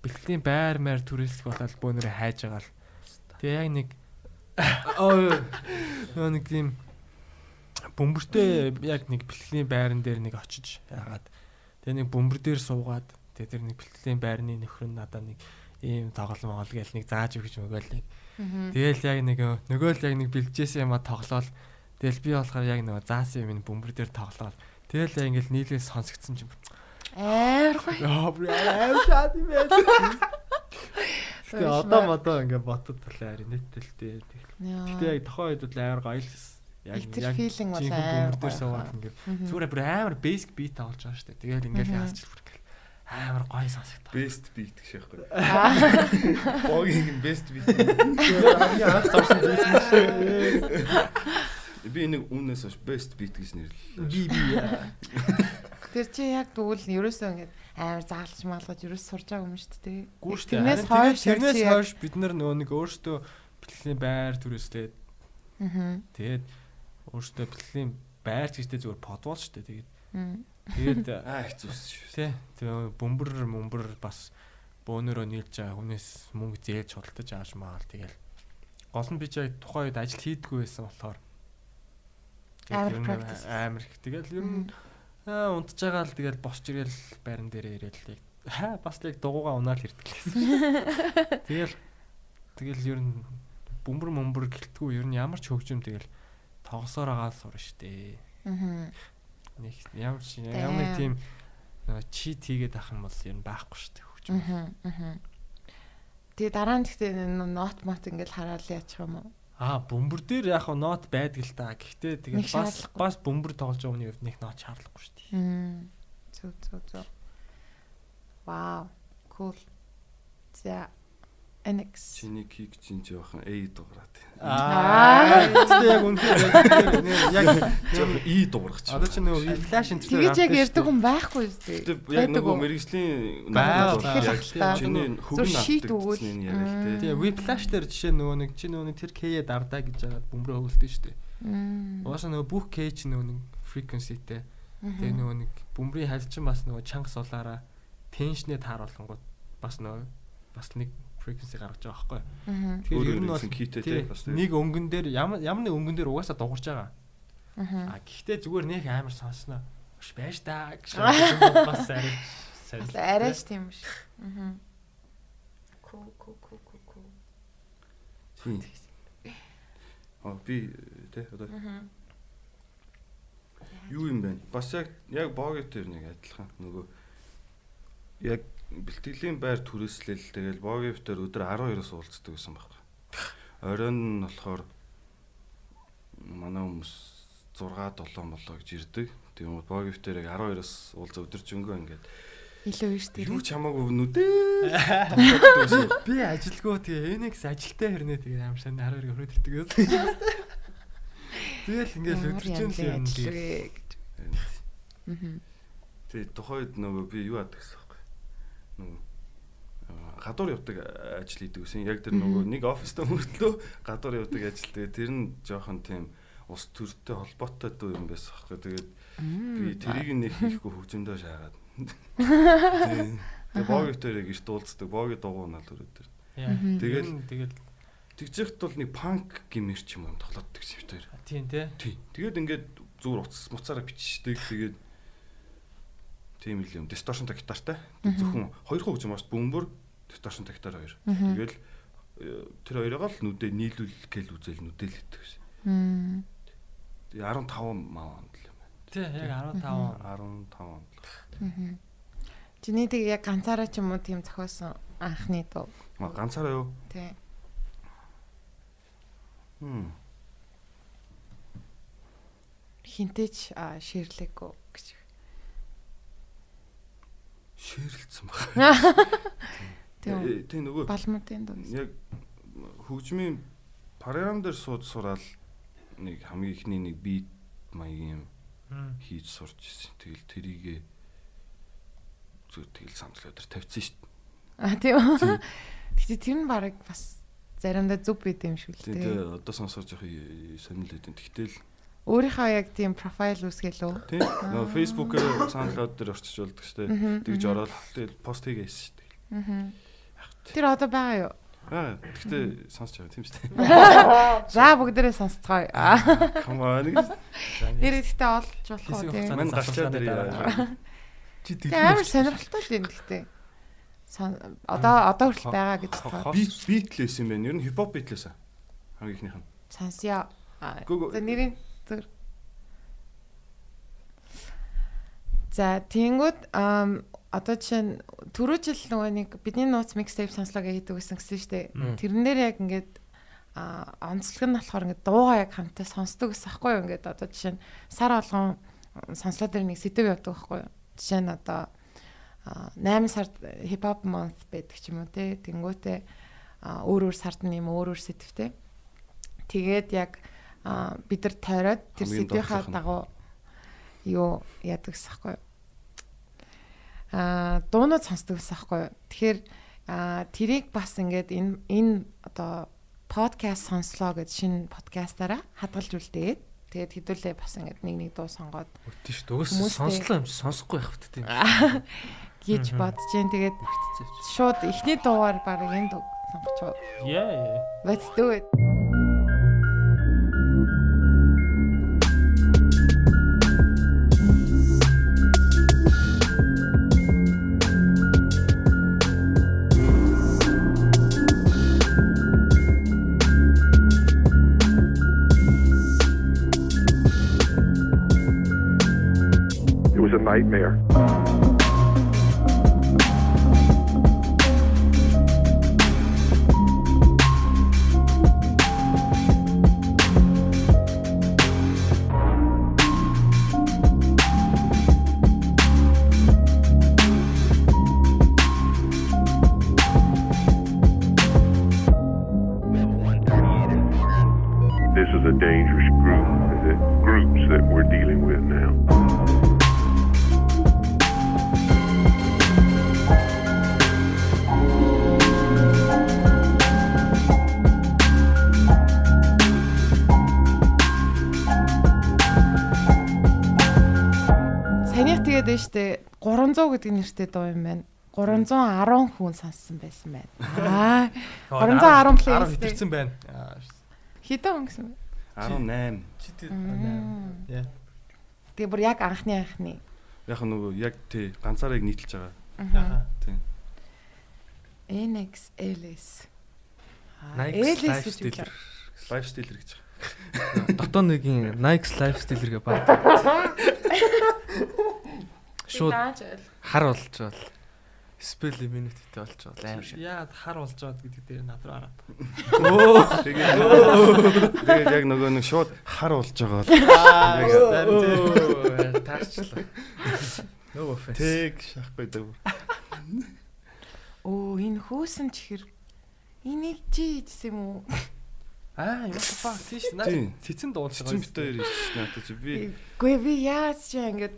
бэлтгэлийн байр маяр түрээслэх болоод бөөнөрөө хайж байгаа л. Тэгээ яг нэг оо нэг тийм бөмбөртэй яг нэг бэлтгэлийн байран дээр нэг очиж яагаад тэгээ нэг бөмбөр дээр суугаад тэгээ тэр нэг бэлтгэлийн байрны нөхөр нь надад нэг ийм тоглоом оол гээл нэг зааж өгч мөгөөл нэг Мгм. Тэгэл яг нэг нөгөө л яг нэг бэлжээсэн юм а тоглоол. Тэгэл би болохоор яг нөгөө заасан юм бөмбөр дээр тоглоол. Тэгэл яг ингээл нийлээ сонсогдсон чинь Амар гоё. яа бүр аим шат юм байна. Уушмаа. одоо модоо ингээ ботод бол ари нэтэлтэй. Гэтэ яг тухайн үед бол амар гоё л. Яг Яг feeling бол амар гоё суугаад ингээ зүгээр бүр амар basic beat тоглож байгаа шүү дээ. Тэгэл ингээл яасч бүр ингээл амар гоё сонсогдоо. Best beat гэх шээхгүй. Богийн best beat. Анх сурсан beat юм шүү. Би энийг үүнээс хойш best beat гэж нэрлэлээ. Би би. Тэр чи яг тэгвэл ерөөсөө ингээд амар заалж маалгаж ерөөс сурж байгаа юм шүү дээ. Гүү шүү дээ. Тэрнээс хойш тэгээд тэрнээс хойш бид нар нөгөө нэг өөрсдөө бэлтгэлийн байр түрээстэй Аа. тэгээд өөрсдөө бэлтгэлийн байр гэжтэй зүгээр подвол шүү дээ. Тэгээд тэгээд Аа хэцүүс шүү. тий тэгээ бөмбөр мөмбөр бас бөөнөрөө нийлж байгаа хүнээс мөнгө зээлж худалдаж ааш маал тэгэл гол нь би ч яг тухайн үед ажил хийдгүү байсан болохоор тэгээд Амар practice. амар их тэгэл ер нь аа унтж байгаа л тэгэл босч ирэл байран дээр ирээл яг хаа бас яг дугуугаа унаал ирдэг лээс тэгэл тэгэл ер нь бөмбөр мөмбөр гэлтгүү ер нь ямар ч хөгжим тэгэл тоглосоор байгаа сур штэ Аа. нэг ямар ч ямар нэг тийм нөгөө чит хийгээд ах юм бол ер нь байхгүй дээ хөгжим. Аа. Тэгээ дараа нь гэхдээ нот мат ингээд хараад яачих юм уу? Аа бөмбөр дээр яг хаа нот байдаг л та. Гэхдээ тэгээд бас бас бөмбөр тоглож байгаа хүний хувьд нэг нот шаардлагагүй шүү дээ. Мм. Зүг зүг зүг. Вау. Cool. За NX. Чиний кик чин жоохон A дуурайт. Аа. Тэгтээ яг үнхээр яг Жоохон E дуургач. одоо чи нөгөө флаш энэ Тэгэж яг ярьдаг хүн байхгүй үстэй. Яг нөгөө мэрэгжлийн баа. яг чиний хөвгөн өгвөл. гэсэн яг л Тэгээ тий. Whiplash дээр жишээ нөгөө нэг чи нөгөө тэр K-я дардаа гэж яагаад бөмбөрөө хөвөлдөн шүү дээ. Мм. Угаасаа нөгөө бүх K чи нөгөө нэг frequency-тэй. Тэгээ нөгөө нэг бөмбөрийн хальчин бас нөгөө чанга сулаараа теншнээ тааруулангууд бас нөгөө бас нэг frequency гаргаж байгаа байхгүй. Тэгэхээр ер нь бол гэсэн китэй тий, тий бас нэг өнгөн дээр ямар нэг өнгөн дээр угаасаа дуурж байгаа. Мм. А гэхдээ зүгээр нэг амар сонсноо. Биш байж та гэж бас арай. Бас арайч тийм ш. Мм. Ку ку ку ку ку. тий. Аа би тий одоо Мм. юу юм бэ? Бас яг яг боогит тэр нэг адилхан нөгөө яг бэлтгэлийн байр түрээслэл тэгэл боогит тэр өдөр 12-оос уулздаг гэсэн байхгүй. Оройн нь болохоор манай хүмүүс 6 7 болоо гэж ирдэг. Тийм үү боогит тэр яг 12-оос уулзаа өдөржингөө ингээд Илүү биш тэр. юу ч хамаагүй нүдээ. Би ажилгүй тэгээ Enix ажилтаа хэрнээ тэгээ амар сайн 12 өрөөд ирдэг гэсэн. Тэгэл ингээл өдөржин л юм. Мм. Тэгээ тухайд нөгөө би юу яадаг гэсэн. Нөгөө гадуур явдаг ажил хийдэг гэсэн. Яг тэр нөгөө нэг оффистай мөртлөө гадуур явдаг ажил. Тэгээ тэр нь жоохон тийм ус төртэй холбоотой дүү юм байсан байхгүй. Тэгээд би тэрийг нэг хийхгүй хөгжөндөө шаагаад. Тийм. Тэгээ боогитээр гэрт уулздаг. Боги дугуунаа л өрөөдөр. Яа. Тэгэл- тэгэл Тэгжэхт бол нэг панк гимэр ч юм уу юм дээр. тийм. Тий. Тэгээд ингээд зүгээр утас муцаараа бичдэг. Тэгээд тийм л юм. Distortion гитартай. Зөвхөн хоёр хөгжим маш бөмбөр distortion гитар хоёр. Тэгэл э, тэр хоёроо л нүдэ нийлүүл гээл үзэл. Мм. Тэгээ 15 маа онд л юм байна. Тий яг 15. 15 онд. Мм. Чиний тэг яг ганцаараа ч юм уу тийм зохиосон анхны дуу. Ганцаараа юу? Тий. Хм. Хинтээч а, ширлээгүй гэж. Ширэлцсэн баг. Тийм. Э, Тэг нөгөө Балмуудын дуу. яг хөгжмийн програм дээр сууд сураал нэг хамгийн ихний нэг бит маягийн юм хийж сурч ирсэн. Тэгэл тэрийгэ зүгээр тэгэл самтлаа дээр тавьчихсан шүү дээ. А тийм. Гэтэ тэр нь баг бас заримдаа зүг бит юм шүү л Тийм дээ. тэгээ одоо сонсож явах сонирхол өгдөн. Тэгтэл Өөрийнхөө яг тийм профайл үүсгэлөө. тийм нөгөө фэйсбүүкээр SoundCloud дээр орчиж болдог шүү дээ. Тэгж ороод пост хийгээсэн шүү дээ. Аа. Тэр одоо байгаа юу? Аа тэгтээ сонсож байгаа тийм шүү дээ. За бүгдээрээ сонсцгоё. Come on. Нэр ихтэй олж болох уу тийм. Мань засалгааны ирээ. дараа. Чи Тэгээ амар сонирхолтой л юм гэхдээ. Одоо одоо хүртэл байгаа гэж тоо. бит битлээс юм байна. Ер нь хипхоп битлээс. Хамгийн ихнийх нь. Сонсё. За нэрийн зүр. За тэнгүүд ам одоо жишээ нь түрүү жил нөгөө нэг бидний нууц микстейп сонслоо гэдэг гэсэн гэсэн шүү дээ. Тэрэн дээр яг ингээд а онцлог нь болохоор ингээд дуугаа яг хамтаа сонсдог гэсэн байхгүй юу ингээд одоо жишээ нь сар болгон сонслоо дээр нэг сэдв явдаг байхгүй юу. Жишээ нь одоо а, 8 сард хипхоп month байдаг ч юм уу те. Тэнгүүтээ өөр өөр сард нь юм өөр өөр сэдвтэй. Тэгээд яг бид нар тойроод тэр сэдвийнхаа дагуу юу яадаг гэсэн байхгүй юу. Аа дуунууд сонсдог гэсэн байхгүй юу. Тэгэхээр аа тэрийг бас ингээд энэ энэ одоо подкаст сонслоо гэж шинэ подкастаараа хадгалж үлдээд тэгээд хэдүүлээ бас ингээд нэг нэг дуу сонгоод Тийш дөөс Хүмүүстэй- сонслоо юм чи сонсохгүй байх хэрэгтэй юм. хийж бодож जैन тэгээд шууд эхний дуугаар баг энэ дуу сонгоч. Yeah. Let's do it. Nightmare. Гэдэг нэртэй дуу юм байна. 310 хүн сонссон байсан байна. Аа 310 плей 10 хитэрсэн байна. Хэдэн хүн гэсэн бэ? 18. Чи тэр Мм. яа. Тэгээ бүр яг анхны анхны. Яг нөгөө яг тий ганцаараа яг нийтэлж байгаа. Аа. Тийм. NX LS. Nike LS гэж lifestyle. үү? Лайфстайл гэж. Дотоо нэгийн Nike lifestyle гээ бат. Шууд хар болж бол спел имmunity-тэй болж бол аим шиг. Яа хар болж байгаа гэдэг дээр над руу хараад. Тэгээд тэгээд яг нөгөө нэг шууд хар болж байгаа бол Аа, таарчлаа. No offense. тэг шахахгүй даа. Оо энэ хөөсөн чихэр энийг чи хийсэн юм уу? Аа, юм фак тийш. Наа Тийм. цэцэн дуулж Цэцэн битээр иш надад чи би Гүй би яаж чи ингэж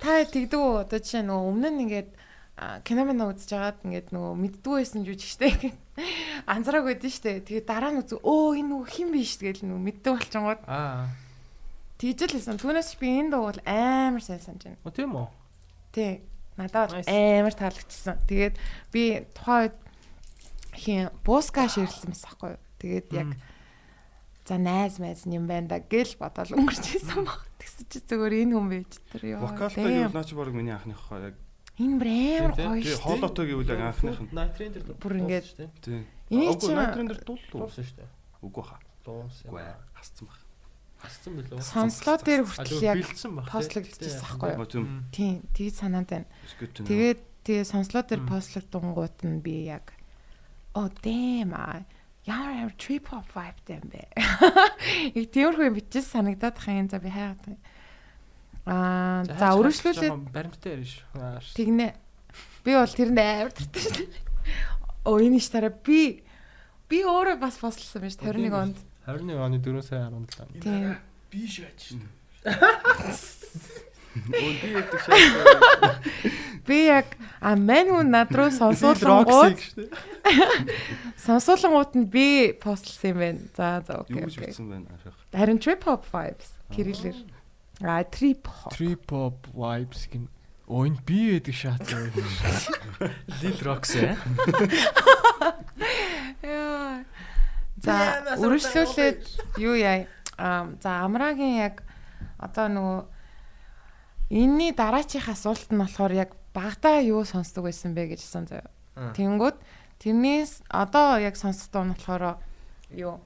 та тэгдэг үү одоо жишээ нөгөө өмнө нь ингээд кино мэн үзэж байгаад ингээд нөгөө мэддгүй байсан жүжигчтэй ингээд анзарааг байдсан штэ. Тэгээ дараа нь үзв өө энэ нөгөө хин биш тэгэл нөгөө мэддэг болчингууд Аа. тэгж л хэлсэн. Түүнээс би энэ дуу бол амар сайн санаж байна. О тийм үү? Тий. Надад бол амар таалагдчихсан. Тэгээд би тухайн үед хин буска ширлсэн байсан байхгүй юу. Тэгээд яг за найз майз юм байна да гэл бодоод өнгөрчихсэн баг. Тэгсэн чи зүгээр энэ хүн байж тэр ёо. вокалтай гэвэл наач баг миний анхных хаа яг Энэ бүр амар Тийм, гоё шүү. хоолойтой гэвэл яг анхных нь Train дээр Бүр ингээд тий. Энийг чи найтрын дээр дууллуу. дуусан шүү дээ. Үгүй хаа. Дуусан. Үгүй. Хасцсан баг. Хассан билүү? сонслоо дээр хүртэл яг постлогдчихсан байхгүй юу. Тийм Тийм, тэгж санаанд байна. Тэгээд тэгээ сонслоо дээр Мм. постлогдонгууд нь би яг оо damn аа ямар ямар trip hop vibe дэм бэ. Яг тиймэрхүү юм бичиж санагдаад хайн за би хайгаад байна. Аа за өргөжлүүлээд баримттай ярина шүү. Ш- тэгнэ. Би бол тэрэнд амар дуртай шүү. Оо энэ ш тараа би би өөрөө бас постлсан байж 21 онд. 21 оны 4 сарын 17. Тийм. Би шаач шүү. Өнди яддаг шаа. Би яг а мань хүн над руу сонсуулангууд сонсуулангууд нь би постлсан юм байна. За за окей. Юу бичсэн байна арах. Харин trip hop vibes кириллэр. А trip hop. Trip hop vibes гин энэ би байдаг шат. Lil Roxy. Яа. За үргэлжлүүлээд юу яа. За амрагийн яг одоо нөгөө энэний дараачих асуулт нь болохоор яг багада юу сонсдог байсан бэ гэж асуусан заяа. Тэнгүүд тэрнээс одоо яг сонсох дуу нь болохоор юу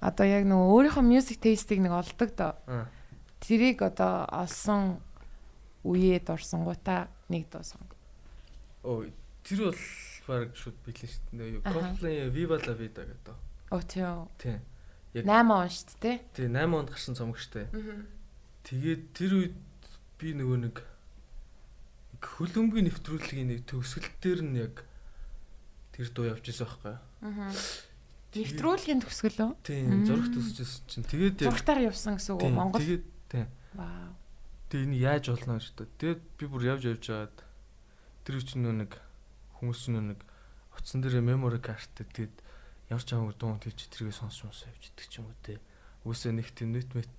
одоо яг нөгөө өөрийнхөө music taste-ийг нэг олдог доо. Тэрийг одоо олсон үеэд орсон гутаа нэг дуу сон. Оо тэр бол баг шууд билээ шүү дээ. Coldplay Viva la Vida гэдэг. Оо тийм. Тийм. Яг- 8 он шүү дээ. Тий 8 онд гарсан цомог штэ. Тэгээд тэр үед би нөгөө нэг хөлөмбөгийн нэвтрүүлгийн нэг төгсгөл дээр нь яг тэр дуу явж исэн байхгүй юу? Аа. Нэвтрүүлгийн төгсгөл үү? Тийм зураг төсөжсэн чинь тэгээд яг Зургатаар явсан гэсэн үг үү Монгол? Тэгээд тийм. Вау. Тэгээд энэ яаж болно гэж бодоо. Тэгээд би бүр явж явж жаад тэр үчиг нөө нэг хүмүүс ч нөө нэг утсан дээр memory card тэгээд ямар ч амаг дуун тийч тэргээ сонсч сонсоо явж идэг ч юм уу те. Үгүйсээ нэг тийм нэт мэт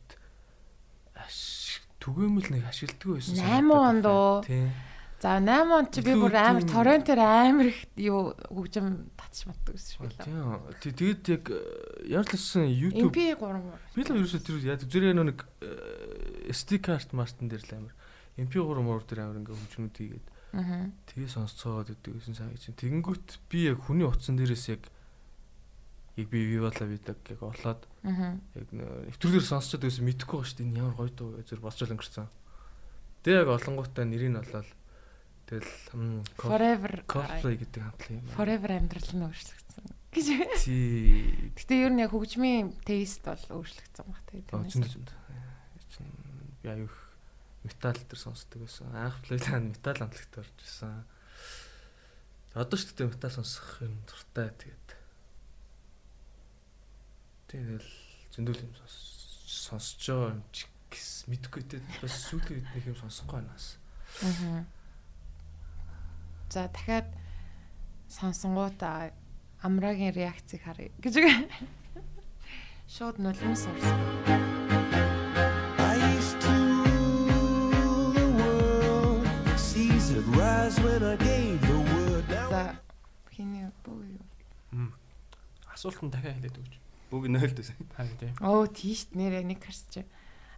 аш түгээмэл нэг ашигладаг байсан. 8 онд уу? Тийм. За 8 онд чи би бүр амар торрентээр амар их юу хөгжим татчих матдаг гэсэн шүү дээ. Тийм. Тэ- Тэгээд яг э, өссөн YouTube MP3 би л ерөөсөө тэр яг зэрэг нэг SD card мартан дээр л амар MP3 муур дээр амар ингээ хөгжмөд хийгээд Аа. Тэгээ сонсцоод идэг гэсэн сайн гэж. Тэгэнгүүт би яг хүний утсан дээрээс яг яг би Viva la Vida яг орлоод Аа. яг нэвтрүүлгээр сонсчод байсан мэдэхгүй байгаа шүү дээ. Энэ Ямар гоё дуу гэж зүр болцол өнгөрцөн. Тэгээ яг олонгуудаа нэрийг нь болоод тэгэл Forever Coldplay гэдэг хамтлаг юм. Forever амьдрал нь өөрчлөгдсөн. Гэж. Тий. Гэтэ ер нь яг хөгжмийн тест бол өөрчлөгдсөн баг тэгээд. Аа зөнд зөнд. Би аюух метал дээр сонсдог байсан. Анх плейлаа метал амтлагт орж ирсэн. Одоо ч гэдэг метал сонсох юм дуртай тэгээд. Тэгэл зөндөл юм сонс- сонсож байгаа юм чи гэс мэдгүй те бас сүүлийн үед нэг юм сонсохгүй банаас. Аа. За дахиад сонсонгуудаа амрагийн реакцийг харъя гэж. Шууд нулимс орсон. I used to rule the world eyes when I gave the word. Now За хиний бүү юу? Асуулт нь дахиад хэлээд өгч. Бүгд нойлдос. Харин тий. Оо тийш нэрээ нэг харсч.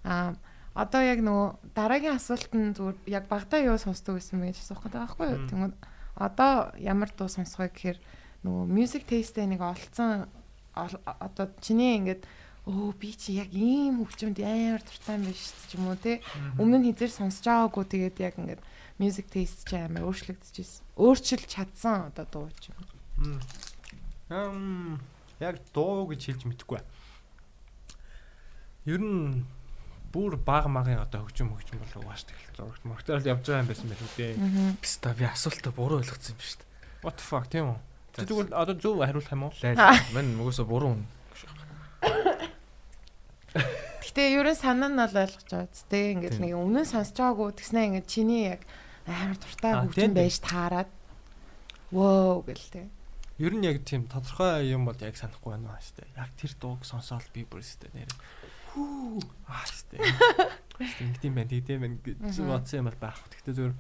Аа одоо яг нөгөө дараагийн асуулт нь зүгээр яг багтаа юу сонсдог гэсэн мэж асуух гэдэг байхгүй юу? Тэгмээ одоо ямар дуу сонсох вэ гэхээр нөгөө music taste нэг олцсон ол- одоо чиний ингээд өө би чи яг ийм хөгжмөнд амар дуртай юм дээ ч юм уу те. Өмнө нь хизээр сонсож байгаагүй тэгээд яг ингээд music taste чи амар өөрчлөгдөжсэн. Өөрчилж чадсан одоо дуу ч юм. Яг дуу гэж хэлж мэдэхгүй. Ер нь бүр баг магийн одоо хөгжим хөгжим болов шүү дээ. Зурагт мөртөөр л явж байгаа юм байсан байх үү дээ. Биста би асуултаа буруу ойлгоцсон юм шүү дээ. What the fuck тийм үү? Чи Тэгвэл одоо зөв хариулах юм уу? Мань мөгөөсө буруу. хүн. Гэтэ ерөн санаа нь бол ойлгож байгаа зү. Тэ ингээд Тийм. нэг өмнө нь сонсож байгаагүй тэгснэ ингээд чиний яг амар дуртай хөгжим тийм, байж таарад. Воо гэл тэ. Ер нь яг тийм тодорхой юм бол яг санахгүй байна шүү дээ. Яг тэр дууг сонсоод би бүр дээ нэр. Хүү аа шүү дээ. Ингэдэм байх, тэгдэм байх гэж бодсон юм бол байх. Гэхдээ зөвөр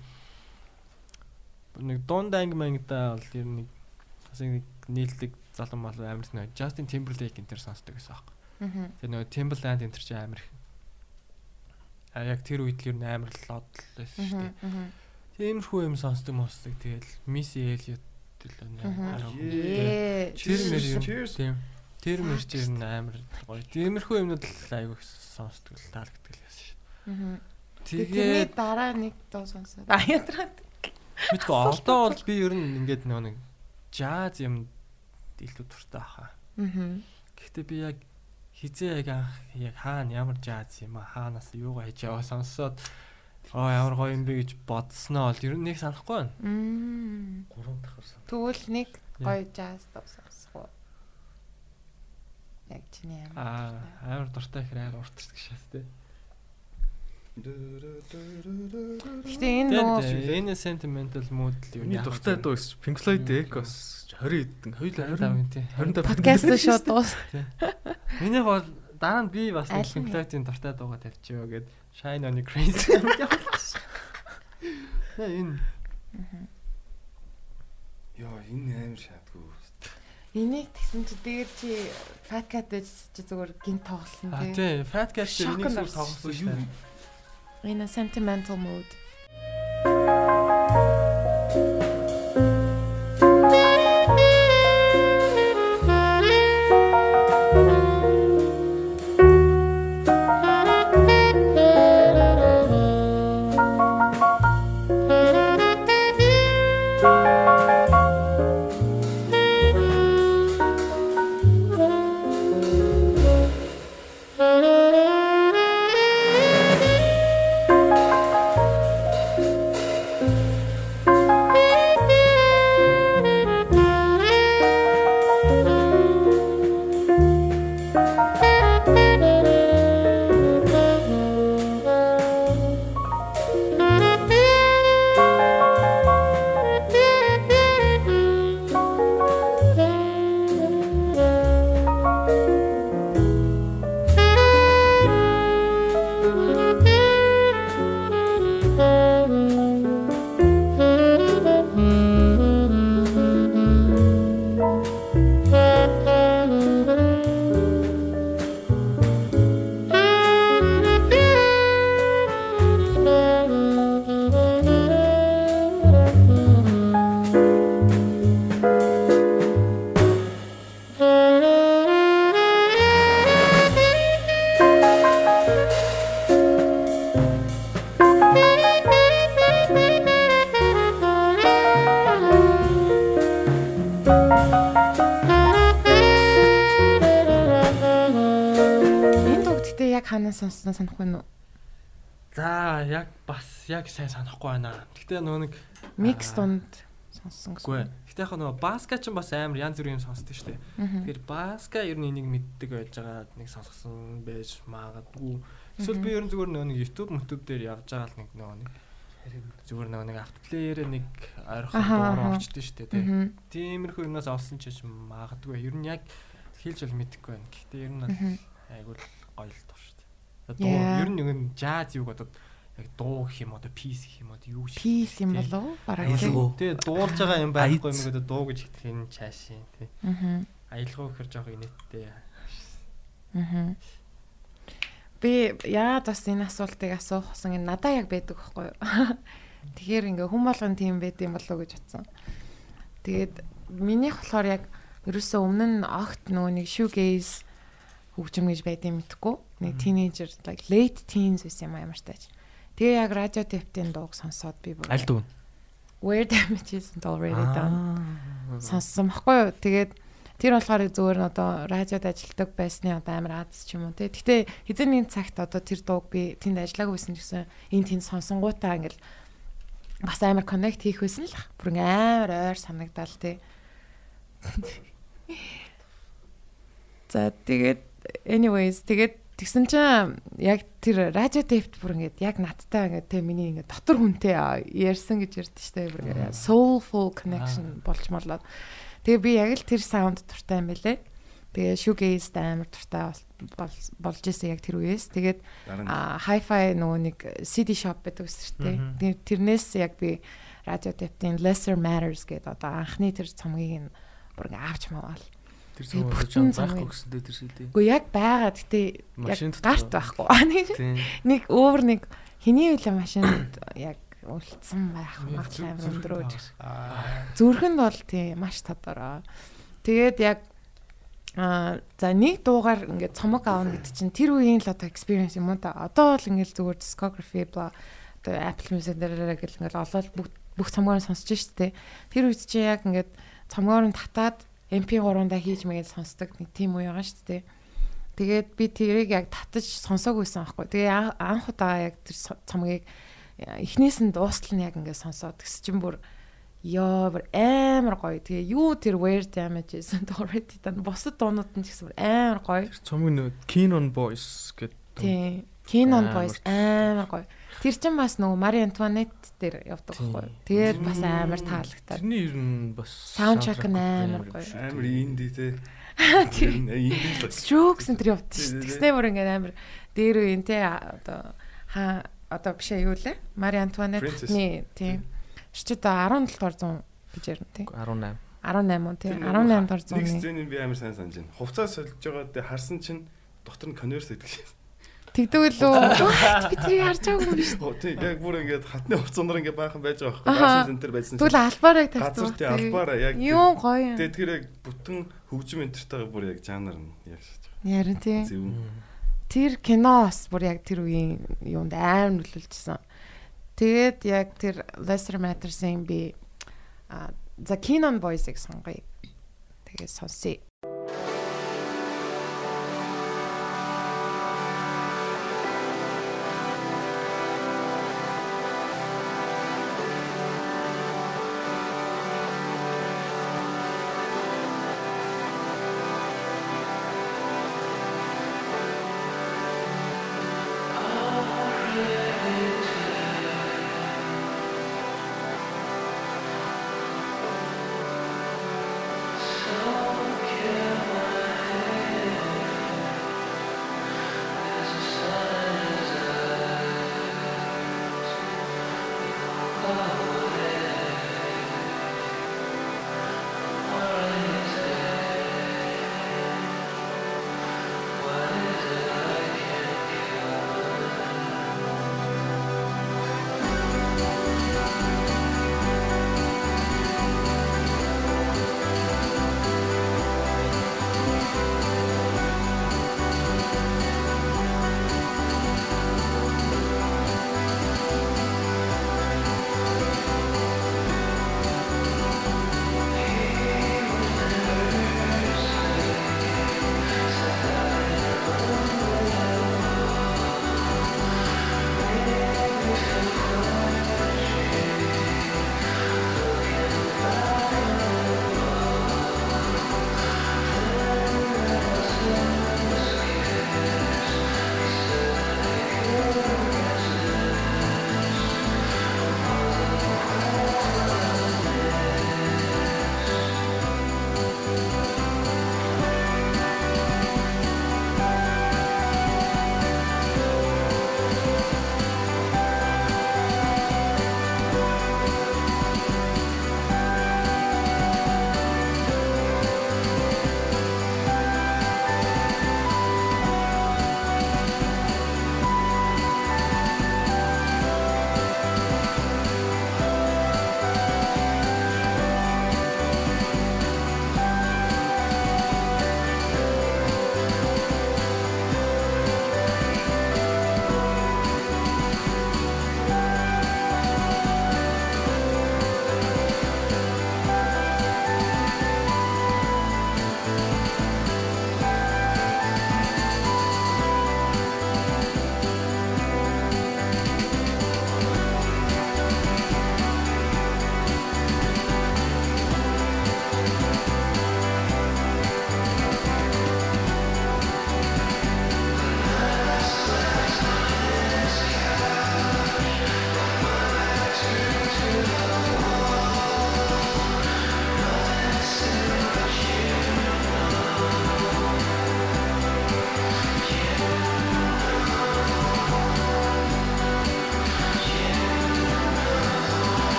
нэг дунданг мангада бол ер нь нэг бас нэг нийлдэг залуу мал амарс нэг Justin Timberlake энэ төр сонсдог гэсэн аахгүй. Аа. Тэгээ нөгөө Timberland энэ төр чи амар их. А яг тэр үед л ер нь амар лод л байсан шүү дээ. Аа. Тиймэрхүү юм сонсдог мосдог. Тэгэл Missy Elliott л Мгм. нэ. Ээ. Тэр мэр юм. Тийм. Тэр мэр ч ер нь амар гоё. Тиймэрхүү юмнууд л айгүй сонсдог л таалагддаг л байсан. Аа. Тэрний Тэгээд дараа нэг дуу сонсоод. Аа ядраад. мэдгүй одоо бол би ер нь ингээд нөгөө нэг jazz юм илүү дуртай баха. Аа. Гэхдээ би яг хизээ яг анх яг хаана ямар jazz юм а хаанаас юугаа хийж яваа сонсоод оо ямар гоё юм бэ гэж бодсноо бол ер нь нэг санахгүй байна. Мм. Гурван дахар сан. Тэгвэл нэг гоё jazz дуу сонсгоо. Яг чиний амар. Аа амар дуртай ихэр амар уртэрдэг шээс тээ. Гэтэ энэ Тэгээд энэ sentimental mood л юу Миний дуртай дуу ш Pink Floyd Echoes 20 хэдэн хоёул 25 тий. 25 подкаст шууд дуус. Миний бол дараа нь би бас нэг Pink Floyd-ийн дуртай дуугаа тавьчихё гэд Shine on you crazy. Яа энэ Йоо энэ амар шаадгүй. Энийг тэгсэн чи дээр чи Fat Cat гэж чи зүгээр гинт тоглосон а тий. тий Fat Cat Shock энийг орсон тоглосон шүү. Энэ sentimental mood. Сонссон санахгүй нь За яг бас яг сайн санахгүй байна. Гэтэ нөгөө нэг микс дунд сонссон гэсэн. Гэтэ яг нөгөө Баска ч бас амар янз бүрийн юм сонсдог шүү дээ. Тэгэхээр Баска ер нь энийг мэддэг байж байгаа нэг сонсгосон байж магадгүй. Эсвэл би ер нь зүгээр нөгөө нэг YouTube YouTube дээр явж байгаа л нэг нөгөө нэг зүгээр нөгөө нэг автоплеер нэг ойрхон аха. орчдөг шүү дээ. тий. Аа. Тиймэрхүү юмнаас олсон ч гэж магадгүй. Ер нь яг хэлж бол мэдэхгүй байна. Гэхдээ ер нь айгуул гоё л дээ. Дуу ер нь нэг нь jazz юг одоо яг дуу гэх юм одоо peace гэх юм одоо юу гэж Peace юм болов? Бараг тийм. Тэгээ дуулж байгаа юм байхгүй юм гэдэг дуу гэж хэлэх энэ чаашийн тий. Аа. Аялгаа гэхэр жоох инээдтэй. Аа. Би яагаад бас энэ асуултыг асуусан энэ надаа яг байдаг байхгүй юу? Тэгэхээр ингээ хүн болгон тийм байд юм болов уу гэж бодсон. Тэгээд минийх болохоор яг ерөөсөө өмнө нь огт нөгөө нэг shoegaze хөгжим гэж байдгийг мэдхгүй. Нэг teenager like late teens байсан юм ямар тааж. Тэгээ яг радио тэптийн дууг сонсоод би бүр Аль дүү? Where damage isn't already done сонссон баггүй юу. Тэгээд тэр болохоор зүгээр нь одоо радиод ажилладаг байсны одоо амар аз ч юм уу тий. Гэтэ хэзээ нэг цагт одоо тэр дууг би тэнд ажиллаагүй байсан гэсэн энэ тэнд сонсонгуудаа ингээл бас амар коннект хийх байсан л ах. Бүр амар ойр санагдал тий. За тэгээд anyways тэгээд тэгсэн чинь яг тэр радио тэвт бүр ингээд яг надтай ингээд тэ миний ингээд дотор хүнтэй ярьсан гэж ярьдэн штэ бүр ингээд soulful connection болж морлоо. Тэгээ би яг л тэр саунд дуртай юм байлээ. Тэгээ shoegaze амар дуртай бол- болж исэн яг тэр үеэс. Тэгээд hi-fi нөгөө нэг CD shop байдаг. Тэр- Тэрнээс яг би радио тэптийн Lesser Matters гэдэг одоо анхны тэр цомгийг нь бүр ингээ авч маваал. Тэр цог бүтэн байхгүй гэсэн дээ тэр шидэ. Үгүй яг байгаа Машин яг гарт байхгүй. Нэг өөр нэг хэний үлээ машинд яг үлдсэн байх магадлал амар өндөр үуч. Зүрхэнд бол тийм маш тодорой. Тэгээд яг аа за нэг дуугаар ингээд цомог аавна гэдэг чинь тэр үеийн л одоо experience юм уу та. Одоо л ингээд зүгээр discography бла одоо Apple Music дээр гэл ингээд олоод бүх бүх цомгоор сонсож штэ. Тэр үед чи яг ингээд цомгоор нь татаад MP3-unda хийж мэгээд сонсдог нэг тийм үе байгаа штэ. Тэгээд би тэрийг яг татаж сонсоогүйсэн аахгүй. Тэгээ ан- анх удаа яг тэр цомгийг эхнээс нь дуустал нь яг ингээд сонсоод тэгс чинь бүр ёо бүр амар гоё. Тэгээ юу тэр wear damages and already дан босод дуунууд нь ч гэсэн амар гоё. Тэр цомгийн on Boys гэдэг. Тийм. Амар Boys амар гоё. Тэр чинь бас нөгөө Marie Antoinette дээр явдаг байхгүй. Тэгээд бас амар таалагдаад. Тэрний ер нь бас Soundtrack нь амар гоё. амар инди те. Strokes энэ төр явдаг шүү. Тийм. Тэгснээр бүр ингээд амар дээр үеийн те одоо хаа одоо биш юу лээ? Мари Антуанеттны тийм. Чи одоо 17 дугаар зуун гэж ярина тийм. 18. 18 уу тийм 18 дугаар Нэг зууны. сценыг би амар сайн санаж байна. Хувцас сольж байгаа дэ харсан чинь дотор нь конверс гэдэг шээ. Тэгдэг лөө. Би тэрийг харж байгаагүй юм шүү. Оо тий яг бүр ингээд хатны хувцсанаар ингээд баахан байж байгаа байхгүй. Баасан центр байжсан. Тэгвэл албаараа тавьсан. газар тий албаараа яг Юу гоё юм. Тэгээ тэр яг бүтэн хөгжим энтертайгаа бүр яг жанр нь яг шиж. Ярин тийм. Тэр киноос бүр яг тэр үеийн юунд амар нөлөөлжсэн. Тэгээд яг тэр Lesser Matters-ийн би а за Canon Boys-ыг сонгоё. Тэгээд сонсъё.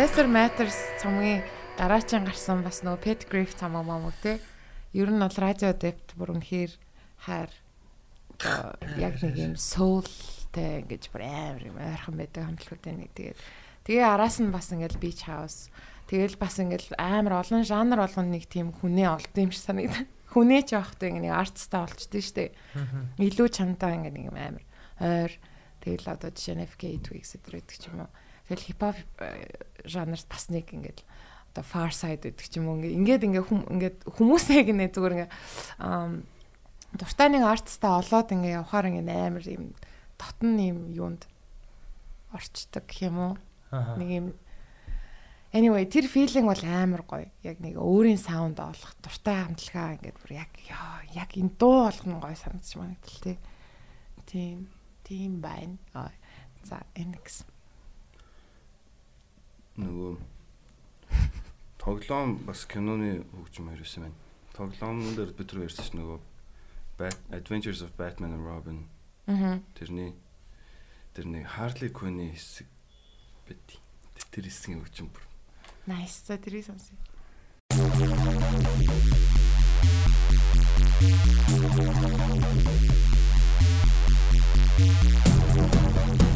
Lesser Matters цомгийн дараачийн гарсан бас нөгөө Pet Grief цомог момог те. Ер нь бол радио депт бүр үнэхээр хайр яг нэг юм soulтэй ингэж бүр амар юм ойрхон байдаг хамтлагуудын нэг тэгээд тэгээ араас нь бас ингээл beach house тэгэл бас ингээл амар олон жанр болгоно нэг тийм хүнээ олдсон юм шиг санагдав. Хүнээ ч явахдаа ингээ нэг артстай болчтой дээ. Илүү чамтай ингээ нэг юм амар ойр тэгэл одоо жишээ нь FK Twigs гэдэг ч юм уу. Тэгэл хипхоп жанрт бас нэг ингээд одоо far side гэдэг ч юм уу ингээд ингээд хүм ингээд хүмүүсээ гинэ зүгээр ингээд дуртай нэг артистаа олоод ингээ явахаар ингээ амар юм дотн юм юунд орчдөг юм уу. Нэг юм Anyway, тэр feeling бол амар гоё. Яг нэг өөрийн саунд олох, дуртай хамтлагаа ингээд бүр яг яа, яг энэ дуу болгоно гоё санагдчих магадгүй тий. Тийм, тийм байна. За, NX. Нөгөө тоглоом бас киноны хөгжим ярьсан байна. Тоглоомн дээр бид түр ярьсан ш нөгөө Adventures of Batman and Robin. Аа. Тэрний тэр нэг Harley Quinn-ийн хэсэг байт. Тэр хэсгийн хөгжим бүр Nice. За тэрийг сонсъё. Энэ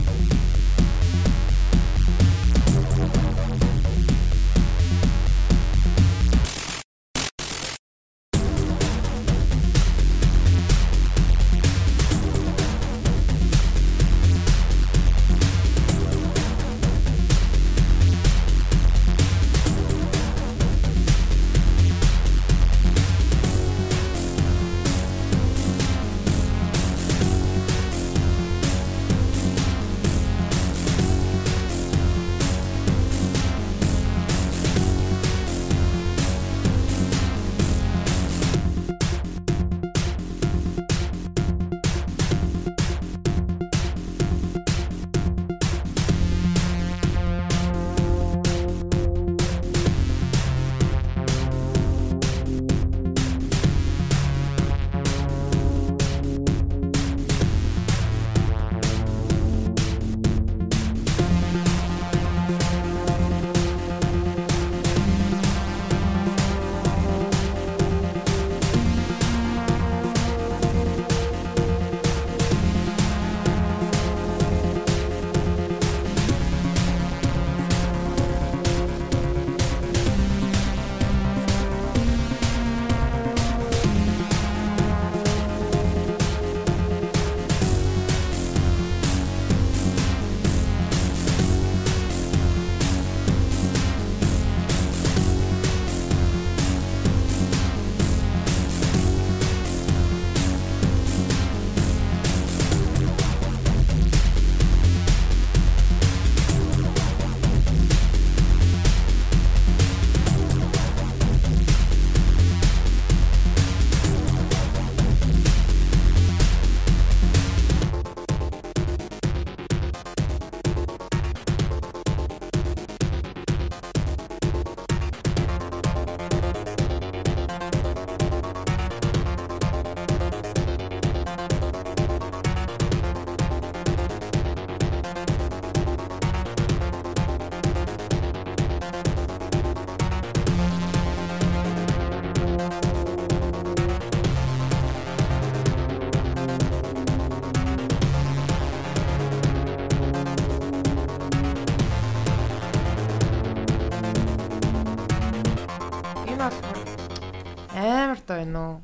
байна уу?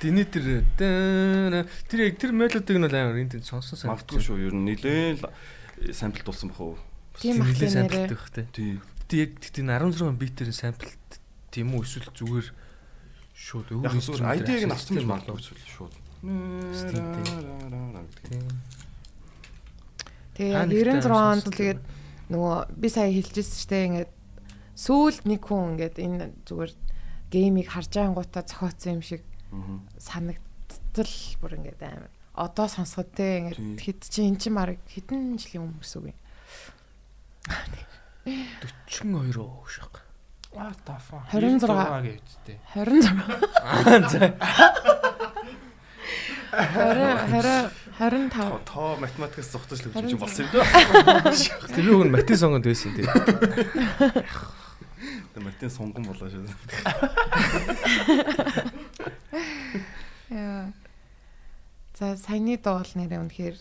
Тэний тэр тэр яг тэр мелодиг нь бол амар энд тэнд сонсон сан. магадгүй шүү. Ер нь нилээн самплд болсон бах уу? Тийм тийм самплтай бах те. Тий. Тэ яг тэгтээ 16 битэрийн самплт тийм үү эсвэл зүгээр шууд өөр Яг зүгээр инструмент ID-г нь авсан тийм магадгүй болов. шүү шууд. Тийм. Тэгээ яг Та нэгтэй 96 онд тэгээд нөгөө би сая хэлчихсэн шүү дээ ингээд сүүлд нэг хүн ингээд энэ зүгээр геймийг харж ангуудаа зохиоцсон юм шиг санагдтал бүр ингээд амар. Одоо сонсоход те Тийм. ингээд хэд чи эн чинь баг хэдэн жилийн өмнө гэсэн үг юм. 42 оо шах. What the fuck? 26 гэж үстэй. 26 Аа за. 20 20 25 тоо математикаас зогтож л хөгжиж болсон юм даа. Тэр би хүн математик сонгонд байсан тий. Тэгээ математик сонгон болоо шүү. Яа. За саяны дуу бол нэрээ үнэхээр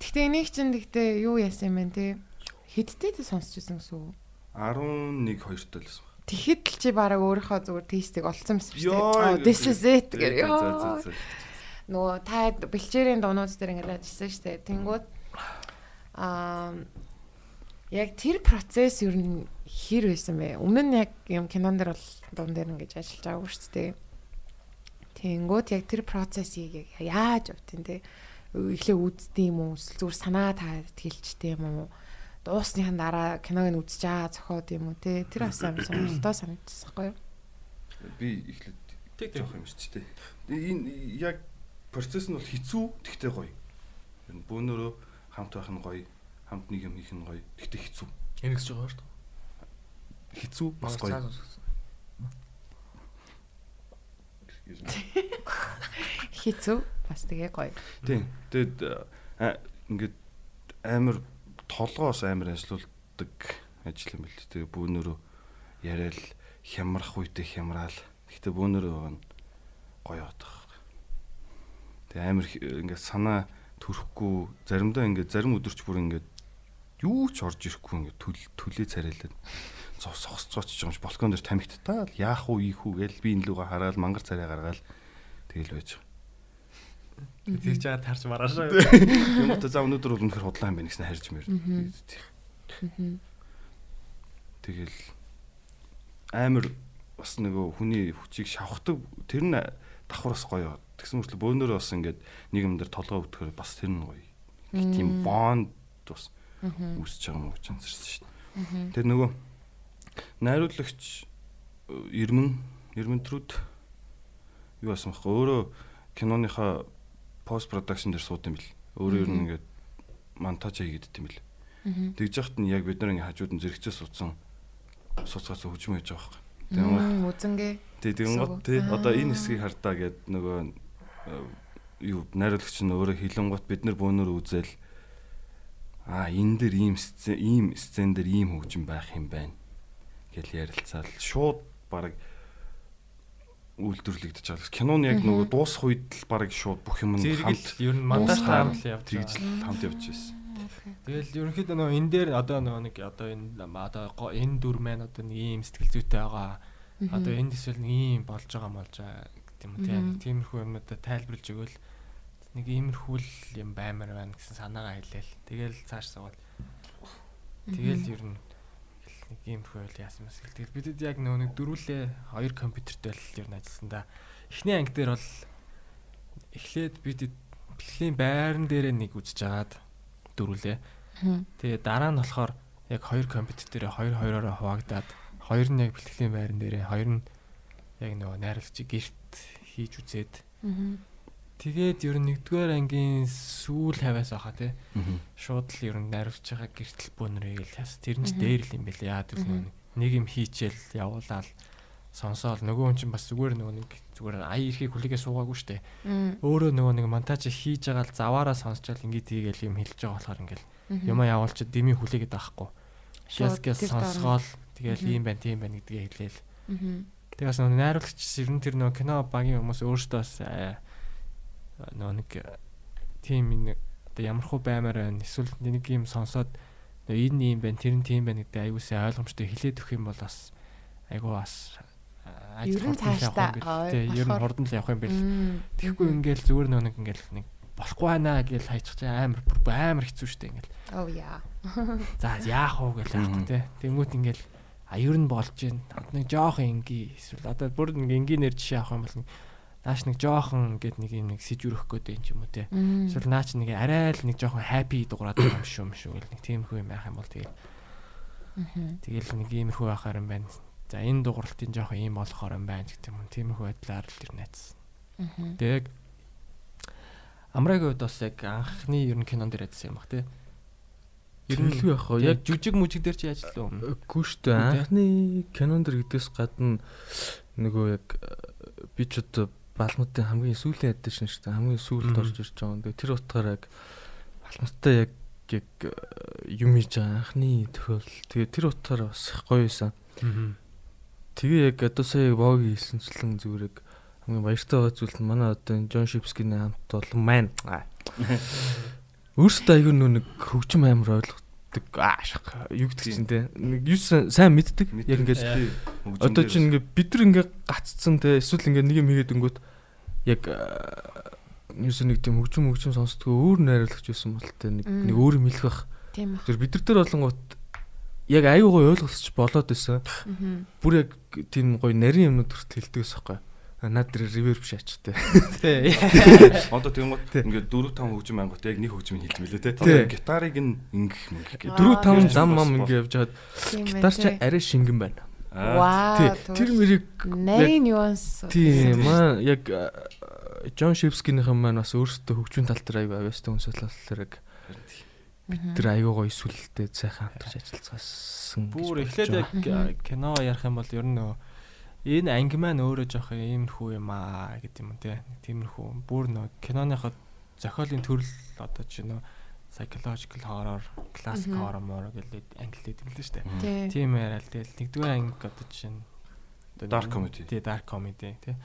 Гэхдээ энийг чинь гэхдээ юу яасан юм бэ те? Хидтэй тэ сонсч ирсэн гэсэн үг. 11 2 тал байсан. Тэгэхэд л чи бараг өөрийнхөө зүгээр тестийг олцсон юм шүү дээ. This is it гэр. Нөгөө та бэлчээрийн дуунууд дээр ингээд ажилласан шүү дээ. Тэнгүүд аа яг тэр процесс ер нь хэр байсан бэ? Өмнө нь яг юм кинон дээр бол дуун дээр ингэж ажиллаж байгаагүй шүү дээ. Тэнгүүд яг тэр процессыг яг яаж явтын те? эхлээ үздэг юм уу? Эсвэл зүгээр санаа та тэлчтэй юм уу? Дуусныхан дараа киног нь үзэж аа зохиод юм уу те? Тэр бас амар сонирхолтой санагдсан байхгүй юу? Би эхлээд Тэг жоох юм шүү дээ. Энэ яг процесс нь бол хэцүү, тэгтээ гоё. Ер нь бөөнөрөө хамт байх нь гоё, хамт нэг юм хийх нь гоё, тэгтээ хэцүү. Энэ гэж байгаа шүү дээ. Хэцүү бас гоё. Хизүү бас тэгээ гоё. Тийм. Тэгэд ингээд амар толгоос амар ажиллаулдаг ажил юм бэл. Тэгээ бөөнөрөө яриад хямрах үедээ хямраал. Гэхдээ бөөнөрөө байгаа нь гоё байдаг. Тэгээ амар ингээд санаа төрөхгүй заримдаа ингээд зарим өдөрч бүр ингээд юу ч орж ирэхгүй ингээд түл төлөө царайлаад цос согсцооч юм шиг балкон дээр тамхиттаа яах уу ийх үү гээл би энэ луга хараад мангар царай гаргаал тэгэл байж байгаа. Тэр чагаа тарч маргааш. Юм уу за өнөөдөр бол үнэхээр худлаа юм байна гэсэн харж мэр. Тэгэл амар бас нөгөө хүний хүчийг шавхдаг тэр нь давхраас гоё. Тэгсэн мөртлөө бөөнөрөө бас ингээд нэг юм дээр толгой өвдөхөр бас тэр нь гоё. Тийм бонд бас үүсэж байгаа уу гэж анзарсан шүү дээ. Тэр нөгөө найруулагч э, Ирмэн Ирмэн Трүд юу асан бэхгүй өөрөө киноныхаа пост продакшн дээр сууд юм бил. Өөрөө ер нь ингээд монтаж хийгээд юм бил. Тэгж яхад нь яг бид нар ингээд хажууд нь зэрэгцээ суудсан сууцгаас хөгжим хийж байгаа байхгүй. Тэгээд Мм үзэнгээ. Тэг тэгэн гот тий одоо энэ хэсгийг хардаа гэд нөгөө э, юу найруулагч нь өөрөө хилэн гот бид нар бөөнөр үзэл а энэ дэр ийм сцен ийм сцен дэр ийм хөгжим байх юм байна гэл ярилцаал шууд баг үйлдвэрлэгдэж байгаа. Кинон яг нөгөө дуусах үед л баг шууд бүх юм нь хамт л ер нь дуусгаар таарал явж тэгж л хамт явж байсан. Тэгэл ерөнхийдөө нөгөө энэ дээр одоо нөгөө нэг одоо энэ одоо го- энэ дүр маань одоо нэг ийм сэтгэл зүйтэй байгаа. Одоо энд эсвэл нэг ийм болж байгаа молж байгаа гэдэг юм тийм тиймэрхүү юмудаа тайлбарлаж өгөөл нэг иймэрхүү л юм баймар байна гэсэн санаагаа хэлээл. Тэгэл цааш суугаад тэгэл ер нь нэг иймэрхүү л яасан мэс гэл. Тэгэл бидэд яг нөгөө нэг дөрүүлээ хоёр компьютертэй л ер нь ажилласан да. Эхний анги дээр бол эхлээд бид бэлтгэлийн байран дээрээ нэг үзэж агаад дөрүүлээ. Тэгээ дараа нь болохоор яг хоёр компьютер дээр хоёр хоёроо хуваагдаад хоёр нь яг бэлтгэлийн байран дээрээ хоёр нь яг нөгөө найруулагчийг гэрт хийж үзээд тэгээд ер нь нэгдүгээр ангийн сүүл хаваас байхаа тий шууд л ер нь найруулж байгаа гэртэл бөөнрийг л яс. Тэр нь ч дээр л юм бэл яа нөгөө нэг юм хийчихэл явуулаад сонсоол. Нөгөө хүн чинь бас зүгээр нөгөө нэг зүгээр ая эрхийг хүлээгээ суугаагүй штэ. Өөрөө нөгөө нэг монтаж хийж байгаа л заваараа сонсчаал ингээд тийгээл юм хэлж байгаа болохоор ингээл юм явуулчих дими хүлээгээд байхгүй. Шаскас сонсгоол тэгэл ийм байна тийм байна гэдгээ хэлээл. Тэгээс нөгөө найруулагч ер нь тэр нөгөө кино багийн хүмүүс өөрсдөө бас аа, нөгөө нэг э, тийм нэг одоо ямархуу баймаар байна. Эсвэл нэг юм сонсоод энэ ийм байна тэр нь тийм байна гэдэг аюусаа ойлгомжтой хэлээд өгөх юм бол бас айгуу бас ажил Ер нь цаашдаа, юм ер нь хурдан л явах юм бэл. Тэгэхгүй ингээл зүгээр нөгөө нэг ингээл нэг болохгүй байна гэж хайчих чинь амар амар хэцүү шттэ ингээл. Oh yeah. За яах вэ гэж яах те. Тэнгүүт ингээл а ер нь болж гин. Нэг жоохон инги эсвэл одоо бүр нэг энгийнээр жишээ авах юм бол нэг нааш нэг жоохон ингээд нэг юм нэг сэжүрэх гээд юм уу те. Эсвэл наач нэг арай л нэг жоохон happy дуурайд байгаа юм шүү юм шүү гэл нэг тиймэрхүү юм байх юм бол тэгэл тэгэл нэг иймэрхүү байхаар юм байна. За энэ дууралтын жоохон ийм болохоор юм байна гэх юм. Тиймэрхүү байдлаар л ер нь найцсан. Тэг Амрагийн хувьд бас яг анхны ер нь кинон дээр ажилласан юм. Ер нь Тэрхүү яах вэ? яг Яг жүжиг мүжиг дээр чи ажилласан юм. Үгүй шүү дээ. Анхны кинон дэр гэдээс гадна нөгөө яг би ч одоо балмуудын хамгийн сүүлийн эдишн шүү дээ. Хамгийн сүүлд орж ирж байгаа. Тэгээ тэр утгаараа яг балмуудтай яг яг э, юм хийж байгаа анхны тохиол. Тэгээ тэр утгаараа бас их гоё байсан. Тэгээ яг одоо сая боги хэлсэнчлэн зүгээр яг хамгийн баяртай байгаа зүйл нь манай одоо энэ Джон Шипскийн хамт бол маань. Аа. Өөрөөсөө аягүй нөө нэг хөгжим амар ойлгодог. Аа шах. Юу гэдэг чинь те. Нэг юу сайн мэддэг. Яг ингээд Одоо чинь ингээ бид нар ингээ гаццсан те эсвэл ингээ нэг юм хийгээд өнгөт яг юусэн нэг тийм хөгжим хөгжим сонсдгоо өөр найруулагч байсан бол те нэг нэг өөр юм хэлэх бах. Тэр бид нар дээр болонгот яг аюугаа ойлгосч болоод байсан. Бүр яг тийм гоё нарийн юмнууд хүртэл хэлдэгс байхгүй. Наад дээр реверб шаачтай. Тий. Одоо тэгмэд Тий. ингээд 4 5 хөгжим ангууд яг нэг хөгжим хэлдэг мөлий те. Тий. Одоо гитарыг нь ингэх мөнгө гэдэг. Аа, Дөрөв таван тийм. зам Бас мам бол- ингээ явж хаад Тийм гитар чи ээ. арай шингэн байна. Тий. Вау. Тэр мэрийг нарийн нюанс. Тийм маа яг Джон Шипскийнхэн маань бас өөрсдөө хөгжмийн тал дээр аюу авьяастай хүнсэл болохоор яг тэр аюу гоё сүлэлтэй сайхан хамтарч ажиллацгаасан. гэж Бүр эхлээд яг э, кино ярих юм бол ер нь нөө энэ анги маань өөрөө жоох иймэрхүү юм аа гэдэг юм те. Нэг Тиймэрхүү бүр нөө киноныхоо зохиолын төрөл одоо чи нөө psychological horror, classic horror мороо гэлээ англиэд юм л шүү дээ. Тий. Тийм яриа л тэгэл нэгдүгээр анги одоо чинь Dark comedy. Тий, dark comedy тий.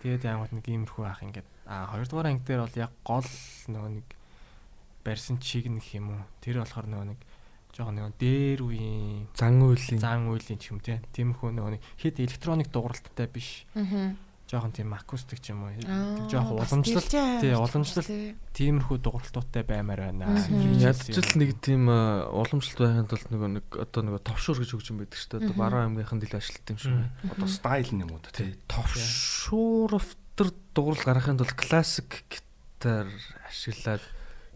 Тэгээд яамд нэг иймэрхүү ах ингээд а хоёрдугаар анги дээр бол яг гол нөгөө нэг барьсан чиг нэх юм уу. Тэр болохоор нөгөө нэг жоохон нөгөө дээр үеийн зан үйлийн зан үйлийн ч юм тий. Тиймэрхүү нэг хэд электроник дууралттай биш. Мгм. Жоохон тийм акустик ч юм уу. Аа, Жоохон дэлжээ тий, тий. тиймэрхүү дууралтуудтай баймаар байна. Мгм. ядч л нэг тийм уламжлалт байхад бол нөгөө нэг одоо нөгөө товшуур гэж хөгжим байдаг шүү дээ. Баруун аймгийнхан дэл ажилтдаг юм шиг байна. Одоо стайл юм уу те. Товшуур автар дуурал гаргахын тулд классик гитар ашиглаад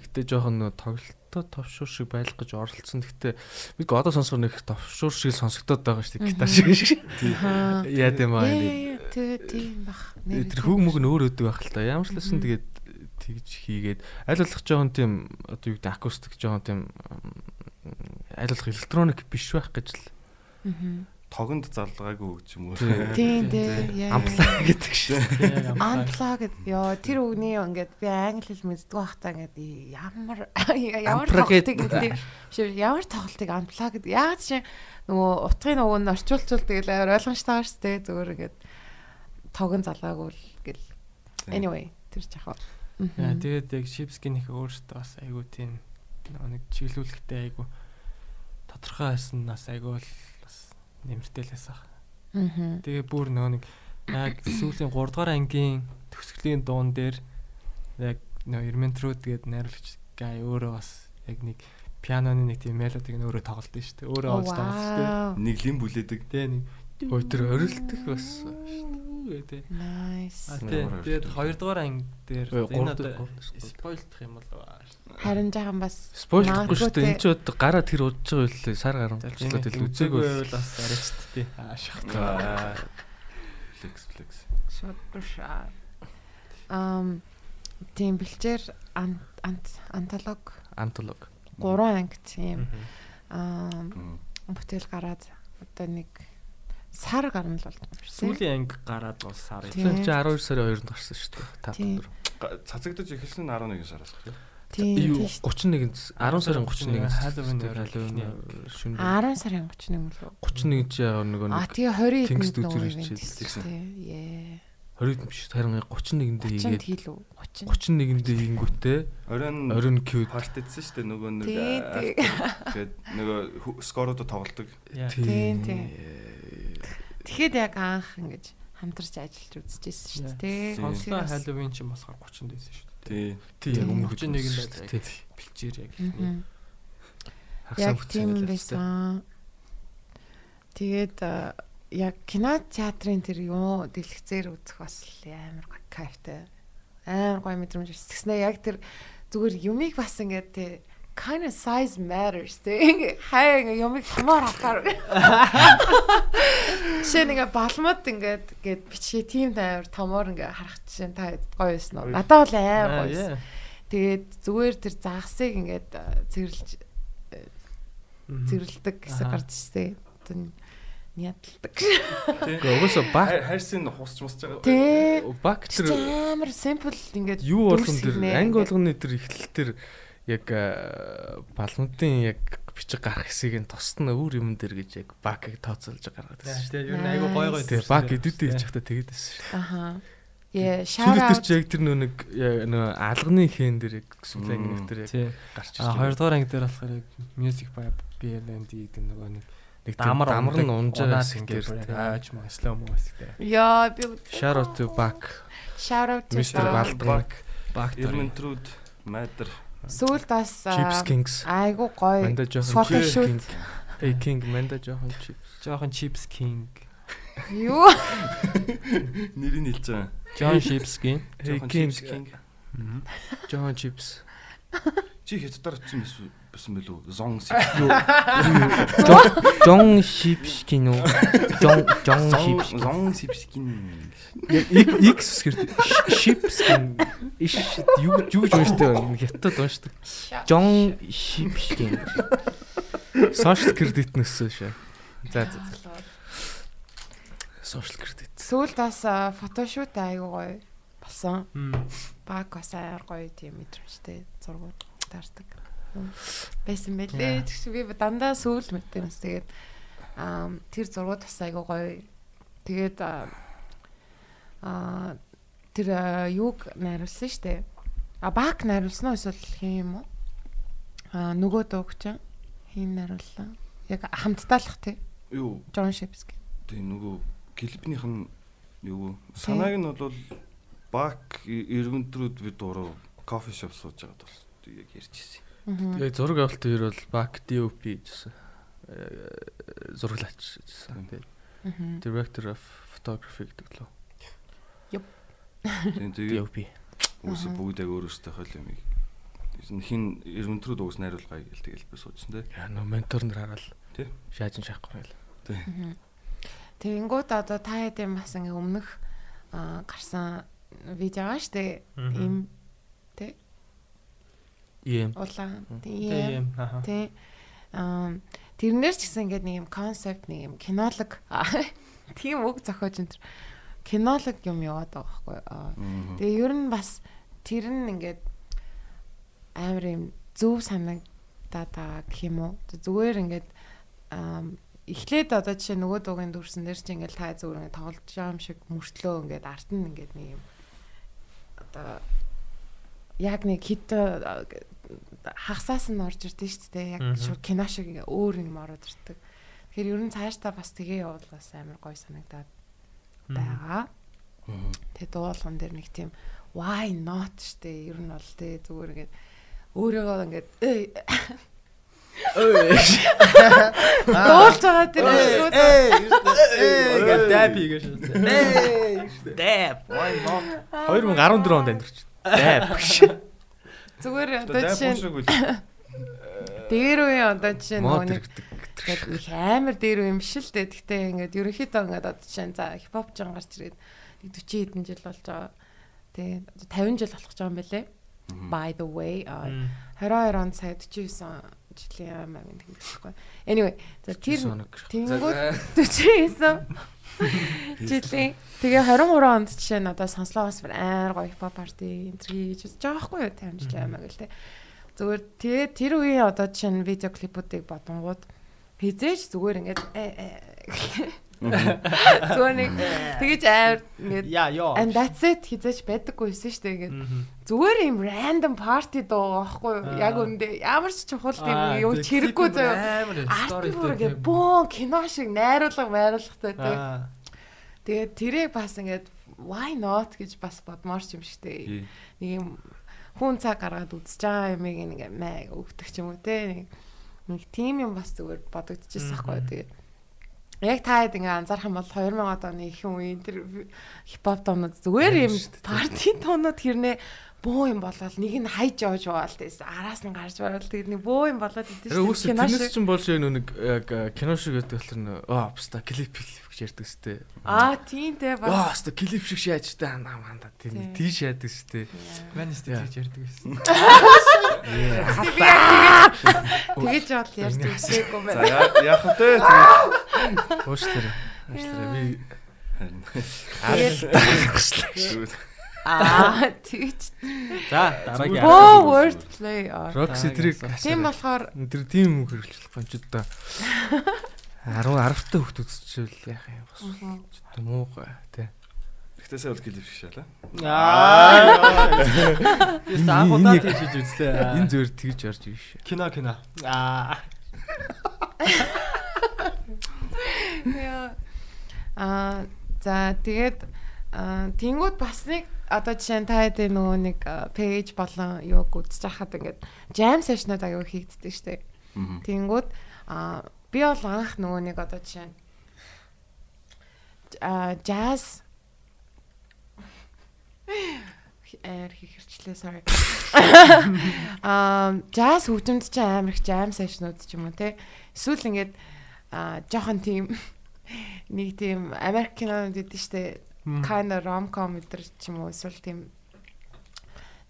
гэтээ жоохон нөгөө тоглолтоо товшуур шиг байлгах гэж оролцсон. Гэтээ бид одоо сонсохоор нэг товшуур шиг сонсогдоод байгаа шүү дээ. Гитар шиг шиг. Яа тийм аа. Тэгээ тийм бах. Тэр хөг мөг нь өөр өдөг байх л та. Ямар ч лсэн тэгээд тэгж хийгээд аль болох жоохон тийм одоо юу гэдэг акустик жоохон тийм аль болох электроник биш байх гэж л. Тогонд залгаагүй хөгжим үү. Тийм дээ. яа. амплаа гэдэг шиг. Амплаа. Гэд ёо тэр үгний ингээд би англи хэл мэддэг байхдаа ингээд ямар ямар тоглолтыг гэд- гэдэг шүү ямар тоглолтыг амплаа гэд яа чи нөгөө утгын нөгөө нь орчуулчул тэгэл амар ойлгомжтой байгаа шүү дээ. Зүгээр ингээд тогон залгаагүй л гэл. Anyway тэр жахаа Яа, тэгээд яг Shipskin их өөртөө бас айгүй тийм нөгөө нэг чиглүүлэхтэй айгүй тодорхой байсан нас айгүй л л байсан. мм Тэгээ бүр нөгөө нэг яг сүүлийн 3 дугаар ангийн төгсгөлийн дуун дээр яг нөгөө Ermentrud гээд найруулагч гай өөрөө бас яг нэг пианоны нэг тийм мелодиг нь өөрөө тоглолт нь шүү дээ. Өөрөө олж тоглолт шүү дээ. Нэг лим бүлээдэг. Тэ нэг Ой тэр орилдох бас. гэдэг. nice Тэгээд орилдог. 2 дугаар анги дээр энэ одоо спойлдох юм бол аа харин жаахан бас Спойлдохгүй шүү дээ. Энд чи одоо гараа тэр удаж байгаа үлээ сар тийм тэл үзээгүй. бол бас арайчт тий. Аа шахах. Аа. Flex flex. шууд бушаа ам тийм бэлчээр ант антолог Антолог. гурван анги тийм ам Мм. бүтээл гараад одоо нэг сар гарна л болдог юм шиг. Сүүлийн анги гараад бол сар юм. Чи 12 сарын 2-нд гарсан шүү дээ. Та Тийм. өдөр. Га- Цацагдаж эхэлсэн нь 11 сараас гэх юм. Тийм Юу тийм шүү 31-нд 10 сарын 31-нд Halloween дээр дээр Halloween эхний. шүн. дээ. 10 сарын 31 юм лөө. 31 чи яг нөгөө А нэг тэгээ 20 Тэнгис ирчихсэн. хийсэн. Яа. 20 биш харин 31-нд 30 хийгээд хил үү? 30. 31-нд хийнгүүтээ Оройн оройн кьюд партидсэн шүү дээ нөгөө нэг. Тэгээд нөгөө скоруудад тоглолдог. Тийм, тийм. Тэгэхэд яг анх ингэж хамтарч ажиллаж үзчихсэн шүү дээ. Сонслоо Тэгэхээр бас- Halloween ч юм болохоор 30 дэсэн шүү дээ. Тий. тий өмнөх 31 нь байдаг. тий Бэлчээр яг. Яг тийм байсан. Тэгээд яг кино театрын тэр юу дэлгэцээр үзэх бас амар гоё кайфтай. Амар гоё мэдрэмж өсгснээ. Яг тэр зүгээр юмыг бас ингээд тий kind of size matters тий хай ингээ юмыг хамаар хахаар Жишээ нэг балмад ингээд гээд бичгээ тийм амар томоор ингээ харах жишээ та гоё байсан уу? Надад бол амар гоё байсан. Тэгээд зүгээр тэр загсыг ингээд цэвэрлж цэвэрлдэг гэсэн гарч ирсэн. Одоо ядалдаг. Гэхдээ угаасаа баг Хайрсын хусч мусч байгаа. Тэ. баг Тэр амар simple ингээд юу болгон тэр анги болгоны тэр эхлэл тэр яг э, балмуудын яг бичиг гарах хэсгийг нь тусад нь өөр юм дээр гэж яг баг тооцоолж гаргаад байсан шүү. Тэгээ ер нь айгу гой гой. Тэгээ баг идэвхтэй хийж захта тэгээд байсан шүү. Аха. Yeah, shout Сүүлд тэр чи яг тэр нөө нэг яг нөө алганы хэн дээр яг сүлэн Мм. тэр яг гарч А хоёрдугаар анги дээр болохоор яг music by BLND гэдэг нөгөө нэг нэг дамар дамар нь унжаас ингээд ааж маа slow mo гэдэг. Яа, би Shout out to back shout out to Mr. Bal- Балдан Баг Эрмэнтрүүд Майдер Сүүлд бас Chips Kings айгу гоё. Манда жоохон Photoshoot. King Hey King Манда жоохон chips жоохон chips king. Юу? нэрийг хэлж байгаа. John Жоохон King Chips King. жоохон chips Чи хятадаар утсан байсан байсан билүү? Zong Жон Shipskin үү Жон Жон Shipskin Zong Sipskin. X гэр Shipskin иш юу юу гэж уншдаг вэ? хятад уншдаг Жон Shipskin Social credit нөсөө шээ За за social credit Сүүлд бас фотошут айгу гоё болсон. Баг бас аяар гоё тийм мэдрэмжтэй зургууд таардаг. Байсан байлээ. Тэгш би дандаа сүүл мэдэнэс тэгээд аа тэр зургууд бас айгу гоё. Тэгээд аа, тэр юуг найруулсан штэ. А баг найруулсан уу эсвэл хин юм уу? Аа нөгөө дууг чинь хин найрууллаа. Яг хамтдаалах тий. Юу? Джон Шипск. Тэгээ нөгөө клипнийх нь юу санааг нь бол бак эргэнтрүүд бид дуруу кофе шоп сууж байгаад бол яг ярьж ирсэн. Тэгээ зураг авалт хоёр бол back DOP гэсэн зураглаач гэсэн тийм director of photography гэдэг лөө. Тэгээ DOP үгүй бүгд яг өөрөөсөө хойл юм. Хин эргэнтрүүд уус найруулгаа гэл тэгэл би суужсан те. яа нөө ментор нар хараад Тий. шаажин шахахгүй байл. Тэгэнгүүт одоо та хэдийн бас ингээ өмнөх аа, гарсан видео байгаа штэ. Им ийм улаан. Тийм. Тийм. Аа тэрнэр ч гэсэн ингээд нэг юм концепт нэг юм кинолог тийм үг зохиож энэ кинолог юм яваад байгаа байхгүй. Тэгээ ер нь бас тэр нь ингээд амар юм зөв санагдаад байгаа гэх юм уу. Зүгээр ингээд эхлээд одоо жишээ нөгөө дуугийн дүрсэн дээр чи ингээд та зүгээр ингээд тоглож байгаа юм шиг мөртлөө ингээд арт нь ингээд нэг юм одоо яг нэг хит аа, хагасаас нь орж ирдэ шүү дээ. Яг шууд кино шиг өөр юм ороод ирдэг. Тэгэхээр ер нь цаашдаа бас тгээ явуул бас амар гоё санагдаад байгаа. Тэгээ дуулган дээр нэг тийм why not штэ ер нь бол тэ зүгээр ингээд өөрийгөө ингээд «Эй, дуулж байгаа тэр шууд. Ингээд даб хийгээш. 2014 онд амьдэрч. Дайв. зүгээр одоо жишээ дээр үе одоо жишээ нөгөө их амар дээр үе юм биш л дээ. Гэхдээ ингээд ерөнхийдөө ингээд одоо жишээ за хипхоп ч гарч ирээд нэг 40 хэдэн жил болж байгаа. Тэгээ 50 жил болох гэж байгаа юм байлээ. By the way, 22 онд сая 49 жилийн аймаг юм гэхгүй. Anyway, за тэр тэнгууд 49 жилийн тэгээ 23 онд жишээ нь одоо сонслогоос бүр амар гоё хипхоп парти энтри гэж байгаа байхгүй юу 50 жилийн аймаг л те. Зүгээр тэгээ тэр үеийн одоо жишээ нь видео клипүүдийг бодонгууд хизээж зүгээр ингээд э, э, зүгээр нэг тэгэж амар ингээд and that's it хизээж байдаггүйсэн шүү дээ ингээд зүгээр юм random party дуу байхгүй юу? Яг Аа. үндэ ямар ч чухал тийм юу ч хэрэггүй заяа. Арт бүр ингээд бөөн кино шиг найруулга майруулгатай тий. Аа. Тэгээд тэрийг бас ингээд why not гэж бас бодмоор ч юм шигтэй. Нэг юм хүн цаг гаргаад үзэж байгаа юмыг нэг мэ өгдөг ч юм уу тий. Нэг тим юм бас зүгээр бодогдчихсан байхгүй юу? Тэгээд Яг та хэд ингээ анзаарах юм бол 2000-ад оны ихэнх үеийн тэр хипхоп тоонууд зүгээр юм парти тоонууд хэрнээ бөө юм болол нэг нь хайж явж байгаа л тест араас нь гарч байгаа л тэгээд нэг бөө юм болоод идэв Тэр үс кино шиг. чинь болж яг нэг яг кино шиг гэдэг нөө аа баста клип клип гэж ярьдаг сте. Аа тийм дээ Аа бас. баста клип шиг шааж та анаа манда тийм Тийм. тийш яадаг сте. Манайс тэгж ярьдаг байсан. Тэгэж бол ярьж үзээгүй За байна. яа- яах вэ? Уушлаарай. Уушлаарай. Би Тэгээд аа тэгж. За дараагийн Боо word play. аа. Roxy трийг Тийм болохоор тэр тийм үг хэрэглэх гонч одоо 10 10 та хөлт үзчихвэл яах юм бас. Муугай тий. Сайн бол гэлэв шалаа. Аа. Яс анхудаа тийж үзлээ. Энэ зөвөр тэгж орж биш. кино кино. Аа. Яа. Аа за тэгээд аа, тэнгууд бас нэг одоо жишээ нь та хэд нөгөө нэг пэйж болон юуг үзэж хахад ингээд jam session-ууд аягүй хийгддэг штеп. Тэнгууд аа би бол анх нөгөө нэг одоо жишээ нь аа jazz эр хийхэрчлээ sorry. Аа jazz хөгжимд чинь амар их jam session-ууд ч юм уу те. Эсвэл ингээд аа жоохон тийм нэг тийм Америк кинонууд гэдэг штэ kind of rom-com өдр ч юм уу эсвэл тийм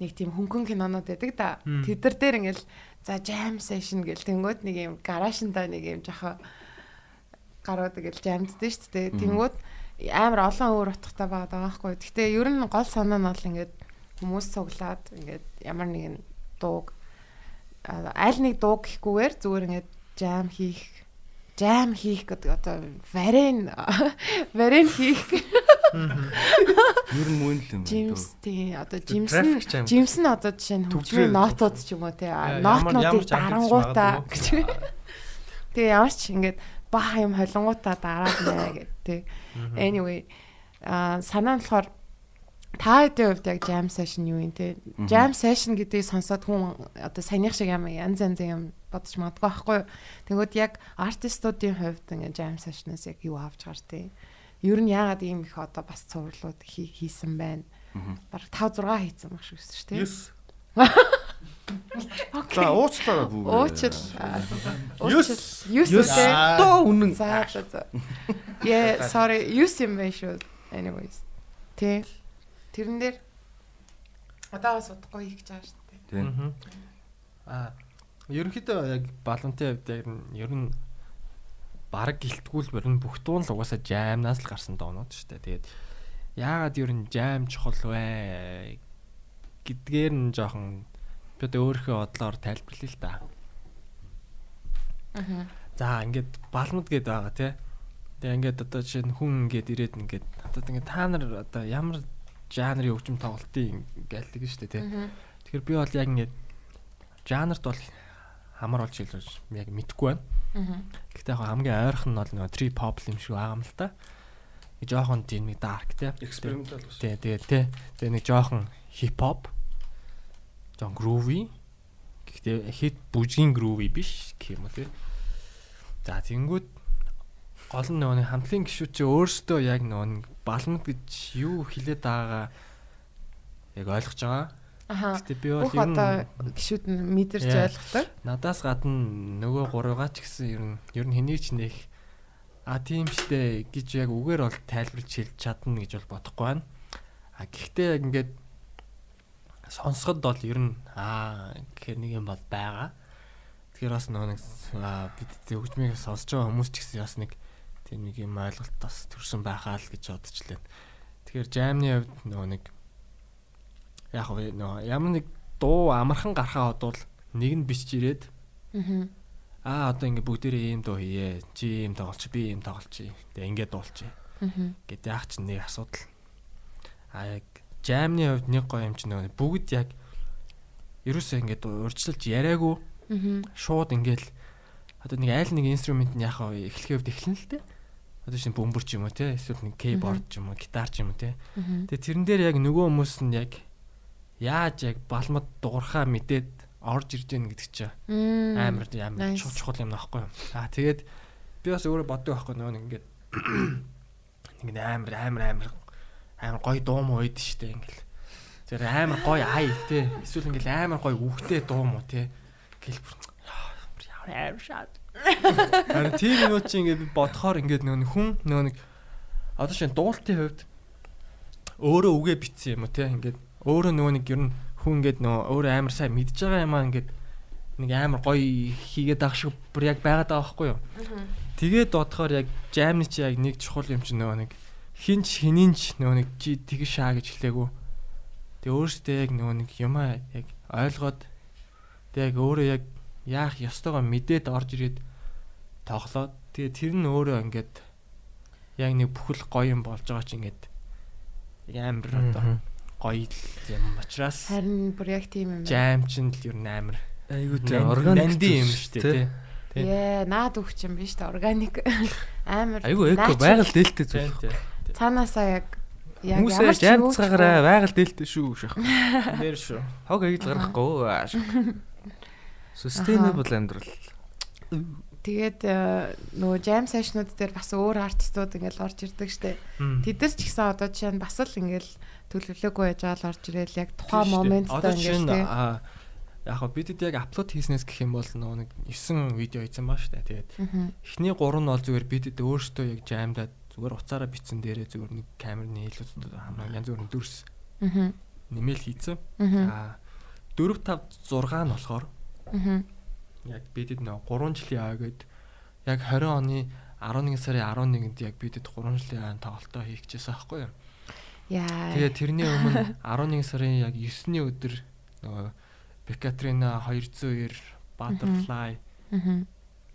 нэг тийм хөнгөн кинонууд байдаг да. Тэдэр дээр ингээл за jam session гэл тэнгууд нэг юм гараашинда нэг юм жоохон гарууд ингээл jamддаг шүү дээ. Тэнгууд амар олон өөр утгатай байгаа байхгүй. Гэхдээ ер нь гол санаа нь бол ингээд хүмүүс цуглаад ингээд ямар нэгэн дууг аль нэг дууг гэхгүйгээр зүгээр ингээд jam хийх jam хийх гэдэг одоо варен варен хийх Ер нь мөн л юм. Жимс тий одоо жимс traffic jam. нь жимс нь одоо жишээ нь хөгжмийн нотууд ч юм уу тий нотнуудыг дарангуудаа гэж. Тэгээ ямар ч ингээд баха юм холонгуудаа дараад нэ гэд тий. Anyway а санаа нь болохоор та хэдийн хувьд яг jam session юу юм те jam session гэдгийг сонсоод хүн одоо саяных шиг юм янз янз юм бодож магадгүй байхгүй. Тэгвэл яг артистуудын хувьд ингээ jam session-аас яг юу авч гар те. Ер нь яагаад ийм их одоо бас цувралууд хий- хийсэн байна. Бараг 5 6 хийсэн баг шүү дээ те. Yes. За уучлаарай бүү. Уучил. Юс. те. Доо үнэн. За за за. Yeah, sorry. Юс юм байх шүү. Anyways. Тэ. Тэрэн дээр одоо бас удахгүй хийх гэж байгаа шүү дээ. Тийм. Аа. Ерөнхийдөө яг балантай хувьд ер нь баг гэлтгүүл ер нь бүх дуун л угаасаа жаймнаас л гарсан доонууд шүү дээ. Тэгээд яагаад ер нь жайм чухал вэ гэдгээр нь жоохон би одоо өөрийнхөө бодлоор тайлбарлая л да. Аа. За ингээд балмад гээд байгаа тий. Тэгээ ингээд одоо жишээ нь хүн ингээд ирээд ингээд одоо ингээд та нар одоо ямар жанрын хөгжим тоглолтын гэлдэг нь шүү дээ тий. Тэгэхээр би бол яг ингээд жанрт бол хамар болж хэлж яг мэдэхгүй байна. Аа. Гэхдээ яг хамгийн ойрхон нь бол нөгөө trip hop юм шиг байгаа юм л та. Нэг жоохон тийм нэг dark тий. Экспериментал бас. Тий, тэгээ тий. Тэгээ нэг жоохон hip hop. Жоон groovy. Гэхдээ хит бүжгийн groovy биш юм уу тий. За тэнгүүд гол нь нөгөө хамтлагийн гişүүд чи өөрсдөө яг нөгөө нэг балмад гэж юу хэлээд байгаагаа яг ойлгож байгаа. Гэтэ би бол ер нь гişүүд нь мэдэрч ойлгохтой. надаас гадна нөгөө гурвгаа ч гэсэн ер нь ер нь хэнийг ч нэх а тийм штэ гэж яг үгээр бол тайлбарч хэлж чадна гэж бол бодохгүй байна. А гэхдээ яг ингээд сонсоход бол ер нь аа гэх нэг юм бол байгаа. Тэгэхээр бас нөгөө нэг бид хөгжмийг сонсож байгаа хүмүүс ч гэсэн бас нэг тийм нэг юм ойлголт бас төрсэн байхаа л гэж бодчихлээ. Тэгэхээр жаймны хувьд нөгөө нэг яг вэ нөгөө ямар нэг дуу амархан гарахаа бодвол нэг нь бичиж ирээд Аа. аа одоо ингээ бүгдээрээ ийм дуу хийе. Чи ийм тоглолч, би ийм тоглолч. Тэгээ ингээ дуулчих. Аа. Гэт яах чинь нэг асуудал. А яг жаймны хувьд нэг гоё юм чинь нөгөө бүгд яг ерөөсөө ингээд урьдчилж яриаггүй Аа. шууд ингээл одоо нэг айл нэг инструмент нь яхаа эхлэхийн хувьд эхлэн л те. Одоо чинь бөмбөр ч юм уу те эсвэл нэг кейборд ч юм уу гитар ч юм уу те. Аа. Тэгээ тэрэн дээр яг нөгөө хүмүүс нь яг яаж яг балмад дуурхаа мэдээд орж ирж гэн гэдэг чинь амар амар чухал юм аахгүй юу. Аа тэгээд би бас өөрөө боддог байхгүй нөгөө нэг ингээд нэг амар амар амар амар гоё дуу муу үйд штэ ингээл. Тэр амар гоё ай те. Эсвэл ингээл амар гоё үхтэй дуу муу те. Гэл амар шат. Харин тийм юм чи ингээд бодохоор ингээд нөгөө хүн нөгөө нэг одоо шинэ дуулалтын хувьд өөрөө үгээ битсэн юм уу те ингээд өөрөө нөгөө нэг ер нь хүн ингээд нөгөө өөрөө амар сайн мэдж байгаа юм аа ингээд нэг амар гоё хийгээд авах шиг бүр яг байгаад байгаа байхгүй юу. Тэгээд бодохоор яг жамны чи яг нэг чухал юм чи нөгөө нэг хинч хининч нөгөө нэг чи тэгж шаа гэж хэлээгүү. Тэгээ өөрөөсөө яг нөгөө нэг юмаа яг ойлгоод тэг яг өөрөө яг яах ёстойгоо мэдээд орж ирээд тоглоод тэгээ тэр нь өөрөө ингээд яг нэг бүхэл гоё юм болж байгаа чи ингээд амар одоо гоё юм учраас Харин бүр яг тийм юм байна. жам чин л ер нь амар Айгуу тий Нанд- органик юм шүү дээ тий. Яа, наад өгч юм биш та органик. Амар. Айгуу эко байгаль дээлтэй зүйл. Цаанаасаа яг яг Хүмүүсээ ч юу жамцгаараа байгаль дээлтэй шүү шах. Нэр шүү. Хог аяг гарахгүй. Sustainable амьдрал. Тэгээд э, нөгөө jam session-ууд дээр бас өөр артистууд ингээл орж ирдэг штэ. Тэд нар ч гэсэн одоо жишээ нь бас л ингээл төлөвлөгөө яж аал орж ирэл яг тухайн ингээл чинь тий. аа яг хөө бидэд яг апплод хийснээс гэх юм бол нөгөө нэг 9 видео хийсэн баа штэ. Тэгээд эхний 3 нь бол зүгээр бидэд өөрсдөө яг жамдаад зүгээр уцаараа бичсэн дээрээ зүгээр нэг камерны хэлүүд хамаа янз бүрийн дүрс Мгм. нэмэл хийсэн. Мгм. Аа 4 5 6 нь болохоор Мгм. яг бидэд нөө 3 жилийн аа гээд яг 20 оны 11 сарын 11-нд яг бидэд 3 жилийн аа тоглолтоо хийх гэжсэн байхгүй юу? Яа. Тэгээ тэрний өмнө 11 сарын яг 9-ний өдөр нөгөө Бекатрина 202 Butterfly.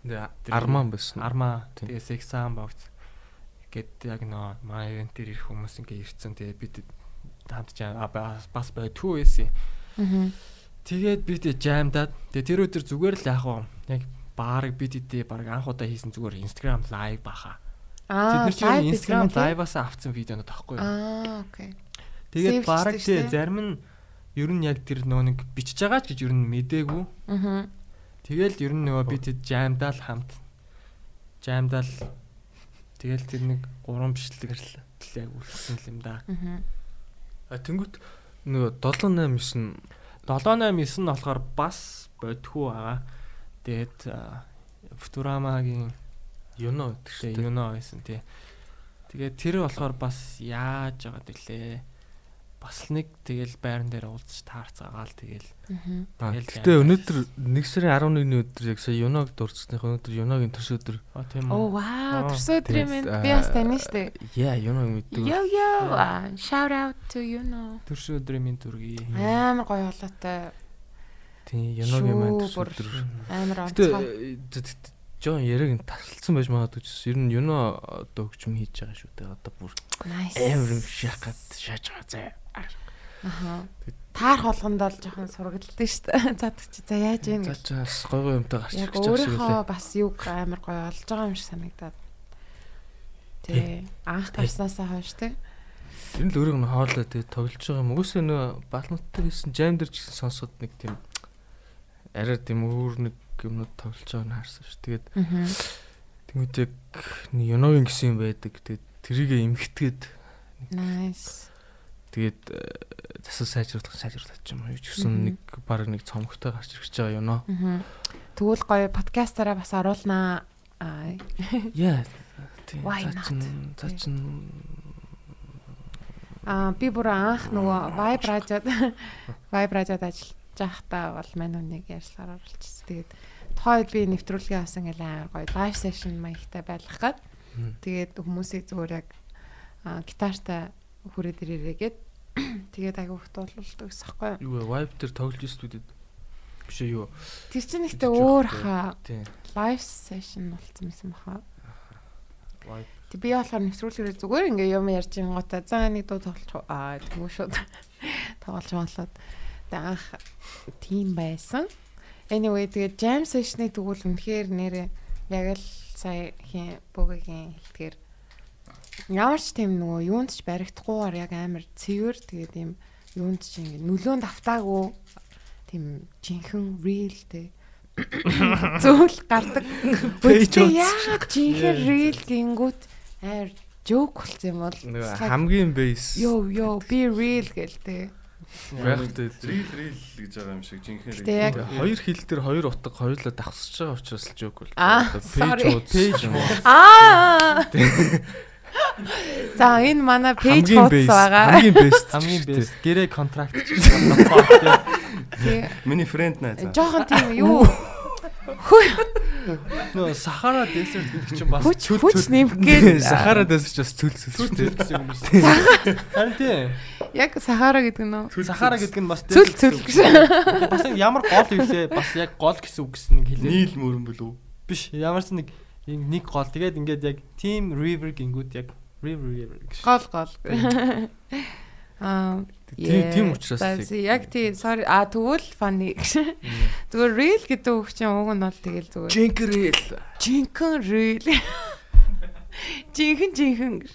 Тэгээ арман байсан. Арма Тийм. тэгээ Sexan box гэд яг нөө манай ивент дээр ирэх хүмүүс ингээ ирсэн. Тэгээ бид а, бас байдгүй байсан. Мгм. Тэгээд бид жамдаад тэгээ тэр өдөр зүгээр л яг яг баарыг бид идэ баг анх удаа хийсэн зүгээр Instagram live баха. Аа, Тэд нар чинь live Instagram live-аас авсан видеонод тахгүй юу? Аа, окей. Тэгээд баг тий зарим нь ер нь яг тэр нөө нэг бичиж байгаа ч гэж ер нь мэдээгүй. Мгм. Тэгэл ер нь нөгөө бид жамдаал хамт жамдаал тэгэл тэр нэг гурван бичлэгээр л яг үлдсэн юм да. Мгм. А тэнгуут нөгөө 7 8 9 789 нь болохоор бас бодхуу байгаа. Тэгээд Futurama-гийн юно гэдэг шүү тэгээ дээ. юуно байсан тий. Тэгээд тэр болохоор бас яаж байгаа дэлээ. Бас нэг тэгэл байран дээр уулзч таарцаагаал тэгэл Гэтэ өнөөдөр 1 сарын 11-ний өдөр яг сая юног дурдсных өнөөдөр юногийн төрс өдөр. Оо тийм Оо, үү. вау, Аа, төрсөө өдрийн тэгээд, минь би бас аа, тань штэ. Яа, юног мэддэг. Yo yo, ah, shout out to you know. Төрш өдрийн минь дүргий. Амар гоё болоотой. Тийм, юногийн маань төрс Шүүр. өдөр. Амар Гэтэ онцгой. Жон яриг нь тасалсан байж магадгүй ч ер нь юно одоо хөгжим хийж байгаа шүү дээ. Одоо бүр амар юм шах гад шааж байгаа заа. Аха. Таарх болгонд бол жоохон сургалдсан шүү дээ. Задагч за яаж За гэж. чаас гой гой юмтай гарч Яг ирэх гэж өөрийнхөө байна. бас юг амар гоё олж байгаа юм шиг санагдаад. Тэ анх гарснаасаа хойш тэ. Тэр л өөрийг нь хоолоо тэгээ тоглож байгаа юм. Угсаа нөө балмуттай гэсэн жам дээр ч гэсэн сонсоход нэг тийм арай тийм өөр нэг юмнууд тоглож байгааг нь харсан шүү. Тэгээд тэгмэд яг юногийн гэсэн юм байдаг. Тэгээд тэрийг эмхтгээд Nice. тэгээд э, засал сайжруулах сайжруулах юм. Ч гэсэн нэг баг нэг цомогтой гарч ирж байгаа юно. Аа. Тэгвэл гоё подкастаараа бас оруулнаа. Аа. Яа. Тийм. Why За not? чин за чин Аа би бүр анх нөгөө Vibe радиод Vibe радиод ажиллаж байхдаа бол мань үнийг ярьслаар оруулчихсан. Тэгээд тухайд би нэвтрүүлгээ авсан гэл амар гоё live session маягтай байлгах гээд тэгээд хүмүүсийг зүгээр яг аа, гитартай хүрээд ирээрээгээд тэгээд аягүй хт болуулдаг гэсэн хэвгүй. юу. вэ? Vibe дээр тоглож студид. Биш юу? Тэр чинь ихтэй өөр хаа live session болцсон юм баха. Тэг би болохоор нэвтрүүлгээр зүгээр ингээ юм ярьж ингуудаа за нэг дуу тоглож аа тэгмүү шууд тоглож болоод тэг анх тийм байсан. Anyway тэгээд jam session-ы тэгвэл үнэхээр нэрээ яг л сая хин богигийн хэлтгэр ямар ч тийм нөгөө юунд ч баригдахгүйгээр яг амар цэвэр тэгээд юм юунд ч ингээ нөлөөнд автаагүй тийм жинхэнэ real тэг зөвл гардаг. Яг жинхэнэ real гингүүт амар joke болсон юм бол хамгийн бейс. Yo yo be real гэлтэй. Байхтай. Рил рил гэж байгаа юм шиг жинхэнэ рил. Хоёр хил дээр хоёр утга хоёулаа давхсаж байгаа учраас л жоок бол. Аа, sorry. пейж Аа. За энэ манай хуудас бейс. байгаа. Хамгийн бест. Хамгийн бэст гэрээ контракт. Миний фрэнд найз. Жохон тийм юу Нөө Сахара Desert гэдэг чинь бас Хүч хүч нэмгээд Сахара дэс ч бас цөл цөл цөл шүү дээ. гэсэн юм шүү дээ. Харин тийм. яг Сахара гэдэг нь үү? Сахара гэдэг нь бас Цөл цөл гэсэн. Бас ямар гол ивлээ бас яг гол гэсэн үг гэсэн нэг хэлээ. Нийл мөрөн болов. Биш ямар ч нэг нэг гол тэгээд ингээд яг Team River гингүүд яг River River гэж. Гол гол. Аа Тийм тийм учраас За, яг тий sorry а тэгвэл funny зүгээр real гэдэг үг чинь уг нь бол тэгэл зүгээр Жинкрэл. жинхэнэ real жинхэнэ жинхэнэ.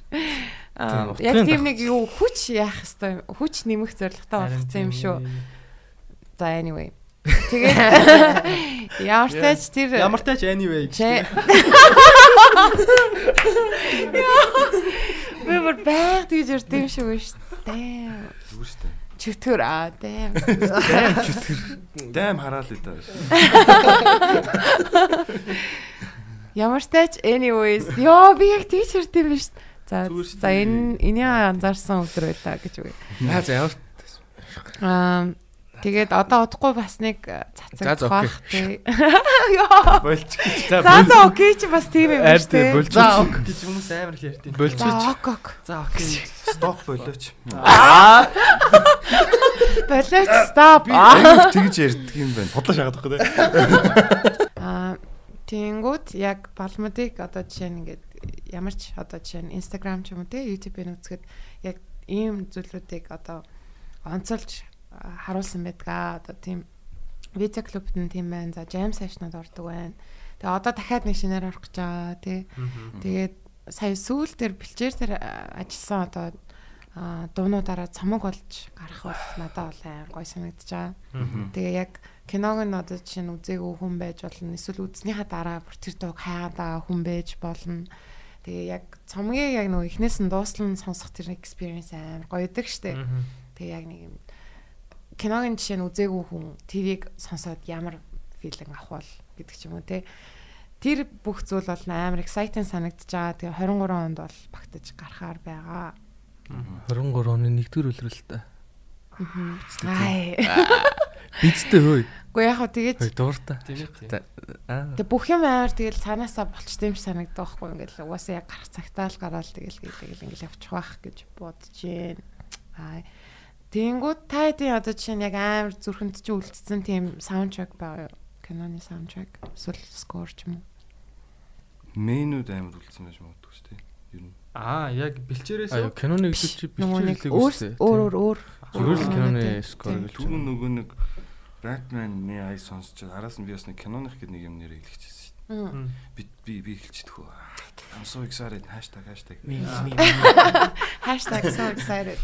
Аа Тийм, яг тийм нэг юу хүч яах хэвээр хүч нэмэх зорилготой болгоцсон юм шүү. За anyway. Тэгээд ямар тач тэр Ямар тач anyway Чи гэж. Би бүр байг тэгж ярьд юм шиг байна шүү дээ. Зүгээр шүү дээ. Чөтгөр аа дээ. Дайм хараал л даа. Ямар ч тач anyways. Йоо би яг тэгж ярьд юм. За Зүгээр шүү за дээ. энэ энийг анзаарсан өдөр байлаа гэж үгүй. Аа за ямар Аа тэгээд одоо удахгүй бас нэг цацаг за, баах тий. Болж. За за окей чи бас тийм юм тий, тий. болж. За ок гэж хүмүүс амар их ярьд юм. болж За ок ок. За окей. Стоп болооч. Болооч stop. Аюу тэгж ярьдаг юм байна. Бодлоо шахаад байхгүй дээ. Аа Тэнгүүд яг балмуудыг одоо жишээ нь ингээд ямар ч одоо жишээ нь Instagram ч юм уу те YouTube-ийг үзэхэд яг ийм зүйлүүдийг одоо онцолж харуулсан байдгаа. Одоо тийм видео клубт нь тийм байна. За jam session-д ордог байна. Тэгээ одоо дахиад нэг шинээр орох гэж байгаа тий. Тэгээд сая сүүл дээр бэлчээр а, ажилласан одоо дуунуудаараа цомог болж гарах бол надад бол аим гой санагдаж байгаа. Тэгээ яг киног нь одоо жишээ нь үзээгүй хүн байж болно. Эсвэл үзснийхаа дараа бүр тэр дууг хайгаад байгаа хүн байж болно. Тэгээ яг цомгийг яг нөгөө эхнээс нь дууслан сонсох тэр experience амар гоё идэг штэ. Тэгээ яг нэг юм киногийн жишээ нь үзээгүй хүн тэрийг сонсоод ямар филинг авах бол гэдэг ч юм уу те. Тэр бүх зүйл бол амар exciting санагдаж байгаа. Тэгээ 23 онд бол багтаж гарахаар байгаа. 23 оны 1-р өдрөл та. Аа. Бидтэй хөөе. Гэхдээ яг хаа тэгэж дууртай. Тэг бүх юм амар тэгэл цаанаасаа болч дэмж санагддаг байхгүй ингээл угаасаа яг гарах цагтаа л гараал тэгэл тэгэл ингээл явчих байх гэж бодож гээ. Аа Тэнгүүд та хэдийн одоо жишээ нь яг амар зүрхэнд чи үлдсэн тийм саундтрек байгаа юу? Киноны саундтрек эсвэл скор ч юм уу? Менүүд амар үлдсэн байж магадгүй шүү дээ. Ер нь. Аа яг бэлчээрээс Аа киноны гэсэн чи нэг бичүүлэг өөр үстэй. өөр өөр өөр Зүгээр л киноны скор гэж. Түрүү нөгөө нэг Batman-ы ай сонсч араас нь би бас нэг киноных гэдэг нэг юм нэр хэлчихсэн шүү дээ. Би би би хэлчихдэг хөө. I'm so excited hashtag hashtag. Hashtag so excited.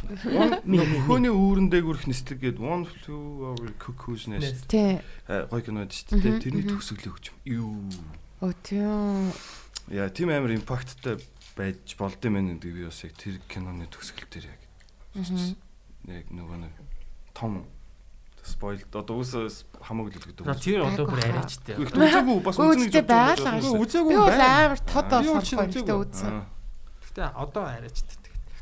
Хөөний үүрэндээ гүрх нислэг гээд one flew over cuckoo's nest. Тий. Гой кинод шүү дээ. Тэрний төгсгөлөө өгч. Юу. Өө тийм. Яа, тийм амар импакттай байж болдсон мэн гэдэг би бас яг тэр киноны төгсгөл дээр яг яг нөгөө нэг том спойл одоо үс хамаагүй л гэдэг. Тэр одоо бүр арайчтай. Их үзээгүй бас Өө, үзэн гэж байсан. шүү. Үзээгүй Би байна. амар тод Би бол болсон үзээгүй. үзсэн. Гэтэ одоо арайчтай.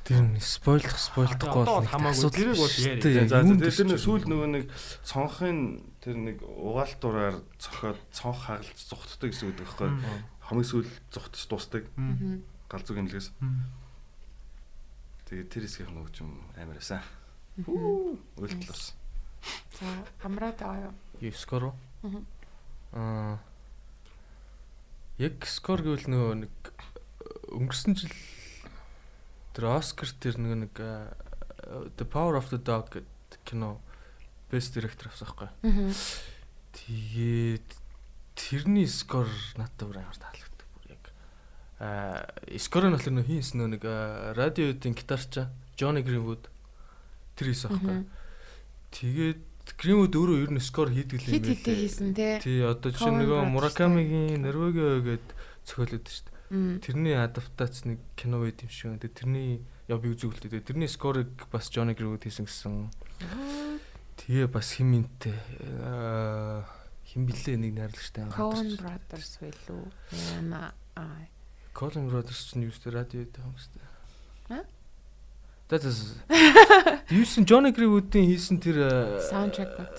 Тэр нь спойлдох спойлдохгүй бол хамаагүй. Тэрийг бол яарэ. За тэр нэг сүүл нөгөө нэг цонхын тэр нэг угаалтураар цохоод цонх хагалж зүхтдэг гэсэн үг байхгүй. Хамгийн сүүл зүхтж дуустдаг галзуу гинлгээс. Тэгээд тэр хэсгийнх нөгөө ч юм амар. Мгм. Үйлдэл бас. За амраад байгаа юу? Юу скор уу? Аа. Яг скор гэвэл нөгөө нэг өнгөрсөн жил тэр Оскар тэр нөгөө нэг аа, The Power of the Dog гэдэг кино Best Director авсан байхгүй. Тэгээд тэрний скор надад бүр амар таалагддаг бүр яг. Аа, скор нь болохоор хийнс нөгөө нэг аа, радиодын гитарча Johnny Greenwood тэр хийсэн байхгүй. Тэгээд Greenwood өөрөө ер нь скор хийдэг л юм Хит хитээ хийсэн те. Тий, одоо жишээ Coen нөгөө. Муракамигийн Норвегио гээд цохиолоод шүү дээ. Тэрний адаптац нэг кино байт юм шиг. Тэгээ тэрний яв би үзүүлдэг. Тэрний скорыг бас Johnny Greenwood хийсэн гэсэн. Тэгээ бас химинтэй хим блэ нэг найрлагчтай Coen Brothers байлуу. Яна аа. Colin Brothers ч нь юу ч радио дээр хүмүүстэй. А? That is Юусэн Johnny Greenwood-ийн хийсэн тэр аа, Soundtrack бат.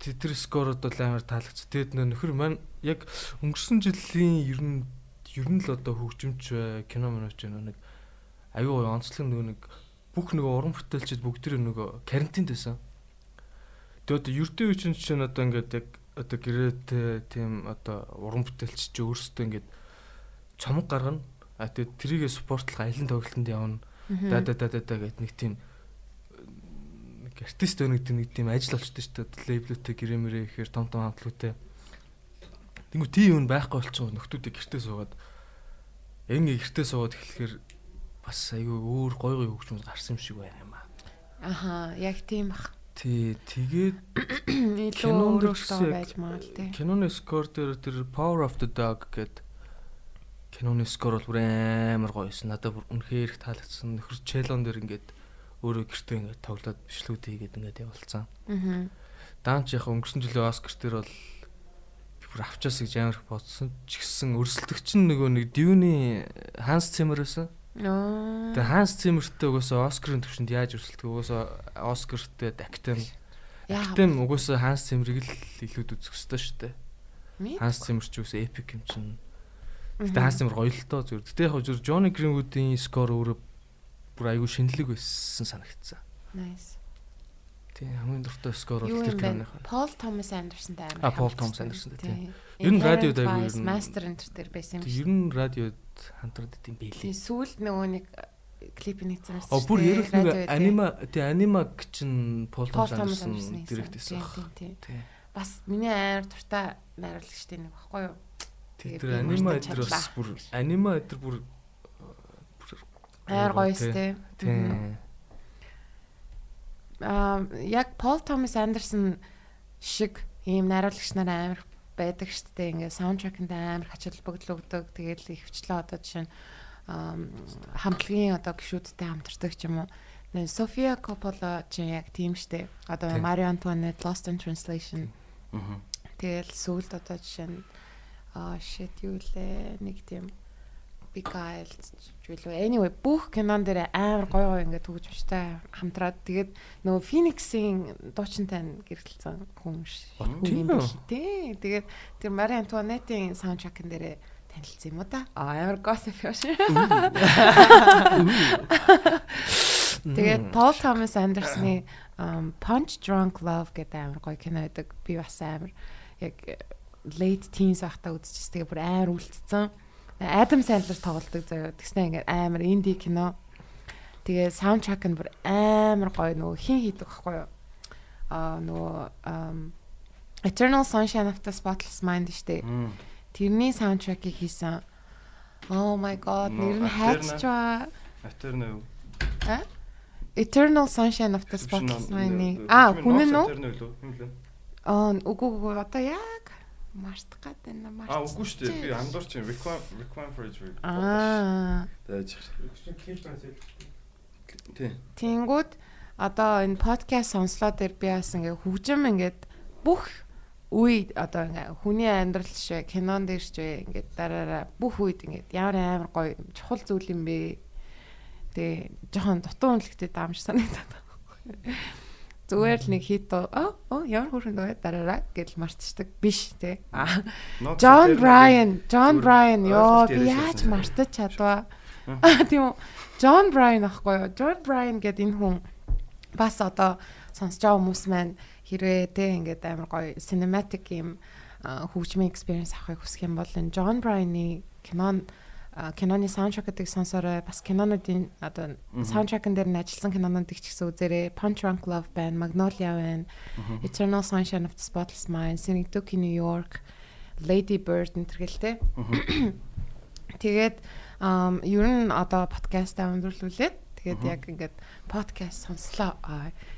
Тэ- Тэр скорууд бол амар таалагдсан. Тэгэд нөхөр маань яг өнгөрсөн жилийн ер нь ер нь л одоо хөгжимч бай, кино миноч нөө нэг аюу гой онцлог нэг бүх нөгөө уран бүтээлчид бүгд тэр нөгөө карантинд байсан. Тэгээд ердөө үеийн чинь одоо ингээд яг одоо гэрээтэй тийм одоо уран бүтээлч чи өөрсдөө ингээд чамг гаргана. А тэгээд трийгээ спортлох аялын тоглолтод явна. Да да да да да гэд нэг тийм нэг артист өнөд нэг тийм ажил болчтой шүү дээ. Лейблүүтэй гэрэмэрээ ихээр том том хамтлуутай. Тэнгүү тийм юм байхгүй болчихсон нөхдүүдийг гэртээ суугаад ингээ гэртээ суугаад эхлэхээр бас айгүй өөр гой гой хөгжмөд гарсан юм шиг байна юм аа. Аха, яг тийм бах. Тий, тэгээд Кинонд яг- байж магадгүй киноны скор дээр тэр Power of the Dog гэд киноны скор бол бүр амар гоёсэн. Надад бүр үнэхээр их таалагдсан. Нөхөр челон дээр ингээд өөрөө гэртээ ингээд тоглоод бичлүүд хийгээд ингээд явуулсан. Аа. Даанч яг өнгөрсөн жилийн Оскар дээр бол бүр авчаас гэж амар их бодсон. Ч гэсэн өрсөлдөгч нь нөгөө нэг Dune Ханс Циммер байсан. Аа. Тэгээ Ханс Циммертэй угаасаа Оскарын төвшөнд яаж өрсөлдөх угаасаа Academy Яа. Academy угаасаа Ханс Циммерийг л илүүд үзэх ёстой шүү дээ. Ханс Циммер ч үгүй эпик юм чинь. Гэтэ Ханс Циммер гоё л тоо зүгээр. Гэтэ яг зүгээр Johnny Greenwood-ийн скор өөрөө бүр айгүй шинэлэг байсан санагдсан. Nice. Тийм хамгийн дуртай скор бол тэр киноных. Paul Thomas Anderson-тай амар. А, Paul хамтсан. Thomas Anderson-тай, тийм. Ер нь радиод айгүй ер нь- Master Enter дээр байсан юм шиг. ер нь радиод хамтраад идэм бэлээ. сүүлд нөгөө нэг клипийн хийсэн О бүр ярил нэг анима тий анимаг чинь Пол Thomas Андерсон директ хийсэн. Бас миний амар дуртай найруулагчтай нэг баггүй юу? Тэр анима дээр бас бүр анима дээр бүр Амар гоё сте. Тий. Аа яг Paul Thomas Anderson шиг ийм найруулагч нар амар байдаг шүү дээ. Ингээ саундтрекэнд амар хачил бөглөгдөг. Тэгэл ихвчлээ одоо жишээ нь ам, хамтлагийн одоо гişүүдтэй хамтардаг ч юм уу. София Коппола ч яг тийм штэ. Одоо. Marie Antoinette Lost in Translation. Тэгэл сүүлд одоо жишээ нь аа shit юу лээ нэг тийм Beguiled ч үлээ. Anyway бүх кинон дээр амар гой гой ингээд төгжмжтэй хамтраад тэгээд нөгөө Phoenix-ийн дуучинтай гэрэлцсэн хүн хүн. Тий. Тэгээд тэр Marie Antoinette-ийн саундтрекэн дээр танилцсан юм уу та? Аа амар gossip юм шиг. Тэгээд Paul Thomas Anderson-ы Punch Drunk Love гэдэг амар гоё кино байдаг. Би бас амар яг late teens ахта үзчихсэн. Тэгээ бүр амар үлдсэн. Адам Sandler тоглодог заяа. Тэгснэ ингээд амар инди кино. Тэгээ саундтрек нь бүр амар гоё нөгөө хин хийдэг байхгүй юу? Аа нөгөө Eternal Sunshine of the Spotless Mind штэ. Тэрний саундтрекийг хийсэн. Oh my god, нэр нь ба. Атер нөө. Eternal Sunshine of the Spotless Mind. Аа, хүн нь үү? Аа, үгүй үгүй одоо яг мартах гад байна мартах. Аа үгүй шүү дээ. Би андуурч юм. Requiem Requiem for Dream. Аа. Дэж. Тий. Тэнгүүд одоо энэ подкаст сонслоо дээр би бас ингээ хөгжим ингээд бүх үе одоо ингээ хүний амьдрал швэ кинон дээр швэ ингээд дараараа бүх үед ингээд ямар амар гоё чухал зүйл юм бэ. Тэгээ жоохон дутуу үнэлэхтэй даамж санагдаад. байна. Зүгээр л нэг хит оо ямар хүрхэн дөө дараараа гэж мартчихдаг биш те. Джон Брайан, Джон Брайан ёо би яаж мартаж чадваа. Тийм үү. Джон Брайан ахгүй юу? Джон Брайан гэдэг энэ хүн бас одоо сонсож байгаа хүмүүс маань хэрвээ те ингээд амар гоё cinematic юм хөгжмийн experience авахыг хүсэх юм бол энэ Джон Брайаны кинон киноны саундтрекийг сонсорой. Бас кинонуудын одоо саундтрекэн дээр нь ажилласан кинонуудыг ч гэсэн үзээрэй. Punch Drunk Love байна, Magnolia байна, Eternal Sunshine of the Spotless Mind, Synecdoche New York, Lady Bird энэ төрхэлтэй. Тэгээд ер нь одоо подкастаа өндөрлүүлээд тэгээд яг ингээд подкаст сонслоо.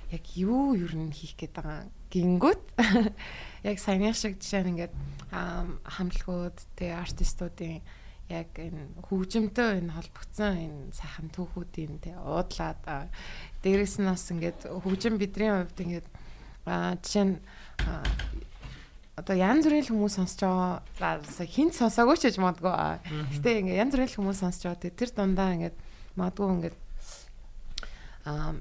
Яг юу ер нь хийх гээд байгаа гингүүд яг саяны шиг жишээ нь ингээд ам хамтлагууд тэгээ артистуудын яг энэ хөгжимтэй энэ холбогдсон энэ сайхан түүхүүдийн тэ уудлаад аа, дээрэс нь бас ингээд хөгжим бидний хувьд ингээд жишээ нь одоо янз бүрийн хүмүүс сонсож байгаа хинт сонсоогүй ч гэж магадгүй. Гэтэ ингээ янз бүрийн хүмүүс сонсож байгаа. Тэр дундаа ингээд магадгүй ингээд аа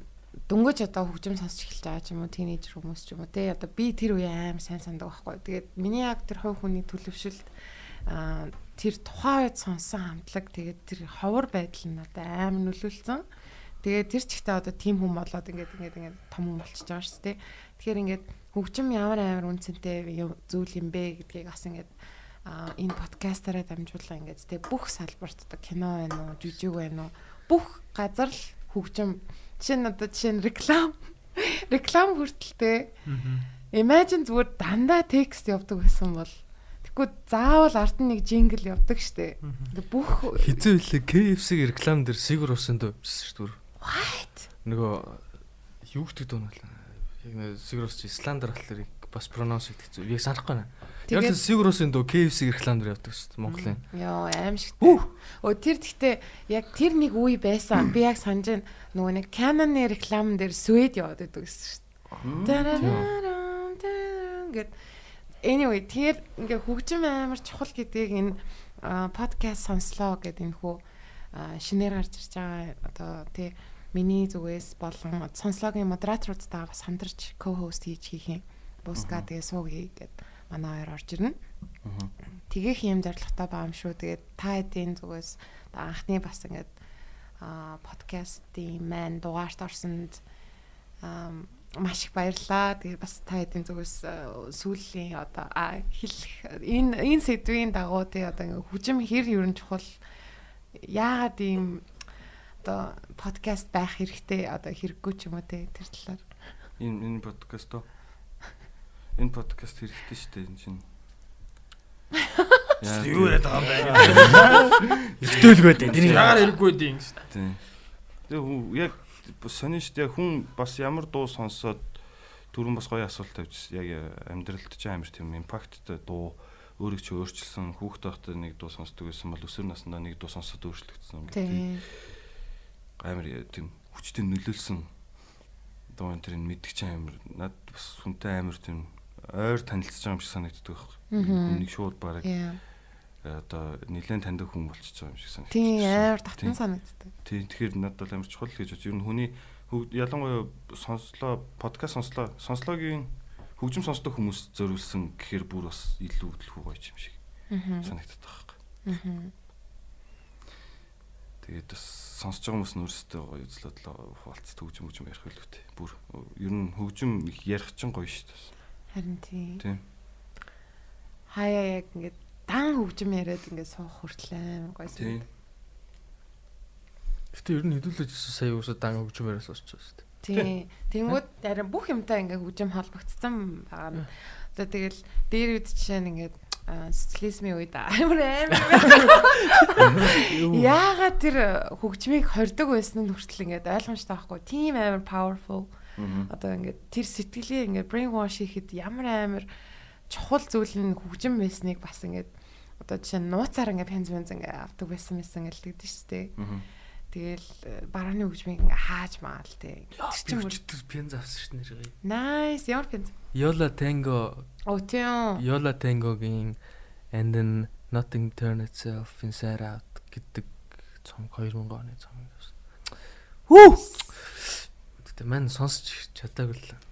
дөнгөж одоо хөгжим сонсч эхэлж байгаа ч юм уу тийнейжер хүмүүс ч юм уу те одоо би тэр үе аим сайн сандаг байхгүй. Тэгээд миний яг тэр хувь хүний төлөвшөлт аа тэр тухайн үед сонсон хамтлаг тэгээд тэр ховор байдал нь одоо аим нөлөөлсөн. Тэгээд тэр ч ихтэй одоо тим хүм болоод ингээд ингээд ингээд том хүн болчихж байгаа шүү дээ. Тэгэхээр ингээд хөгжим ямар амар үнцэнтэй зүйл юм бэ гэдгийг бас ингээд а энэ подкастаараа дамжуулан ингээд. Тэг бүх салбарт одоо кино байна уу, жүжиг байна уу? Бүх газар л хөгжим. Жишээ нь одоо жишээ нь реклам. Реклам хүртэлтэй imagine зүгээр дандаа текст явдаг байсан бол тэггүй заавал ард нь нэг жингл явдаг штэ бүх Хизээ үлээ KFC-г реклам дээр сигур усан дөө шүү дээ. what Нөгөө юу гэдэг дөө нөлөө. Яг нэг сигур ус чи сландер болохоор бас pronounce хийх хэцүү. Яг санахгүй байна. Яг л сигур усын дөө KFC реклам дээр явдаг шүү Монголын. Йоо аимшигтай. Өө тэр гэхдээ яг тэр нэг үе байсан. Би яг санаж. Нөгөө нэг Canon-ы рекламн дээр Swed яваад байдаг гэсэн шүү дээ. Дарарарам, дарарам гэд anyway тэр ингээ хөгжим амар чухал гэдгийг энэ подкаст сонслоо гэд энэ хүү шинээр гарч ирж байгаа одоо тий миний зүгээс болон сонслогийн модераторудтайгаа бас хамтарч co-host хийж хийх юм. Буска тэгээ суугий гэд манай хоёр орж ирнэ. Тэгээх юм зорилготой байгаа юм шүү. Тэгээд та хэдийн зүгээс анхны бас ингээд подкастын маань дугаарт орсонд маш их баярлалаа. Тэгээд бас та хэдийн зүгээс а, сүүлийн одоо а, хэлэх энэ энэ сэдвийн дагуу тий одоо хүжим хэр ерөн чухал яагаад ийм одоо подкаст байх хэрэгтэй одоо хэрэггүй ч юм уу тий тэр талаар. Энэ энэ подкаст оо. Энэ подкаст хэрэгтэй шүү дээ энэ чинь. Яа, Юу яриад байгаа юм бэ? Ихтэлгүй дээ. Тэр ягаар хэрэггүй дээ. Тийм. Тэгээ хүү- яг сонин шүү дээ хүн бас ямар дуу сонсоод түрүүн бас гоё асуулт тавьчихсан. Яг амьдралд ч амар тийм импакттай дуу өөрийг ч өөрчилсөн хүүхдээ байхдаа нэг дуу сонсдог байсан бол өсвөр наснда нэг дуу сонсоод өөрчлөгдсөн. Тий. амар э, тийм хүчтэй нөлөөлсөн дуу энэ тэр мэддэг чинь амар над бас хүнтэй амар тийм ойр танилцж байгаа юм шиг санагддаг. Нэг шууд бараг Яа. Э, одоо нэлээд таньдаг хүн болчихж байгаа юм шиг санагддаг. Тийм амар Тийм. санагддаг. Тийм тэгэхээр надад бол амар чухал гэж бодож. Ер нь хүний ялангуяа сонслоо подкаст сонслоо сонслогийн хөгжим сонсдог хүмүүс зориулсан гэхээр бүр бас илүү төлхөө гоё юм шиг байгаа байхгүй. Тэгээд бас сонсож байгаа хүмүүс өөрсдөө гоё үзлээд л хуваалц хөгжим хөгжим ярих хэлвэтэй. Бүр ер нь хөгжим их ярих чинь гоё шүү дээ. Харин тийм. Тийм. Хаяа яг ингээд дан хөгжим яриад ингээд суух хүртэл амар гоё Тийм. санагдав. Гэтэ ер нь хэдүүлж сая уусаа дан хөгжмөөс очсон шүү дээ. Тийм. Тэнгүүд харин бүх юмтай ингээд хөгжим холбогдсон байгаа нь. Одоо тэгэл дээр үед жишээ нь ингээд а, социализмын үед амар амар яагаад тэр хөгжмийг хордог байсан нь хүртэл ингээд ойлгомжтой байхгүй тийм амар powerful одоо ингээд тэр сэтгэлээ ингээд brainwash хийхэд ямар амар чухал зүйл нь хөгжим байсныг бас ингээд одоо жишээ нь нууцаар ингээд пенз пенз ингээд авдаг байсан байсан гэлдэгдэж штэ. Аа. Тэгэл э, барааны хөгжмийг ингээд хааж маал те. Тэр чинь пенз авсан ш нэр. nice ямар пенз. Yola Tango, Оо тийм. Yola Tango-гийн and then Nothing Turn Itself Inside Out гэдэг цом 2000 оны цом юм байна. Хүү. Гэтэ мань сонсч чадаагүй л.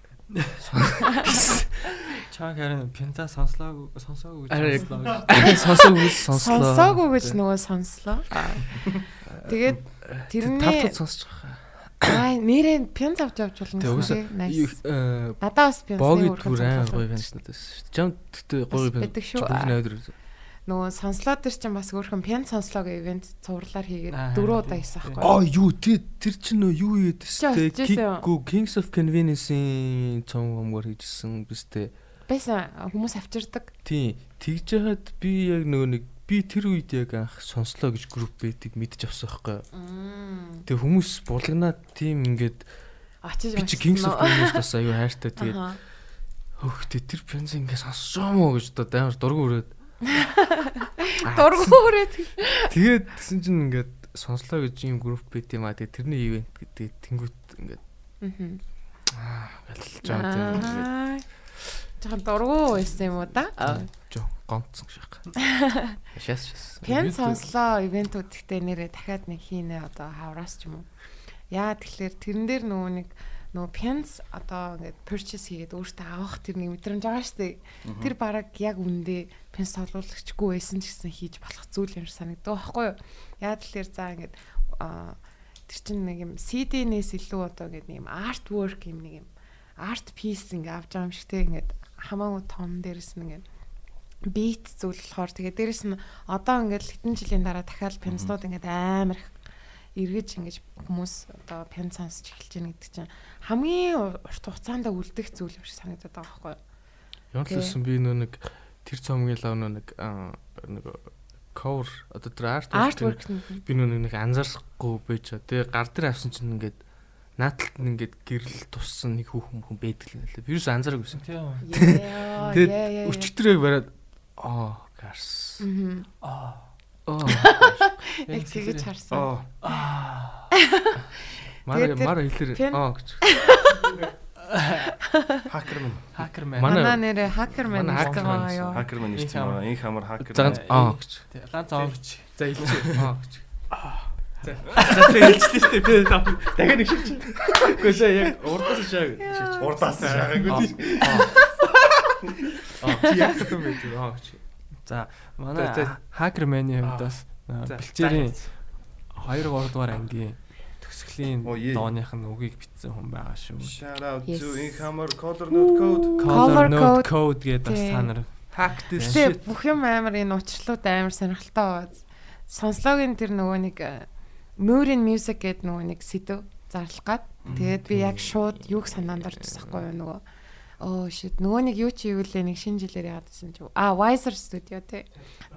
Чаг харин пенза сонслоо сонсоогүй сонслоо. Сонсоогүй сонслоо. Сонсоогүй гэж нөгөө сонслоо. Тэгээд тэрний талтад сонсож байгаа. аа нэрээ пенз авч явж болно э Надаа бас пенз боги түр аа гоё байсан шүү дээ. Жам тэгтээ гоё байдаг пенс. шүү. Нөгөө сонслоо төр чинь бас өөрхөн пен сонслоогийн ивент цувралаар хийгээд Аа, дөрөв удаа хийсэн Аа байхгүй. юу тий тэр чинь нөө юу юу? Кику Kings of Convenience-ийн цом өмгөр хийжсэн бистэй. Байсан хүмүүс авчирдаг. Тий тэгж яхад би яг нөгөө нэг би тэр үед яг анх сонслоо гэж групп байдаг мэдчих авсан байхгүй. Тэгээ хүмүүс булгнаа тийм ингээд Очиж би чи Kings of Convenience бас аюу хайртай тэгээд Аа. хөхтэй тэр пенс ингээд сонсож байгаа мó гэж одоо амар дургу өрөөд. Дургуурээд. Тэгээд тэгсэн чинь ингээд сонслоо гэж юм групп байт юм аа. Тэгээд тэрний ивент гэдэг тэнгуут ингээд аа галж байгаа. Аа. Жохон дургу байсан юм уу да? Жоо гонцсон шах. Шас шас. Пен сонслоо ивентүүд гэхдээ нэрээ дахиад нэг хийнэ одоо хавраас ч юм уу. Яа тэгэхээр тэрэн дээр нөгөө нэг нөгөө пенс одоо ингээд purchase хийгээд өөртөө авах тэр нэг мэдрэмж байгаа шүү дээ. Тэр бараг яг үндэ пенс толгуулагчгүй байсан ч гэсэн хийж болох зүйл юм санагддаг байхгүй юу? Яа тэгэхээр за ингээд тэр чинь нэг юм CD-нээс илүү одоо ингээд нэг юм арт work юм нэг юм арт piece ингээд авч байгаа юм шиг те ингээд хамаагүй том дээрэс нь ингээд бит зүйл болохоор тэгээ дээрэс нь одоо ингээд хэдэн жилийн дараа дахиад пенстууд ингээд амар их эргэж ингэж хүмүүс одоо пен сонсч эхэлж байна гэдэг чинь хамгийн урт хугацаанд үлдэх зүйл юм шиг санагдаад байгаа байхгүй юу? Ямар ч үсэн би нөө нэг тэр цомгийн лав нэг аа, нэг cover одоо тэр Artwork би нөө нэг анзаарахгүй байж чаа. Тэгээ гар дээр авсан чинь ингээд нааталт нь ингээд гэрэл туссан нэг хүүхэн хүн байдаг юм лээ. Тийм. Яа, Тэгээд өчтөрөө бариад аа гарс. Мгм. Аа. Яг тэгэж харсан. Аа. Мар Тэгээд тэр мар хэлэр аа гэж. Хакер мэн. Хакер мэн. Манай- Манай нэрээ хакер мэн манай гэдэг хакер байгаа мэн юу? Хакер мэн Инх ирсэн байна. Инх амар хакер. Ганц аа гэж. Ганц аа гэж. За хэлчих. Аа гэж. За. Хэлчихлээ шүү дээ. Би тав. Дахиад нэг шилж. Үгүй сая яг урдаас шаа гэж. Урдаас шаагаагүй. Аа. Чи яг хэвэн байд. Аа гэж. За, манай за. хакер мэний хувьдаас За, бэлчээрийн 2 3 дугаар ангийн е. дооных нь үгийг бичсэн хүн байгаа шүү. Shout out to Inch Hammer Color Note Code. Color Note code. Гэдэг бас та нар Hack this shit. бүх юм амар энэ учрлууд амар сонирхолтой байгаа. Сонслогийн тэр нөгөө нэг э, Moorin Music гэдэг нөгөө нэг сэдв зарлах гад. Тэгээд би яг шууд юуг санаанд юу нөгөө оо shit нөгөө нэг юу чи юу лээ нэг шинэ жилээр яадсан чи а Wiser Studio тий.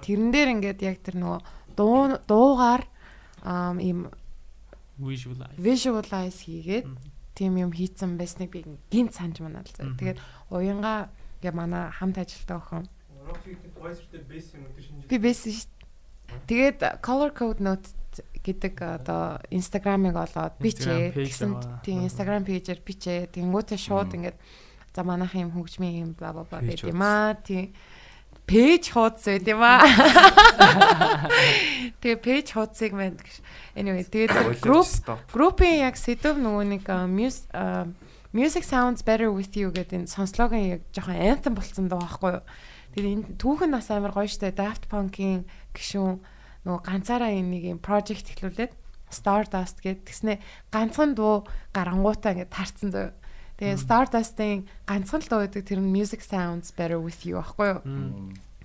Тэрэн дээр ингээд яг тэр нөгөө дуу дуугаар ам ийм visualize. visualize хийгээд тийм юм хийцэн байсныг би гинт санаж манаа л зөө. Тэгээд уянга гэ манай хамт ажилтаа охин би байсан шүү. дээ. Тэгээд color code note гэдэг одоо инстаграмыг олоод бичээ. Аваа. тийм инстаграм пэйжээр бичээ. Тэнгүүтээ шууд ингээд за манайхан юм хөгжмийн юм бла бла бла гэдэг юм аа. Тийм пэйж хуудас байд юм аа. Тэгээ пэйж хуудсыг маань гэж. Anyway, тэгээд group группийн яг сэдв нөгөө нэг music sounds better with you гэдэг энэ сонслогийн яг жоохон anthem болцсон даа байхгүй юу. Тэгээд энэ түүхэн бас амар гоё штэ Daft Punk-ийн гишүүн нөгөө ганцаараа энэ нэг юм project эхлүүлээд Stardust гэдэг тэгснэ ганцхан дуу гарангуудаа ингээд тарцсан зөө. Тэгээд Stardust-ийн ганцхан л дуу гэдэг тэр нь music sounds better with you байхгүй юу.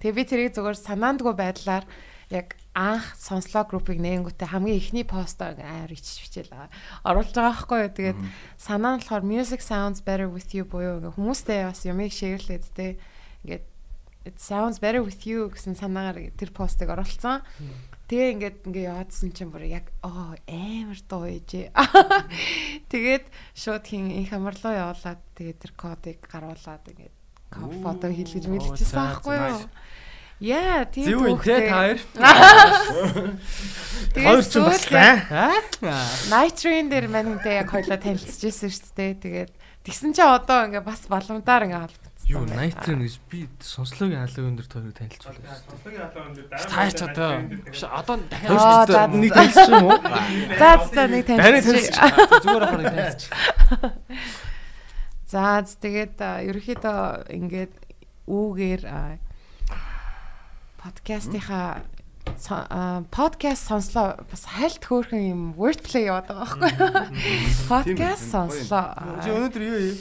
Тэгээ би тэрийг зөвхөн санаандгүй байдлаар яг анх сонслоо группыг нээнгүүтээ хамгийн ихний постоо амар ичж бичээл байгаа. Оруулж байгаа байхгүй юу. Тэгээд санаа нь болохоор music sounds better with you буюу ингээ хүмүүстэй бас юмыг шеэрлээд те ингээд it sounds better with you гэсэн санаагаар тэр постыг оруулсан. Тэгээ ингээд ингээ яадсан чинь бүр яг оо амар дуу ээжээ. Тэгээд шууд хин их амарлуу явуулаад тэгээд тэр кодыг гаргуулад ингээд фото хийлгэж байхгүй за, юу? Яа, тийм үү те та хоёр. Тэгээд ч бас сүүлд яг Аа. Night-Train дээр манайтай яг хоёлоо танилцчихсэн шүү дээ. Тэгээд тэгсэн чинь одоо ингээ бас баламдаар ингээ. Юу Night-ын гэж би сонслогийн халуун өндөр тойрог танилцуулсан. Таач одоо биш, одоо Аа, дахиад нэг за. танилцсан юм уу? За за нэг танилцчих. зүгээр ахаар танилцчих. За тэгээд ерөөхдөө ингээд үүгээр подкастынхаа подкаст сонслоо бас хальт хөөрхөн юм wordplay яваад байгаа байхгүй? Подкаст сонслоо. Өнөөдөр юу юм?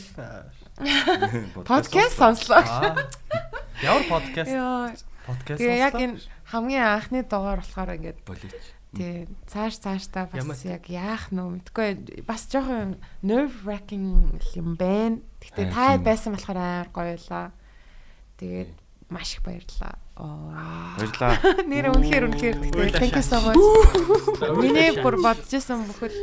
Подкаст сонслоо. Ямар подкаст? Подкаст. Тэгээ яг энэ хамгийн анхны дугаар болохоор ингээд болооч. тий цааш цаашдаа Ямар бас яг яах нү мэдгүй бас жоохон nerve wracking юм байна. Гэтэ та байсан болохоор амар гоё лаа. Тэгээд маш их баярлалаа. Баярлаа. Нэр үнэхээр үнэхээр тэгтээ thank you so much. Миний бүр бодож исэн бүхэл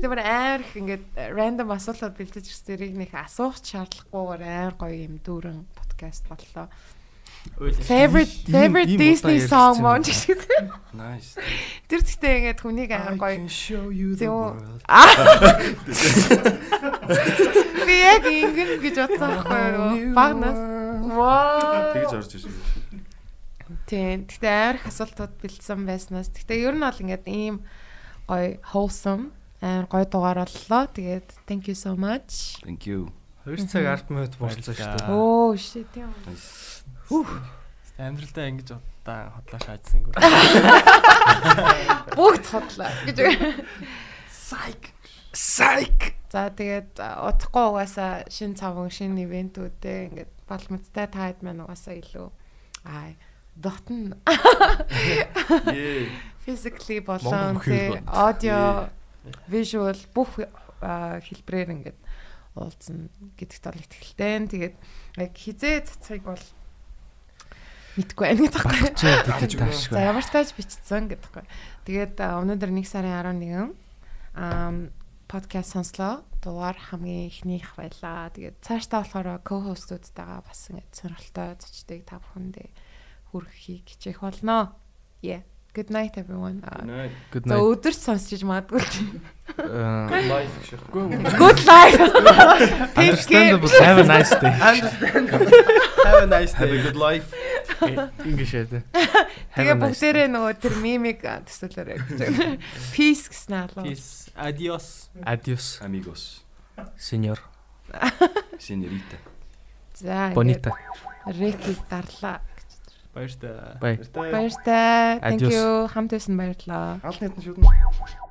гэтээ бүр амар их ингээд random асуултууд бэлдэж ирсэн тэрийг нэг асуух шаардлагагүйгээр амар гоё юм дүүрэн подкаст боллоо. Favorite favorite Disney song мөн гэж. Nice. Тэр зэгтээ ингээд хүнийг амар гоё би яг ингэн гэж бодсон байхгүй юу? Багнаас. Вау. Тэгж орж ирсэн. Тийм. Гэтэ амар их асуултууд бэлдсэн байснаас. Гэтэ ер нь бол ингээд ийм гоё wholesome амар гоё дугаар боллоо. Тэгээд thank you so much. Thank you. 2 цаг 10 минут болцсон шүү дээ. Оо shit юм. Амьдралдаа ингэж удаа хотлоо шаажсангүй. Бүгд хотлоо гэж. Psych. Psych. За тэгээд удахгүй угаасаа шин цаван шин ивентүүдээ ингээд балмцтай таад маань угаасаа илүү аа дотн Yeah. physically болон аудио visual бүх а, хэлбэрээр ингээд уулзна гэдэгт бол итгэлтэй. Тэгээд яг хизээ цацхыг бол мэдгүй байна гэдэг таашгүй. За ямар ч тааж бичсэн гэдэг байхгүй. Тэгээд өнөөдөр 1 сарын 11 ам подкаст сонслоо. Дугаар хамгийн ихнийх байлаа. Тэгээд цаашдаа болохоор co-host-уудтайгаа бас ингэ сонирхолтой зочдыг та бүхэндээ хүргэхийг хичээх болно. Yeah. Good night everyone. Good За night. өдөрч сонсчих магадгүй. Uh, Life шиг. Good life. Understandable. Have a nice day. Have a nice Have a day. good life. English ээ. Тэгээ бүгдээрээ нөгөө тэр мимиг а, төсөөлөөрэй гэж. Peace гэснэ алуу. Peace. Adios. Adios, Amigos. señor. Señorita. За. Bonita. Рекийг дарлаа. Баяр таа. Bye. Баяртай. Thank Adios. you. Хамт байсан баярлалаа. Алт нийтэн шүдэн.